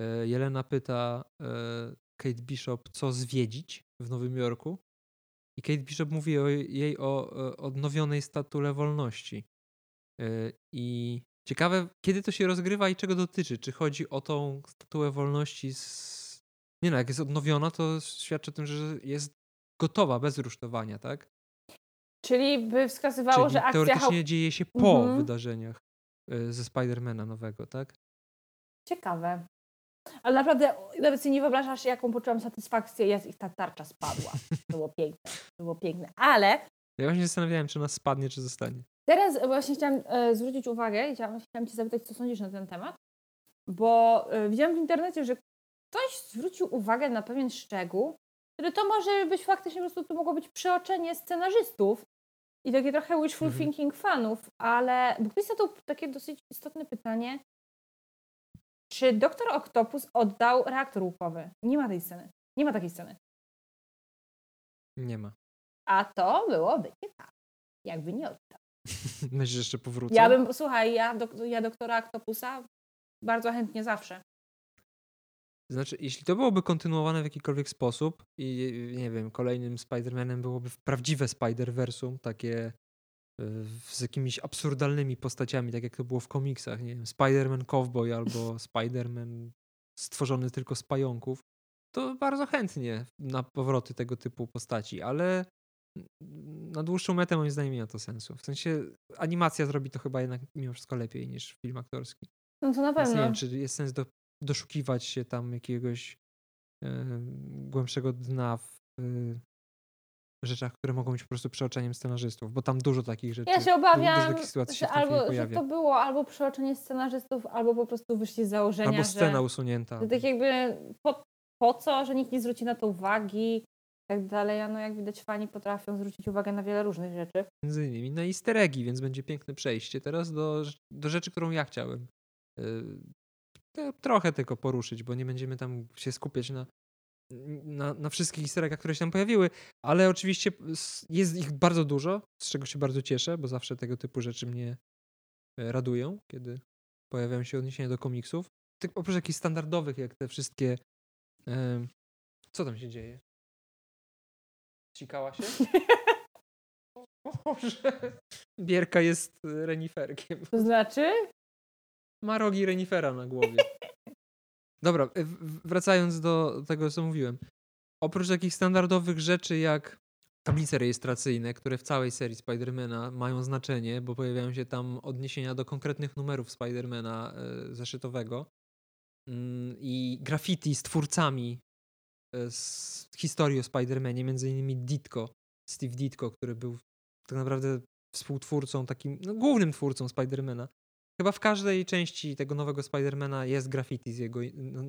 y, Jelena pyta y, Kate Bishop, co zwiedzić w Nowym Jorku. I Kate Bishop mówi o, jej o e, odnowionej statule wolności. Y, I ciekawe, kiedy to się rozgrywa i czego dotyczy. Czy chodzi o tą statuę wolności z... Nie no, jak jest odnowiona, to świadczy o tym, że jest gotowa, bez rusztowania, tak? Czyli by wskazywało, Czyli że akcja... teoretycznie dzieje się po Mhm. wydarzeniach y, ze Spidermana nowego, tak? Ciekawe. Ale naprawdę nawet sobie nie wyobrażasz, jaką poczułam satysfakcję, jak ich ta tarcza spadła. To było piękne. To było piękne. Ale Ja właśnie zastanawiałem, czy ona spadnie, czy zostanie. teraz właśnie chciałam e, zwrócić uwagę i chciałam, chciałam Cię zapytać, co sądzisz na ten temat. Bo e, widziałam w internecie, że ktoś zwrócił uwagę na pewien szczegół, który to może być faktycznie po prostu to mogło być przeoczenie scenarzystów i takie trochę wishful Mhm. thinking fanów, ale bo ktoś zadał takie dosyć istotne pytanie, czy doktor Octopus oddał reaktor łukowy? Nie ma tej sceny. Nie ma takiej sceny. Nie ma. A to byłoby ciekawe. Jakby nie oddał. Myślisz, że jeszcze powrócą? Ja bym, słuchaj, ja, dok, ja doktora Octopusa bardzo chętnie zawsze. Znaczy, jeśli to byłoby kontynuowane w jakikolwiek sposób i nie wiem, kolejnym Spider-Manem byłoby prawdziwe Spider-Versum, takie z jakimiś absurdalnymi postaciami, tak jak to było w komiksach, nie wiem, Spider-Man Cowboy albo Spider-Man stworzony tylko z pająków, to bardzo chętnie na powroty tego typu postaci, ale na dłuższą metę moim zdaniem nie ma to sensu. W sensie animacja zrobi to chyba jednak mimo wszystko lepiej niż film aktorski. No to na Więc nie pewno. wiem, czy jest sens do, doszukiwać się tam jakiegoś e, głębszego dna w rzeczach, które mogą być po prostu przeoczeniem scenarzystów, bo tam dużo takich rzeczy, Ja się du- dużo obawiam, takich sytuacji się że, filmie albo, że to było albo przeoczenie scenarzystów, albo po prostu wyszli z założenia, Albo scena że, usunięta. że tak jakby po, po co, że nikt nie zwróci na to uwagi i tak dalej. A no jak widać fani potrafią zwrócić uwagę na wiele różnych rzeczy. Między innymi na easter eggi, więc będzie piękne przejście teraz do, do rzeczy, którą ja chciałem y, te- trochę tylko poruszyć, bo nie będziemy tam się skupiać na, na, na wszystkich easter które się tam pojawiły, ale oczywiście jest ich bardzo dużo, z czego się bardzo cieszę, bo zawsze tego typu rzeczy mnie e, radują, kiedy pojawiają się odniesienia do komiksów. Tych, oprócz jakichś standardowych, jak te wszystkie... em, co tam się dzieje? Cikała się? Boże. Bierka jest e, reniferkiem. To znaczy? Ma rogi renifera na głowie. Dobra, wracając do tego, co mówiłem. Oprócz takich standardowych rzeczy jak tablice rejestracyjne, które w całej serii Spidermana mają znaczenie, bo pojawiają się tam odniesienia do konkretnych numerów Spidermana e, zeszytowego mm, i graffiti z twórcami e, z historii o Spidermanie, między innymi Ditko, Steve Ditko, który był tak naprawdę współtwórcą, takim no, głównym twórcą Spidermana. Chyba w każdej części tego nowego Spidermana jest graffiti z jego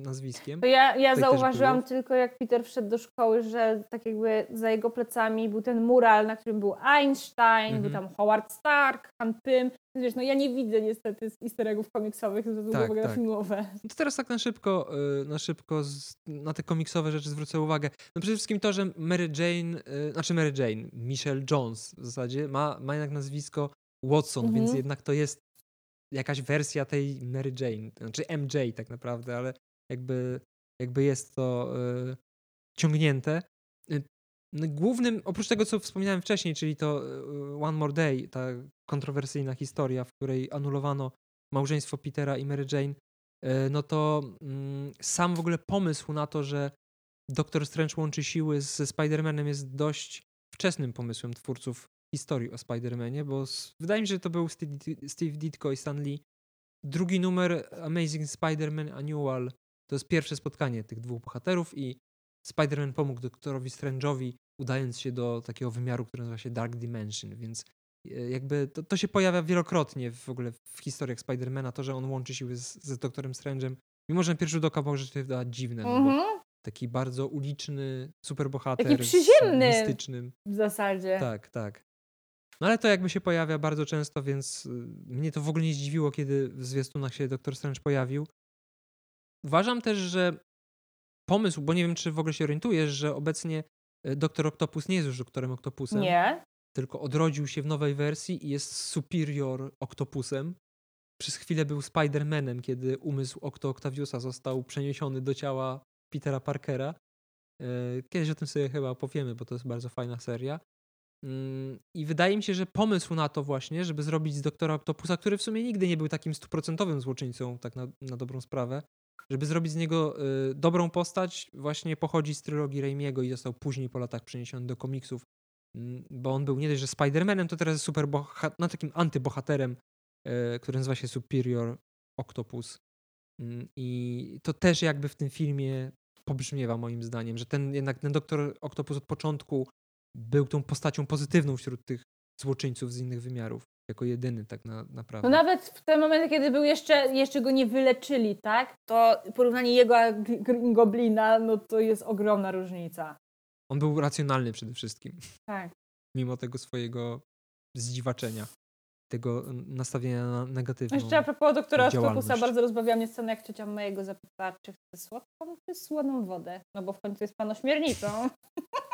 nazwiskiem. To ja, ja zauważyłam było. tylko, jak Peter wszedł do szkoły, że tak jakby za jego plecami był ten mural, na którym był Einstein, był Mhm. tam Howard Stark, Han Pym. Wiesz, no ja nie widzę niestety z easter eggów komiksowych, względu Tak, na tak. filmowe. No to teraz tak na szybko, y, na szybko z, na te komiksowe rzeczy zwrócę uwagę. No przede wszystkim to, że Mary Jane, y, znaczy Mary Jane, Michelle Jones w zasadzie ma, ma jednak nazwisko Watson, Mhm. więc jednak to jest jakaś wersja tej Mary Jane, znaczy MJ tak naprawdę, ale jakby, jakby jest to y, ciągnięte. Y, no Głównym, oprócz tego, co wspominałem wcześniej, czyli to y, One More Day, ta kontrowersyjna historia, w której anulowano małżeństwo Petera i Mary Jane, y, no to mm, sam w ogóle pomysł na to, że Doktor Strange łączy siły ze Spider-Manem jest dość wczesnym pomysłem twórców historii o Spider-Manie, bo s- wydaje mi się, że to był Steve, Dit- Steve Ditko i Stan Lee. Drugi numer Amazing Spider-Man Annual to jest pierwsze spotkanie tych dwóch bohaterów i Spider-Man pomógł doktorowi Strange'owi udając się do takiego wymiaru, który nazywa się Dark Dimension, więc e, jakby to, to się pojawia wielokrotnie w ogóle w historiach Spidermana, to, że on łączy siły z, z doktorem Strange'em, mimo że na pierwszy rzut oka może się wydawać dziwne, no bo Mhm. taki bardzo uliczny superbohater Taki z przyziemny. mistycznym. W zasadzie. Tak, tak. No ale to jakby się pojawia bardzo często, więc y, mnie to w ogóle nie zdziwiło, kiedy w zwiastunach się Doktor Strange pojawił. Uważam też, że pomysł, bo nie wiem, czy w ogóle się orientujesz, że obecnie y, Doktor Octopus nie jest już Doktorem Octopusem, Nie. tylko odrodził się w nowej wersji i jest Superior Octopusem. Przez chwilę był Spider-Manem, kiedy umysł Octo Octaviusa został przeniesiony do ciała Petera Parkera. E, Kiedyś o tym sobie chyba opowiemy, bo to jest bardzo fajna seria. Mm, I wydaje mi się, że pomysł na to właśnie, żeby zrobić z Doktora Octopusa, który w sumie nigdy nie był takim stuprocentowym złoczyńcą, tak na, na dobrą sprawę, żeby zrobić z niego y, dobrą postać, właśnie pochodzi z trylogii Raimiego i został później po latach przeniesiony do komiksów, Mm, bo on był nie dość, że Spider-Manem, to teraz jest super no takim antybohaterem, y, który nazywa się Superior Octopus. Mm, I to też jakby w tym filmie pobrzmiewa moim zdaniem, że ten jednak ten doktor Octopus od początku był tą postacią pozytywną wśród tych złoczyńców z innych wymiarów. Jako jedyny tak na, naprawdę. No nawet w tym momencie, kiedy był jeszcze, jeszcze go nie wyleczyli, tak? To porównanie jego a Green Goblina, no to jest ogromna różnica. On był racjonalny przede wszystkim, Tak. mimo tego swojego zdziwaczenia, tego nastawienia na negatywną. Jeszcze a propos doktora. Octopusa, bardzo rozbawiła mnie scena, jak ciocia mojego zapytała, czy chce słodką, czy słoną wodę. No bo w końcu jest panośmiernicą.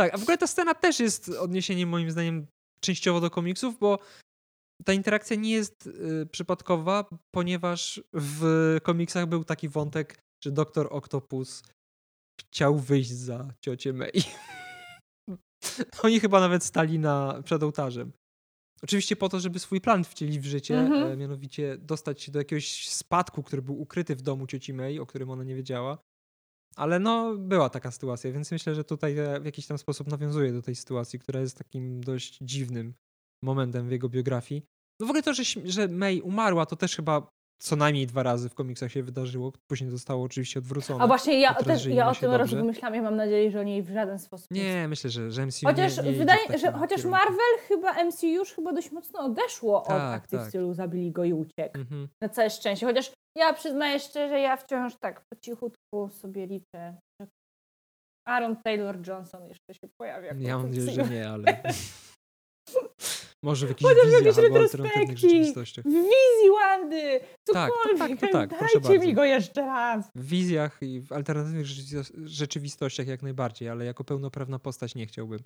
Tak, a w ogóle ta scena też jest odniesieniem moim zdaniem częściowo do komiksów, bo ta interakcja nie jest y, przypadkowa, ponieważ w komiksach był taki wątek że doktor Octopus chciał wyjść za ciocię May. Oni chyba nawet stali na, przed ołtarzem. Oczywiście po to, żeby swój plan wcielić w życie, Mhm. e, mianowicie dostać się do jakiegoś spadku, który był ukryty w domu cioci May, o którym ona nie wiedziała. Ale no, była taka sytuacja, więc myślę, że tutaj e, w jakiś tam sposób nawiązuje do tej sytuacji, która jest takim dość dziwnym momentem w jego biografii. No w ogóle to, że, że May umarła, to też chyba co najmniej dwa razy w komiksach się wydarzyło. Później zostało oczywiście odwrócone. A właśnie ja, też, ja o tym rozmyślam, ja mam nadzieję, że o niej w żaden sposób Nie, myślę, że, że MCU Chociaż nie, nie w wydaje, że chociaż kierunku. Marvel chyba MCU już chyba dość mocno odeszło od Tak, akcji w tak. stylu zabili go i uciekł. Mhm. Na całe szczęście. Chociaż ja przyznaję szczerze, ja wciąż tak po cichutku sobie liczę, Aaron Taylor Johnson jeszcze się pojawia. Ja mam nadzieję, że nie, ale może w jakichś w wizjach albo alternatywnych rzeczywistościach. W wizji Wandy! Tak, to Cokolwiek! tak, tak, proszę Dajcie mi bardzo. go jeszcze raz! W wizjach i w alternatywnych rzeczywisto- rzeczywistościach jak najbardziej, ale jako pełnoprawna postać nie chciałbym.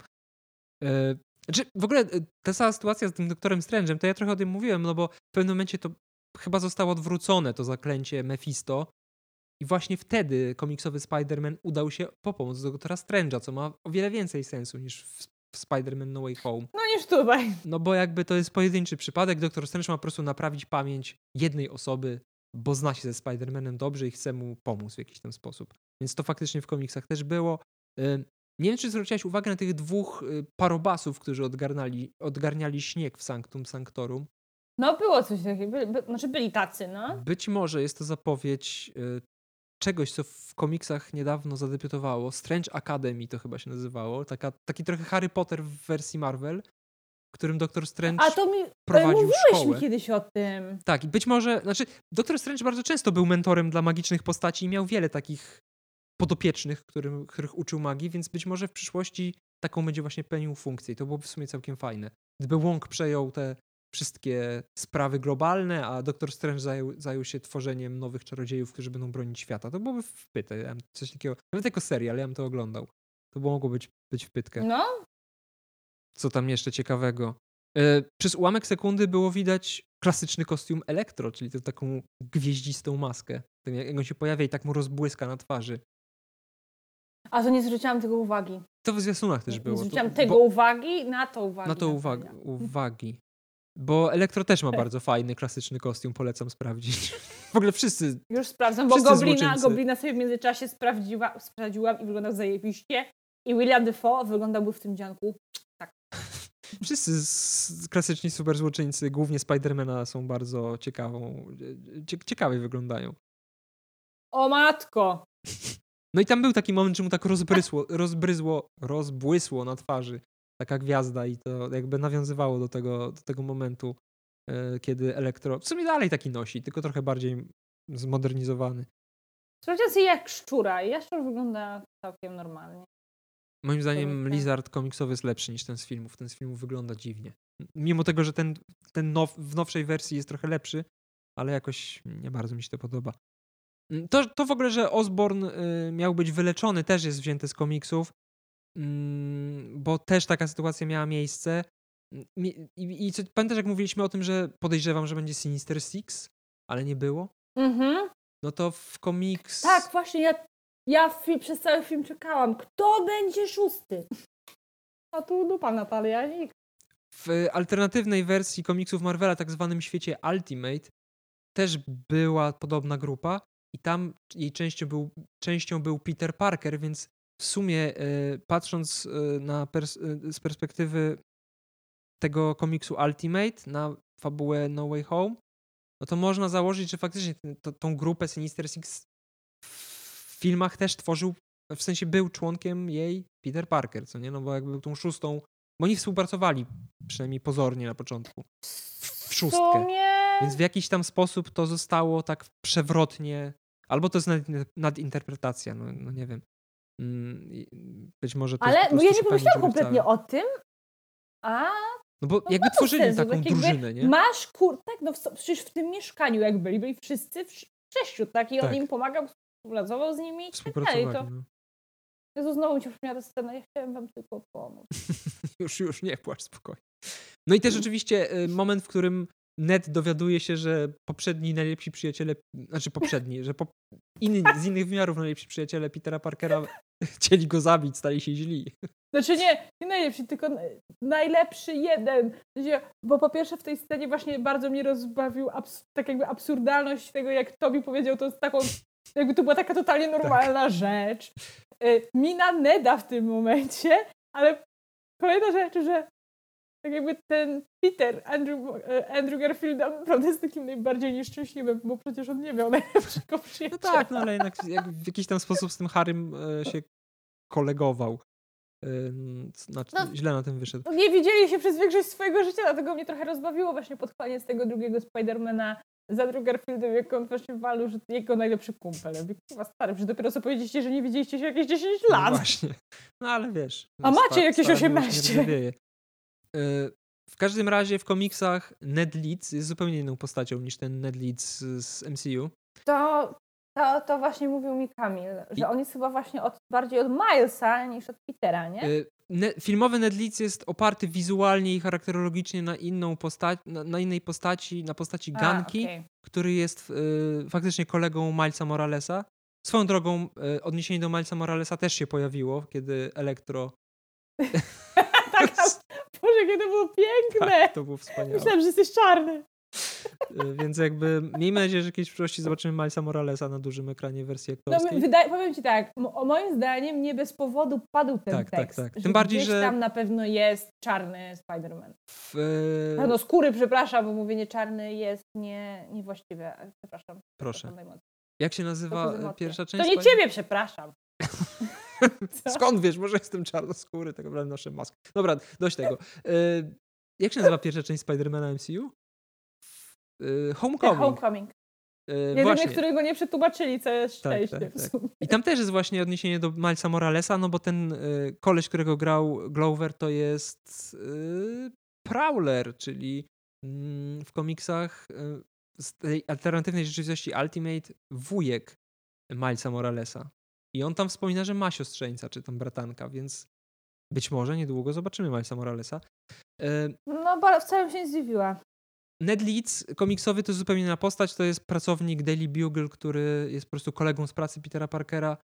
E, znaczy, w ogóle e, ta cała sytuacja z tym doktorem Strange'em, to ja trochę o tym mówiłem, no bo w pewnym momencie to chyba zostało odwrócone, to zaklęcie Mephisto. I właśnie wtedy komiksowy Spider-Man udał się po pomoc do doktora Strange'a, co ma o wiele więcej sensu niż w, w Spider-Man No Way Home. No niż tutaj. No bo jakby to jest pojedynczy przypadek, doktor Strange ma po prostu naprawić pamięć jednej osoby, bo zna się ze Spider-Manem dobrze i chce mu pomóc w jakiś tam sposób. Więc to faktycznie w komiksach też było. Nie wiem, czy zwróciłaś uwagę na tych dwóch y, parobasów, którzy odgarnali, odgarniali śnieg w Sanctum Sanctorum. No było coś takiego, by, by, znaczy byli tacy, no. Być może jest to zapowiedź y, czegoś, co w komiksach niedawno zadebiutowało. Strange Academy to chyba się nazywało. Taka, taki trochę Harry Potter w wersji Marvel, w którym doktor Strange A to mi, prowadził mówiłeś szkołę. mi kiedyś o tym. Tak, i być może, znaczy, Doktor Strange bardzo często był mentorem dla magicznych postaci i miał wiele takich podopiecznych, którym, których uczył magii, więc być może w przyszłości taką będzie właśnie pełnił funkcję i to byłoby w sumie całkiem fajne. Gdyby Wong przejął te wszystkie sprawy globalne, a Doktor Strange zajął, zajął się tworzeniem nowych czarodziejów, którzy będą bronić świata, to byłoby wpyte. Ja coś takiego, nawet jako serial, ja bym to oglądał. To mogło być, być wpytkę No, co tam jeszcze ciekawego. E, Przez ułamek sekundy było widać klasyczny kostium Elektro, czyli tę taką gwieździstą maskę. Tak Jak on się pojawia i tak mu rozbłyska na twarzy. a to nie zwróciłam tego uwagi. To w zwiastunach też Nie było. zwróciłam To- tego uwagi, na to uwagi. Na to uwagi, uwagi. Bo Elektro też ma bardzo fajny, klasyczny kostium, polecam sprawdzić. W ogóle wszyscy, Już sprawdzam, bo Wszyscy Goblina, złoczyńcy. Goblina sobie w międzyczasie sprawdziła, sprawdziłam i wyglądał zajebiście. I William Defoe wyglądałby w tym dzianku. wszyscy z- klasyczni super złoczyńcy, głównie Spidermana są bardzo ciekawą, cie, ciekawie wyglądają. O matko! No i tam był taki moment, że mu tak rozbrysło, rozbryzło, rozbłysło na twarzy taka gwiazda i to jakby nawiązywało do tego, do tego momentu, e, kiedy Elektro, w sumie dalej taki nosi, tylko trochę bardziej zmodernizowany. Sprawdziłam sobie jak szczura i jaszczur wygląda całkiem normalnie. Moim zdaniem Powiedzmy. Lizard komiksowy jest lepszy niż ten z filmów. Ten z filmów wygląda dziwnie. Mimo tego, że ten, ten now, w nowszej wersji jest trochę lepszy, ale jakoś nie bardzo mi się to podoba. To, to w ogóle, że Osborn y, miał być wyleczony, też jest wzięte z komiksów, bo też taka sytuacja miała miejsce. Mm, I, i co, pamiętasz, jak mówiliśmy o tym, że podejrzewam, że będzie Sinister Six, ale nie było? Mhm. No to w komiks... Tak, właśnie, ja, ja przez cały film czekałam. Kto będzie szósty? A tu dupa Natalia, nikt. W alternatywnej wersji komiksów Marvela, tak zwanym świecie Ultimate, też była podobna grupa i tam jej częścią był, częścią był Peter Parker, więc w sumie e, patrząc e, na pers e, z perspektywy tego komiksu Ultimate na fabułę No Way Home, no to można założyć, że faktycznie to, tą grupę Sinister Six w filmach też tworzył, w sensie był członkiem jej Peter Parker, co nie? No bo jakby był tą szóstą, bo oni współpracowali przynajmniej pozornie na początku. w szóstkę. W sumie... Więc w jakiś tam sposób to zostało tak przewrotnie, albo to jest nad, nadinterpretacja, no, no nie wiem. Mm, i Być może to Ale jest po bo ja nie pomyślałam kompletnie całym. o tym. A No bo no jakby tworzyli sensu, taką tak drużynę, nie? masz kur... Tak, no w- przecież w tym mieszkaniu jak byli, byli wszyscy w sz- sześciu, tak? I on Tak. im pomagał, współpracował z nimi i tak dalej. To... No. Jezu, znowu mi się przypomniała ta scena, ja chciałem wam tylko pomóc. Już, już nie płacz, spokojnie. No i też rzeczywiście y, moment, w którym Ned dowiaduje się, że poprzedni najlepsi przyjaciele, znaczy poprzedni, że po, inni, z innych wymiarów najlepsi przyjaciele Petera Parkera chcieli go zabić, stali się źli. Znaczy nie, nie najlepszy, tylko najlepszy jeden. Bo po pierwsze w tej scenie właśnie bardzo mnie rozbawił abs- tak jakby absurdalność tego, jak Tobi powiedział, to z taką, jakby to była taka totalnie normalna tak. rzecz. Y, mina Neda w tym momencie, ale kolejna rzecz, że tak jakby ten Peter, Andrew, e, Andrew Garfield naprawdę jest takim najbardziej nieszczęśliwym, bo przecież on nie miał najlepszego przyjaciela. No tak, no ale jednak w jakiś tam sposób z tym Harrym e, się kolegował. Znaczy, no, źle na tym wyszedł. Nie widzieli się przez większość swojego życia, dlatego mnie trochę rozbawiło właśnie pod koniec tego drugiego Spidermana z Andrew Garfieldem, jak on właśnie walczył, że jego najlepszy kumpel. Chyba stary, że dopiero co powiedzieliście, że nie widzieliście się jakieś 10 lat. No właśnie. No ale wiesz. A macie jakieś 18. E, w każdym razie w komiksach Ned Leeds jest zupełnie inną postacią niż ten Ned Leeds z MCU. To, to, to właśnie mówił mi Kamil, że I... on jest chyba właśnie od, bardziej od Milesa niż od Petera, nie? E, ne, filmowy Ned Leeds jest oparty wizualnie i charakterologicznie na, inną posta- na, na innej postaci, na postaci A, Ganki, okay. który jest y, faktycznie kolegą Milesa Moralesa. Swoją drogą y, odniesienie do Milesa Moralesa też się pojawiło, kiedy Elektro Boże, kiedy to było piękne! Tak, to było wspaniałe. Myślałem, że jesteś czarny. Y, więc jakby miejmy nadzieję, że kiedyś w przyszłości zobaczymy Milesa Moralesa na dużym ekranie wersji no, aktorskiej. No, wydaje, powiem ci tak, o moim zdaniem nie bez powodu padł ten tak, tak tekst. Tak, tak. Tym bardziej, że tam na pewno jest czarny Spider-Man. W... E, no skóry, przepraszam, bo mówienie czarny jest nie, niewłaściwe. Przepraszam. Proszę. Jak się nazywa pierwsza część? To nie ciebie przepraszam. Skąd wiesz? Może jestem czarnoskóry, tak naprawdę noszę maskę. Dobra, dość tego. E, jak się nazywa pierwsza część Spidermana MCU? E, Homecoming. Homecoming. E, Jedyny, właśnie. którego nie przetłumaczyli, co jest tak, szczęście. Tak, tak. I tam też jest właśnie odniesienie do Milesa Moralesa, no bo ten y, koleś, którego grał Glover, to jest y, Prowler, czyli y, w komiksach z tej alternatywnej rzeczywistości Ultimate wujek Milesa Moralesa. I on tam wspomina, że ma siostrzeńca, czy tam bratanka, więc być może niedługo zobaczymy Milesa Moralesa. E... No, wcale się nie zdziwiła. Ned Leeds, komiksowy, to zupełnie inna postać. To jest pracownik Daily Bugle, który jest po prostu kolegą z pracy Petera Parkera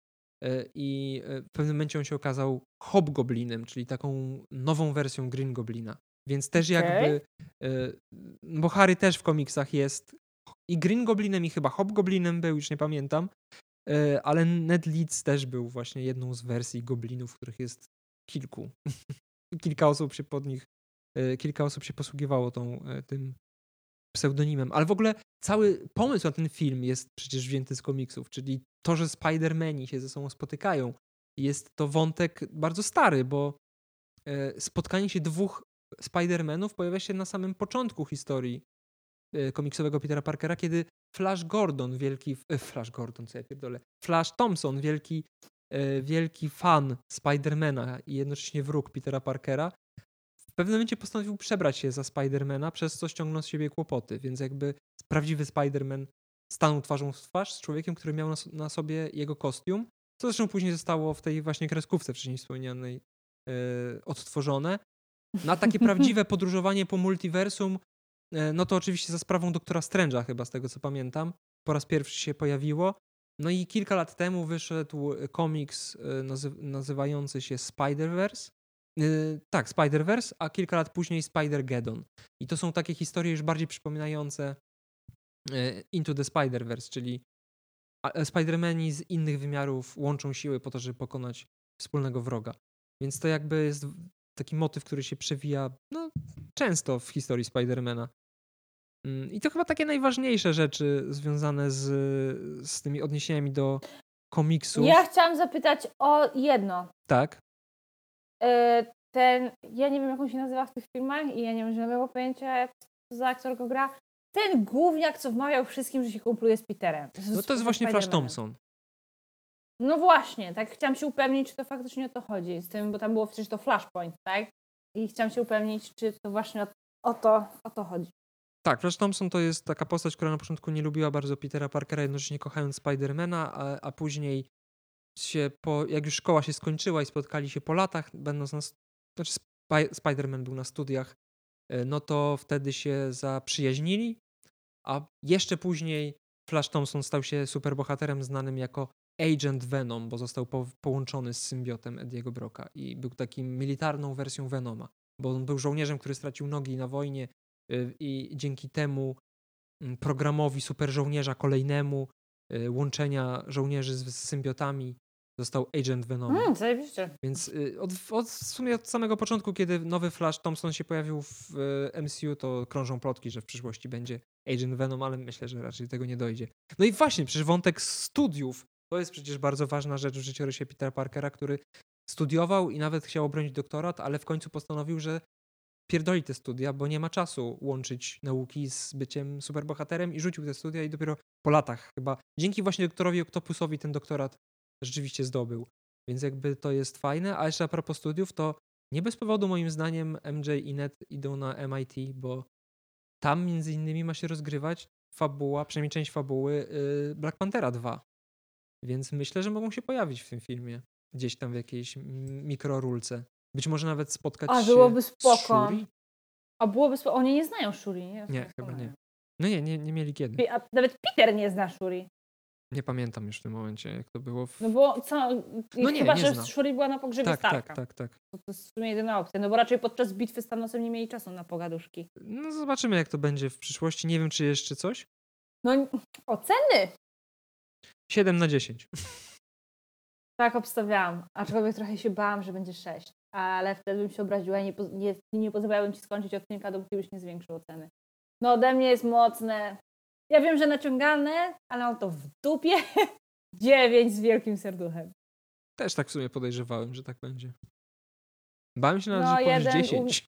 e, i e, w pewnym momencie on się okazał Hobgoblinem, czyli taką nową wersją Green Goblina. Więc też okay. jakby, bo Harry też w komiksach jest i Green Goblinem i chyba Hobgoblinem był, już nie pamiętam, ale Ned Leeds też był właśnie jedną z wersji goblinów, których jest kilku. kilka osób się pod nich, e, kilka osób się posługiwało tą, e, tym pseudonimem. Ale w ogóle cały pomysł na ten film jest przecież wzięty z komiksów, czyli to, że Spider-Mani się ze sobą spotykają. Jest to wątek bardzo stary, bo spotkanie się dwóch Spider-Manów pojawia się na samym początku historii komiksowego Petera Parkera, kiedy Flash Gordon, wielki, e, Flash Gordon, co ja pierdolę, Flash Thompson, wielki, e, wielki fan Spidermana i jednocześnie wróg Petera Parkera, w pewnym momencie postanowił przebrać się za Spidermana, przez co ściągnął z siebie kłopoty, więc jakby prawdziwy Spiderman stanął twarzą w twarz z człowiekiem, który miał na, sobie jego kostium, co zresztą później zostało w tej właśnie kreskówce wcześniej wspomnianej yy, odtworzone. Na takie prawdziwe podróżowanie po multiversum no to oczywiście za sprawą doktora Strange'a chyba, z tego co pamiętam, po raz pierwszy się pojawiło. No i kilka lat temu wyszedł e, komiks e, nazywający się Spider-Verse. Tak, Spider-Verse, a kilka lat później Spider-Geddon. I to są takie historie już bardziej przypominające Into the Spider-Verse, czyli Spider-Mani z innych wymiarów łączą siły po to, żeby pokonać wspólnego wroga. Więc to jakby jest taki motyw, który się przewija no, często w historii Spidermana. Mm, I to chyba takie najważniejsze rzeczy związane z, z tymi odniesieniami do komiksów. Ja chciałam zapytać o jedno. Tak. E, ten, ja nie wiem jak on się nazywa w tych filmach i ja nie mam żadnego pojęcia, co za aktor go gra. Ten główniak, co wmawiał wszystkim, że się kumpluje z Peterem. no to jest właśnie Flash Thompson. No właśnie, tak chciałam się upewnić, czy to faktycznie o to chodzi, z tym, bo tam było przecież to Flashpoint, tak? I chciałam się upewnić, czy to właśnie o, o to, o to chodzi. Tak, Flash Thompson to jest taka postać, która na początku nie lubiła bardzo Petera Parkera, jednocześnie kochając Spidermana, a, a później się po, jak już szkoła się skończyła i spotkali się po latach, będąc na, znaczy Spy, Spiderman był na studiach y, no to wtedy się zaprzyjaźnili, a jeszcze później Flash Thompson stał się superbohaterem znanym jako Agent Venom, bo został po, połączony z symbiotem Ediego Broka i był takim militarną wersją Venoma, bo on był żołnierzem, który stracił nogi na wojnie i dzięki temu mm, programowi super żołnierza kolejnemu, y, łączenia żołnierzy z, z symbiotami, został Agent Venoma. Mm, zajebiście. Więc y, od, od, w sumie od samego początku, kiedy nowy Flash Thompson się pojawił w y, MCU, to krążą plotki, że w przyszłości będzie Agent Venom, ale myślę, że raczej tego nie dojdzie. No i właśnie, przecież wątek studiów to jest przecież bardzo ważna rzecz w życiorysie Petera Parkera, który studiował i nawet chciał obronić doktorat, ale w końcu postanowił, że pierdoli te studia, bo nie ma czasu łączyć nauki z byciem superbohaterem i rzucił te studia i dopiero po latach chyba dzięki właśnie doktorowi Octopusowi ten doktorat rzeczywiście zdobył. Więc jakby to jest fajne, a jeszcze a propos studiów, to nie bez powodu moim zdaniem MJ i Ned idą na MIT, bo tam między innymi ma się rozgrywać fabuła, przynajmniej część fabuły y, Black Panthera 2. Więc myślę, że mogą się pojawić w tym filmie. Gdzieś tam w jakiejś mm, mikrorulce. Być może nawet spotkać A, się byłoby z spoko. Shuri? A byłoby spo... Oni nie znają Shuri, nie? Nie, chyba nie. No nie, nie, nie mieli kiedy. A nawet Peter nie zna Shuri. Nie pamiętam już w tym momencie, jak to było. W... No bo co? No nie, chyba, nie że zna. Shuri była na pogrzebie tak, Starka. tak, tak, tak. To, to jest w sumie jedyna opcja. No bo raczej podczas bitwy z Thanosem nie mieli czasu na pogaduszki. No zobaczymy, jak to będzie w przyszłości. Nie wiem, czy jeszcze coś. No oceny! 7 na 10. Tak obstawiałam. Aczkolwiek trochę się bałam, że będzie 6. Ale wtedy bym się obraziła i nie, poz- nie, nie pozwalałabym ci skończyć odcinka, dopóki byś nie zwiększył oceny. No ode mnie jest mocne. Ja wiem, że naciągane, ale mam to w dupie. 9 z wielkim serduchem. Też tak w sumie podejrzewałem, że tak będzie. Bałem się nawet, No, że jeden 10.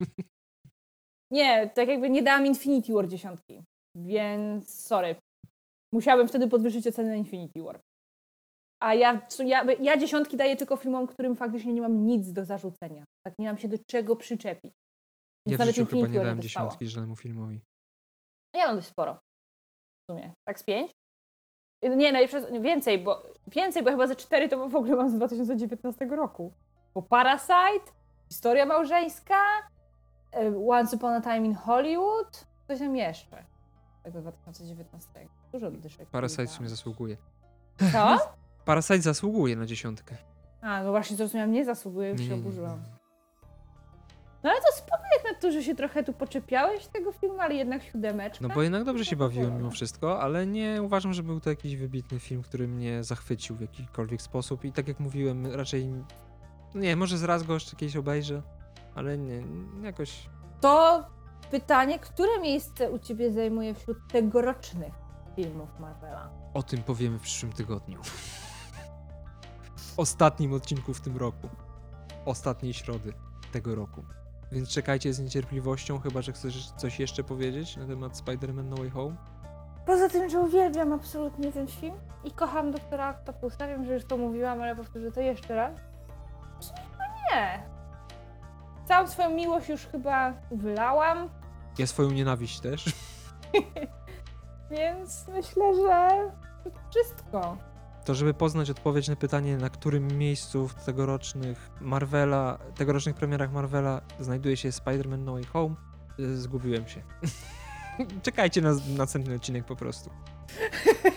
Nie, tak jakby nie dałam Infinity War dziesiątki. Więc sorry. Musiałabym wtedy podwyższyć ocenę na Infinity War. A ja, ja, ja dziesiątki daję tylko filmom, którym faktycznie nie mam nic do zarzucenia. Tak nie mam się do czego przyczepić. Więc Ja w życiu chyba nie dałem dziesiątki żadnemu filmowi. Ja mam dość sporo. W sumie. Tak z pięć? Nie, najpierw więcej, bo więcej, bo chyba ze cztery to w ogóle mam z 2019 roku. Bo Parasite, Historia małżeńska, e, Once Upon a Time in Hollywood, coś tam jeszcze. Tego 2019. Dużo dyszek. Parasite w sumie zasługuje. Co? Parasite zasługuje na dziesiątkę. A, no właśnie zrozumiałam, nie zasługuje, już się oburzyłam. No ale to spoko jak na to, że się trochę tu poczepiałeś tego filmu, ale jednak siódemeczka. No bo jednak dobrze się bawiłem mimo wszystko, ale nie uważam, że był to jakiś wybitny film, który mnie zachwycił w jakikolwiek sposób i tak jak mówiłem, raczej nie, może zraz go jeszcze kiedyś obejrzę, ale nie, jakoś To pytanie, które miejsce u ciebie zajmuje wśród tegorocznych filmów Marvela? o tym powiemy w przyszłym tygodniu. W ostatnim odcinku w tym roku. Ostatniej środy tego roku. Więc czekajcie z niecierpliwością, chyba że chcesz coś jeszcze powiedzieć na temat Spider-Man No Way Home. Poza tym, że uwielbiam absolutnie ten film i kocham doktora Octopusa, wiem, że już to mówiłam, ale powtórzę to jeszcze raz. To nie. Całą swoją miłość już chyba wylałam, Ja swoją nienawiść też. więc myślę, że to wszystko. To żeby poznać odpowiedź na pytanie, na którym miejscu w tegorocznych Marvela, tegorocznych premierach Marvela znajduje się Spider-Man No Way Home, y, zgubiłem się. Czekajcie na na następny odcinek po prostu.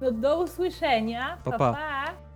No do usłyszenia. Pa. pa. pa.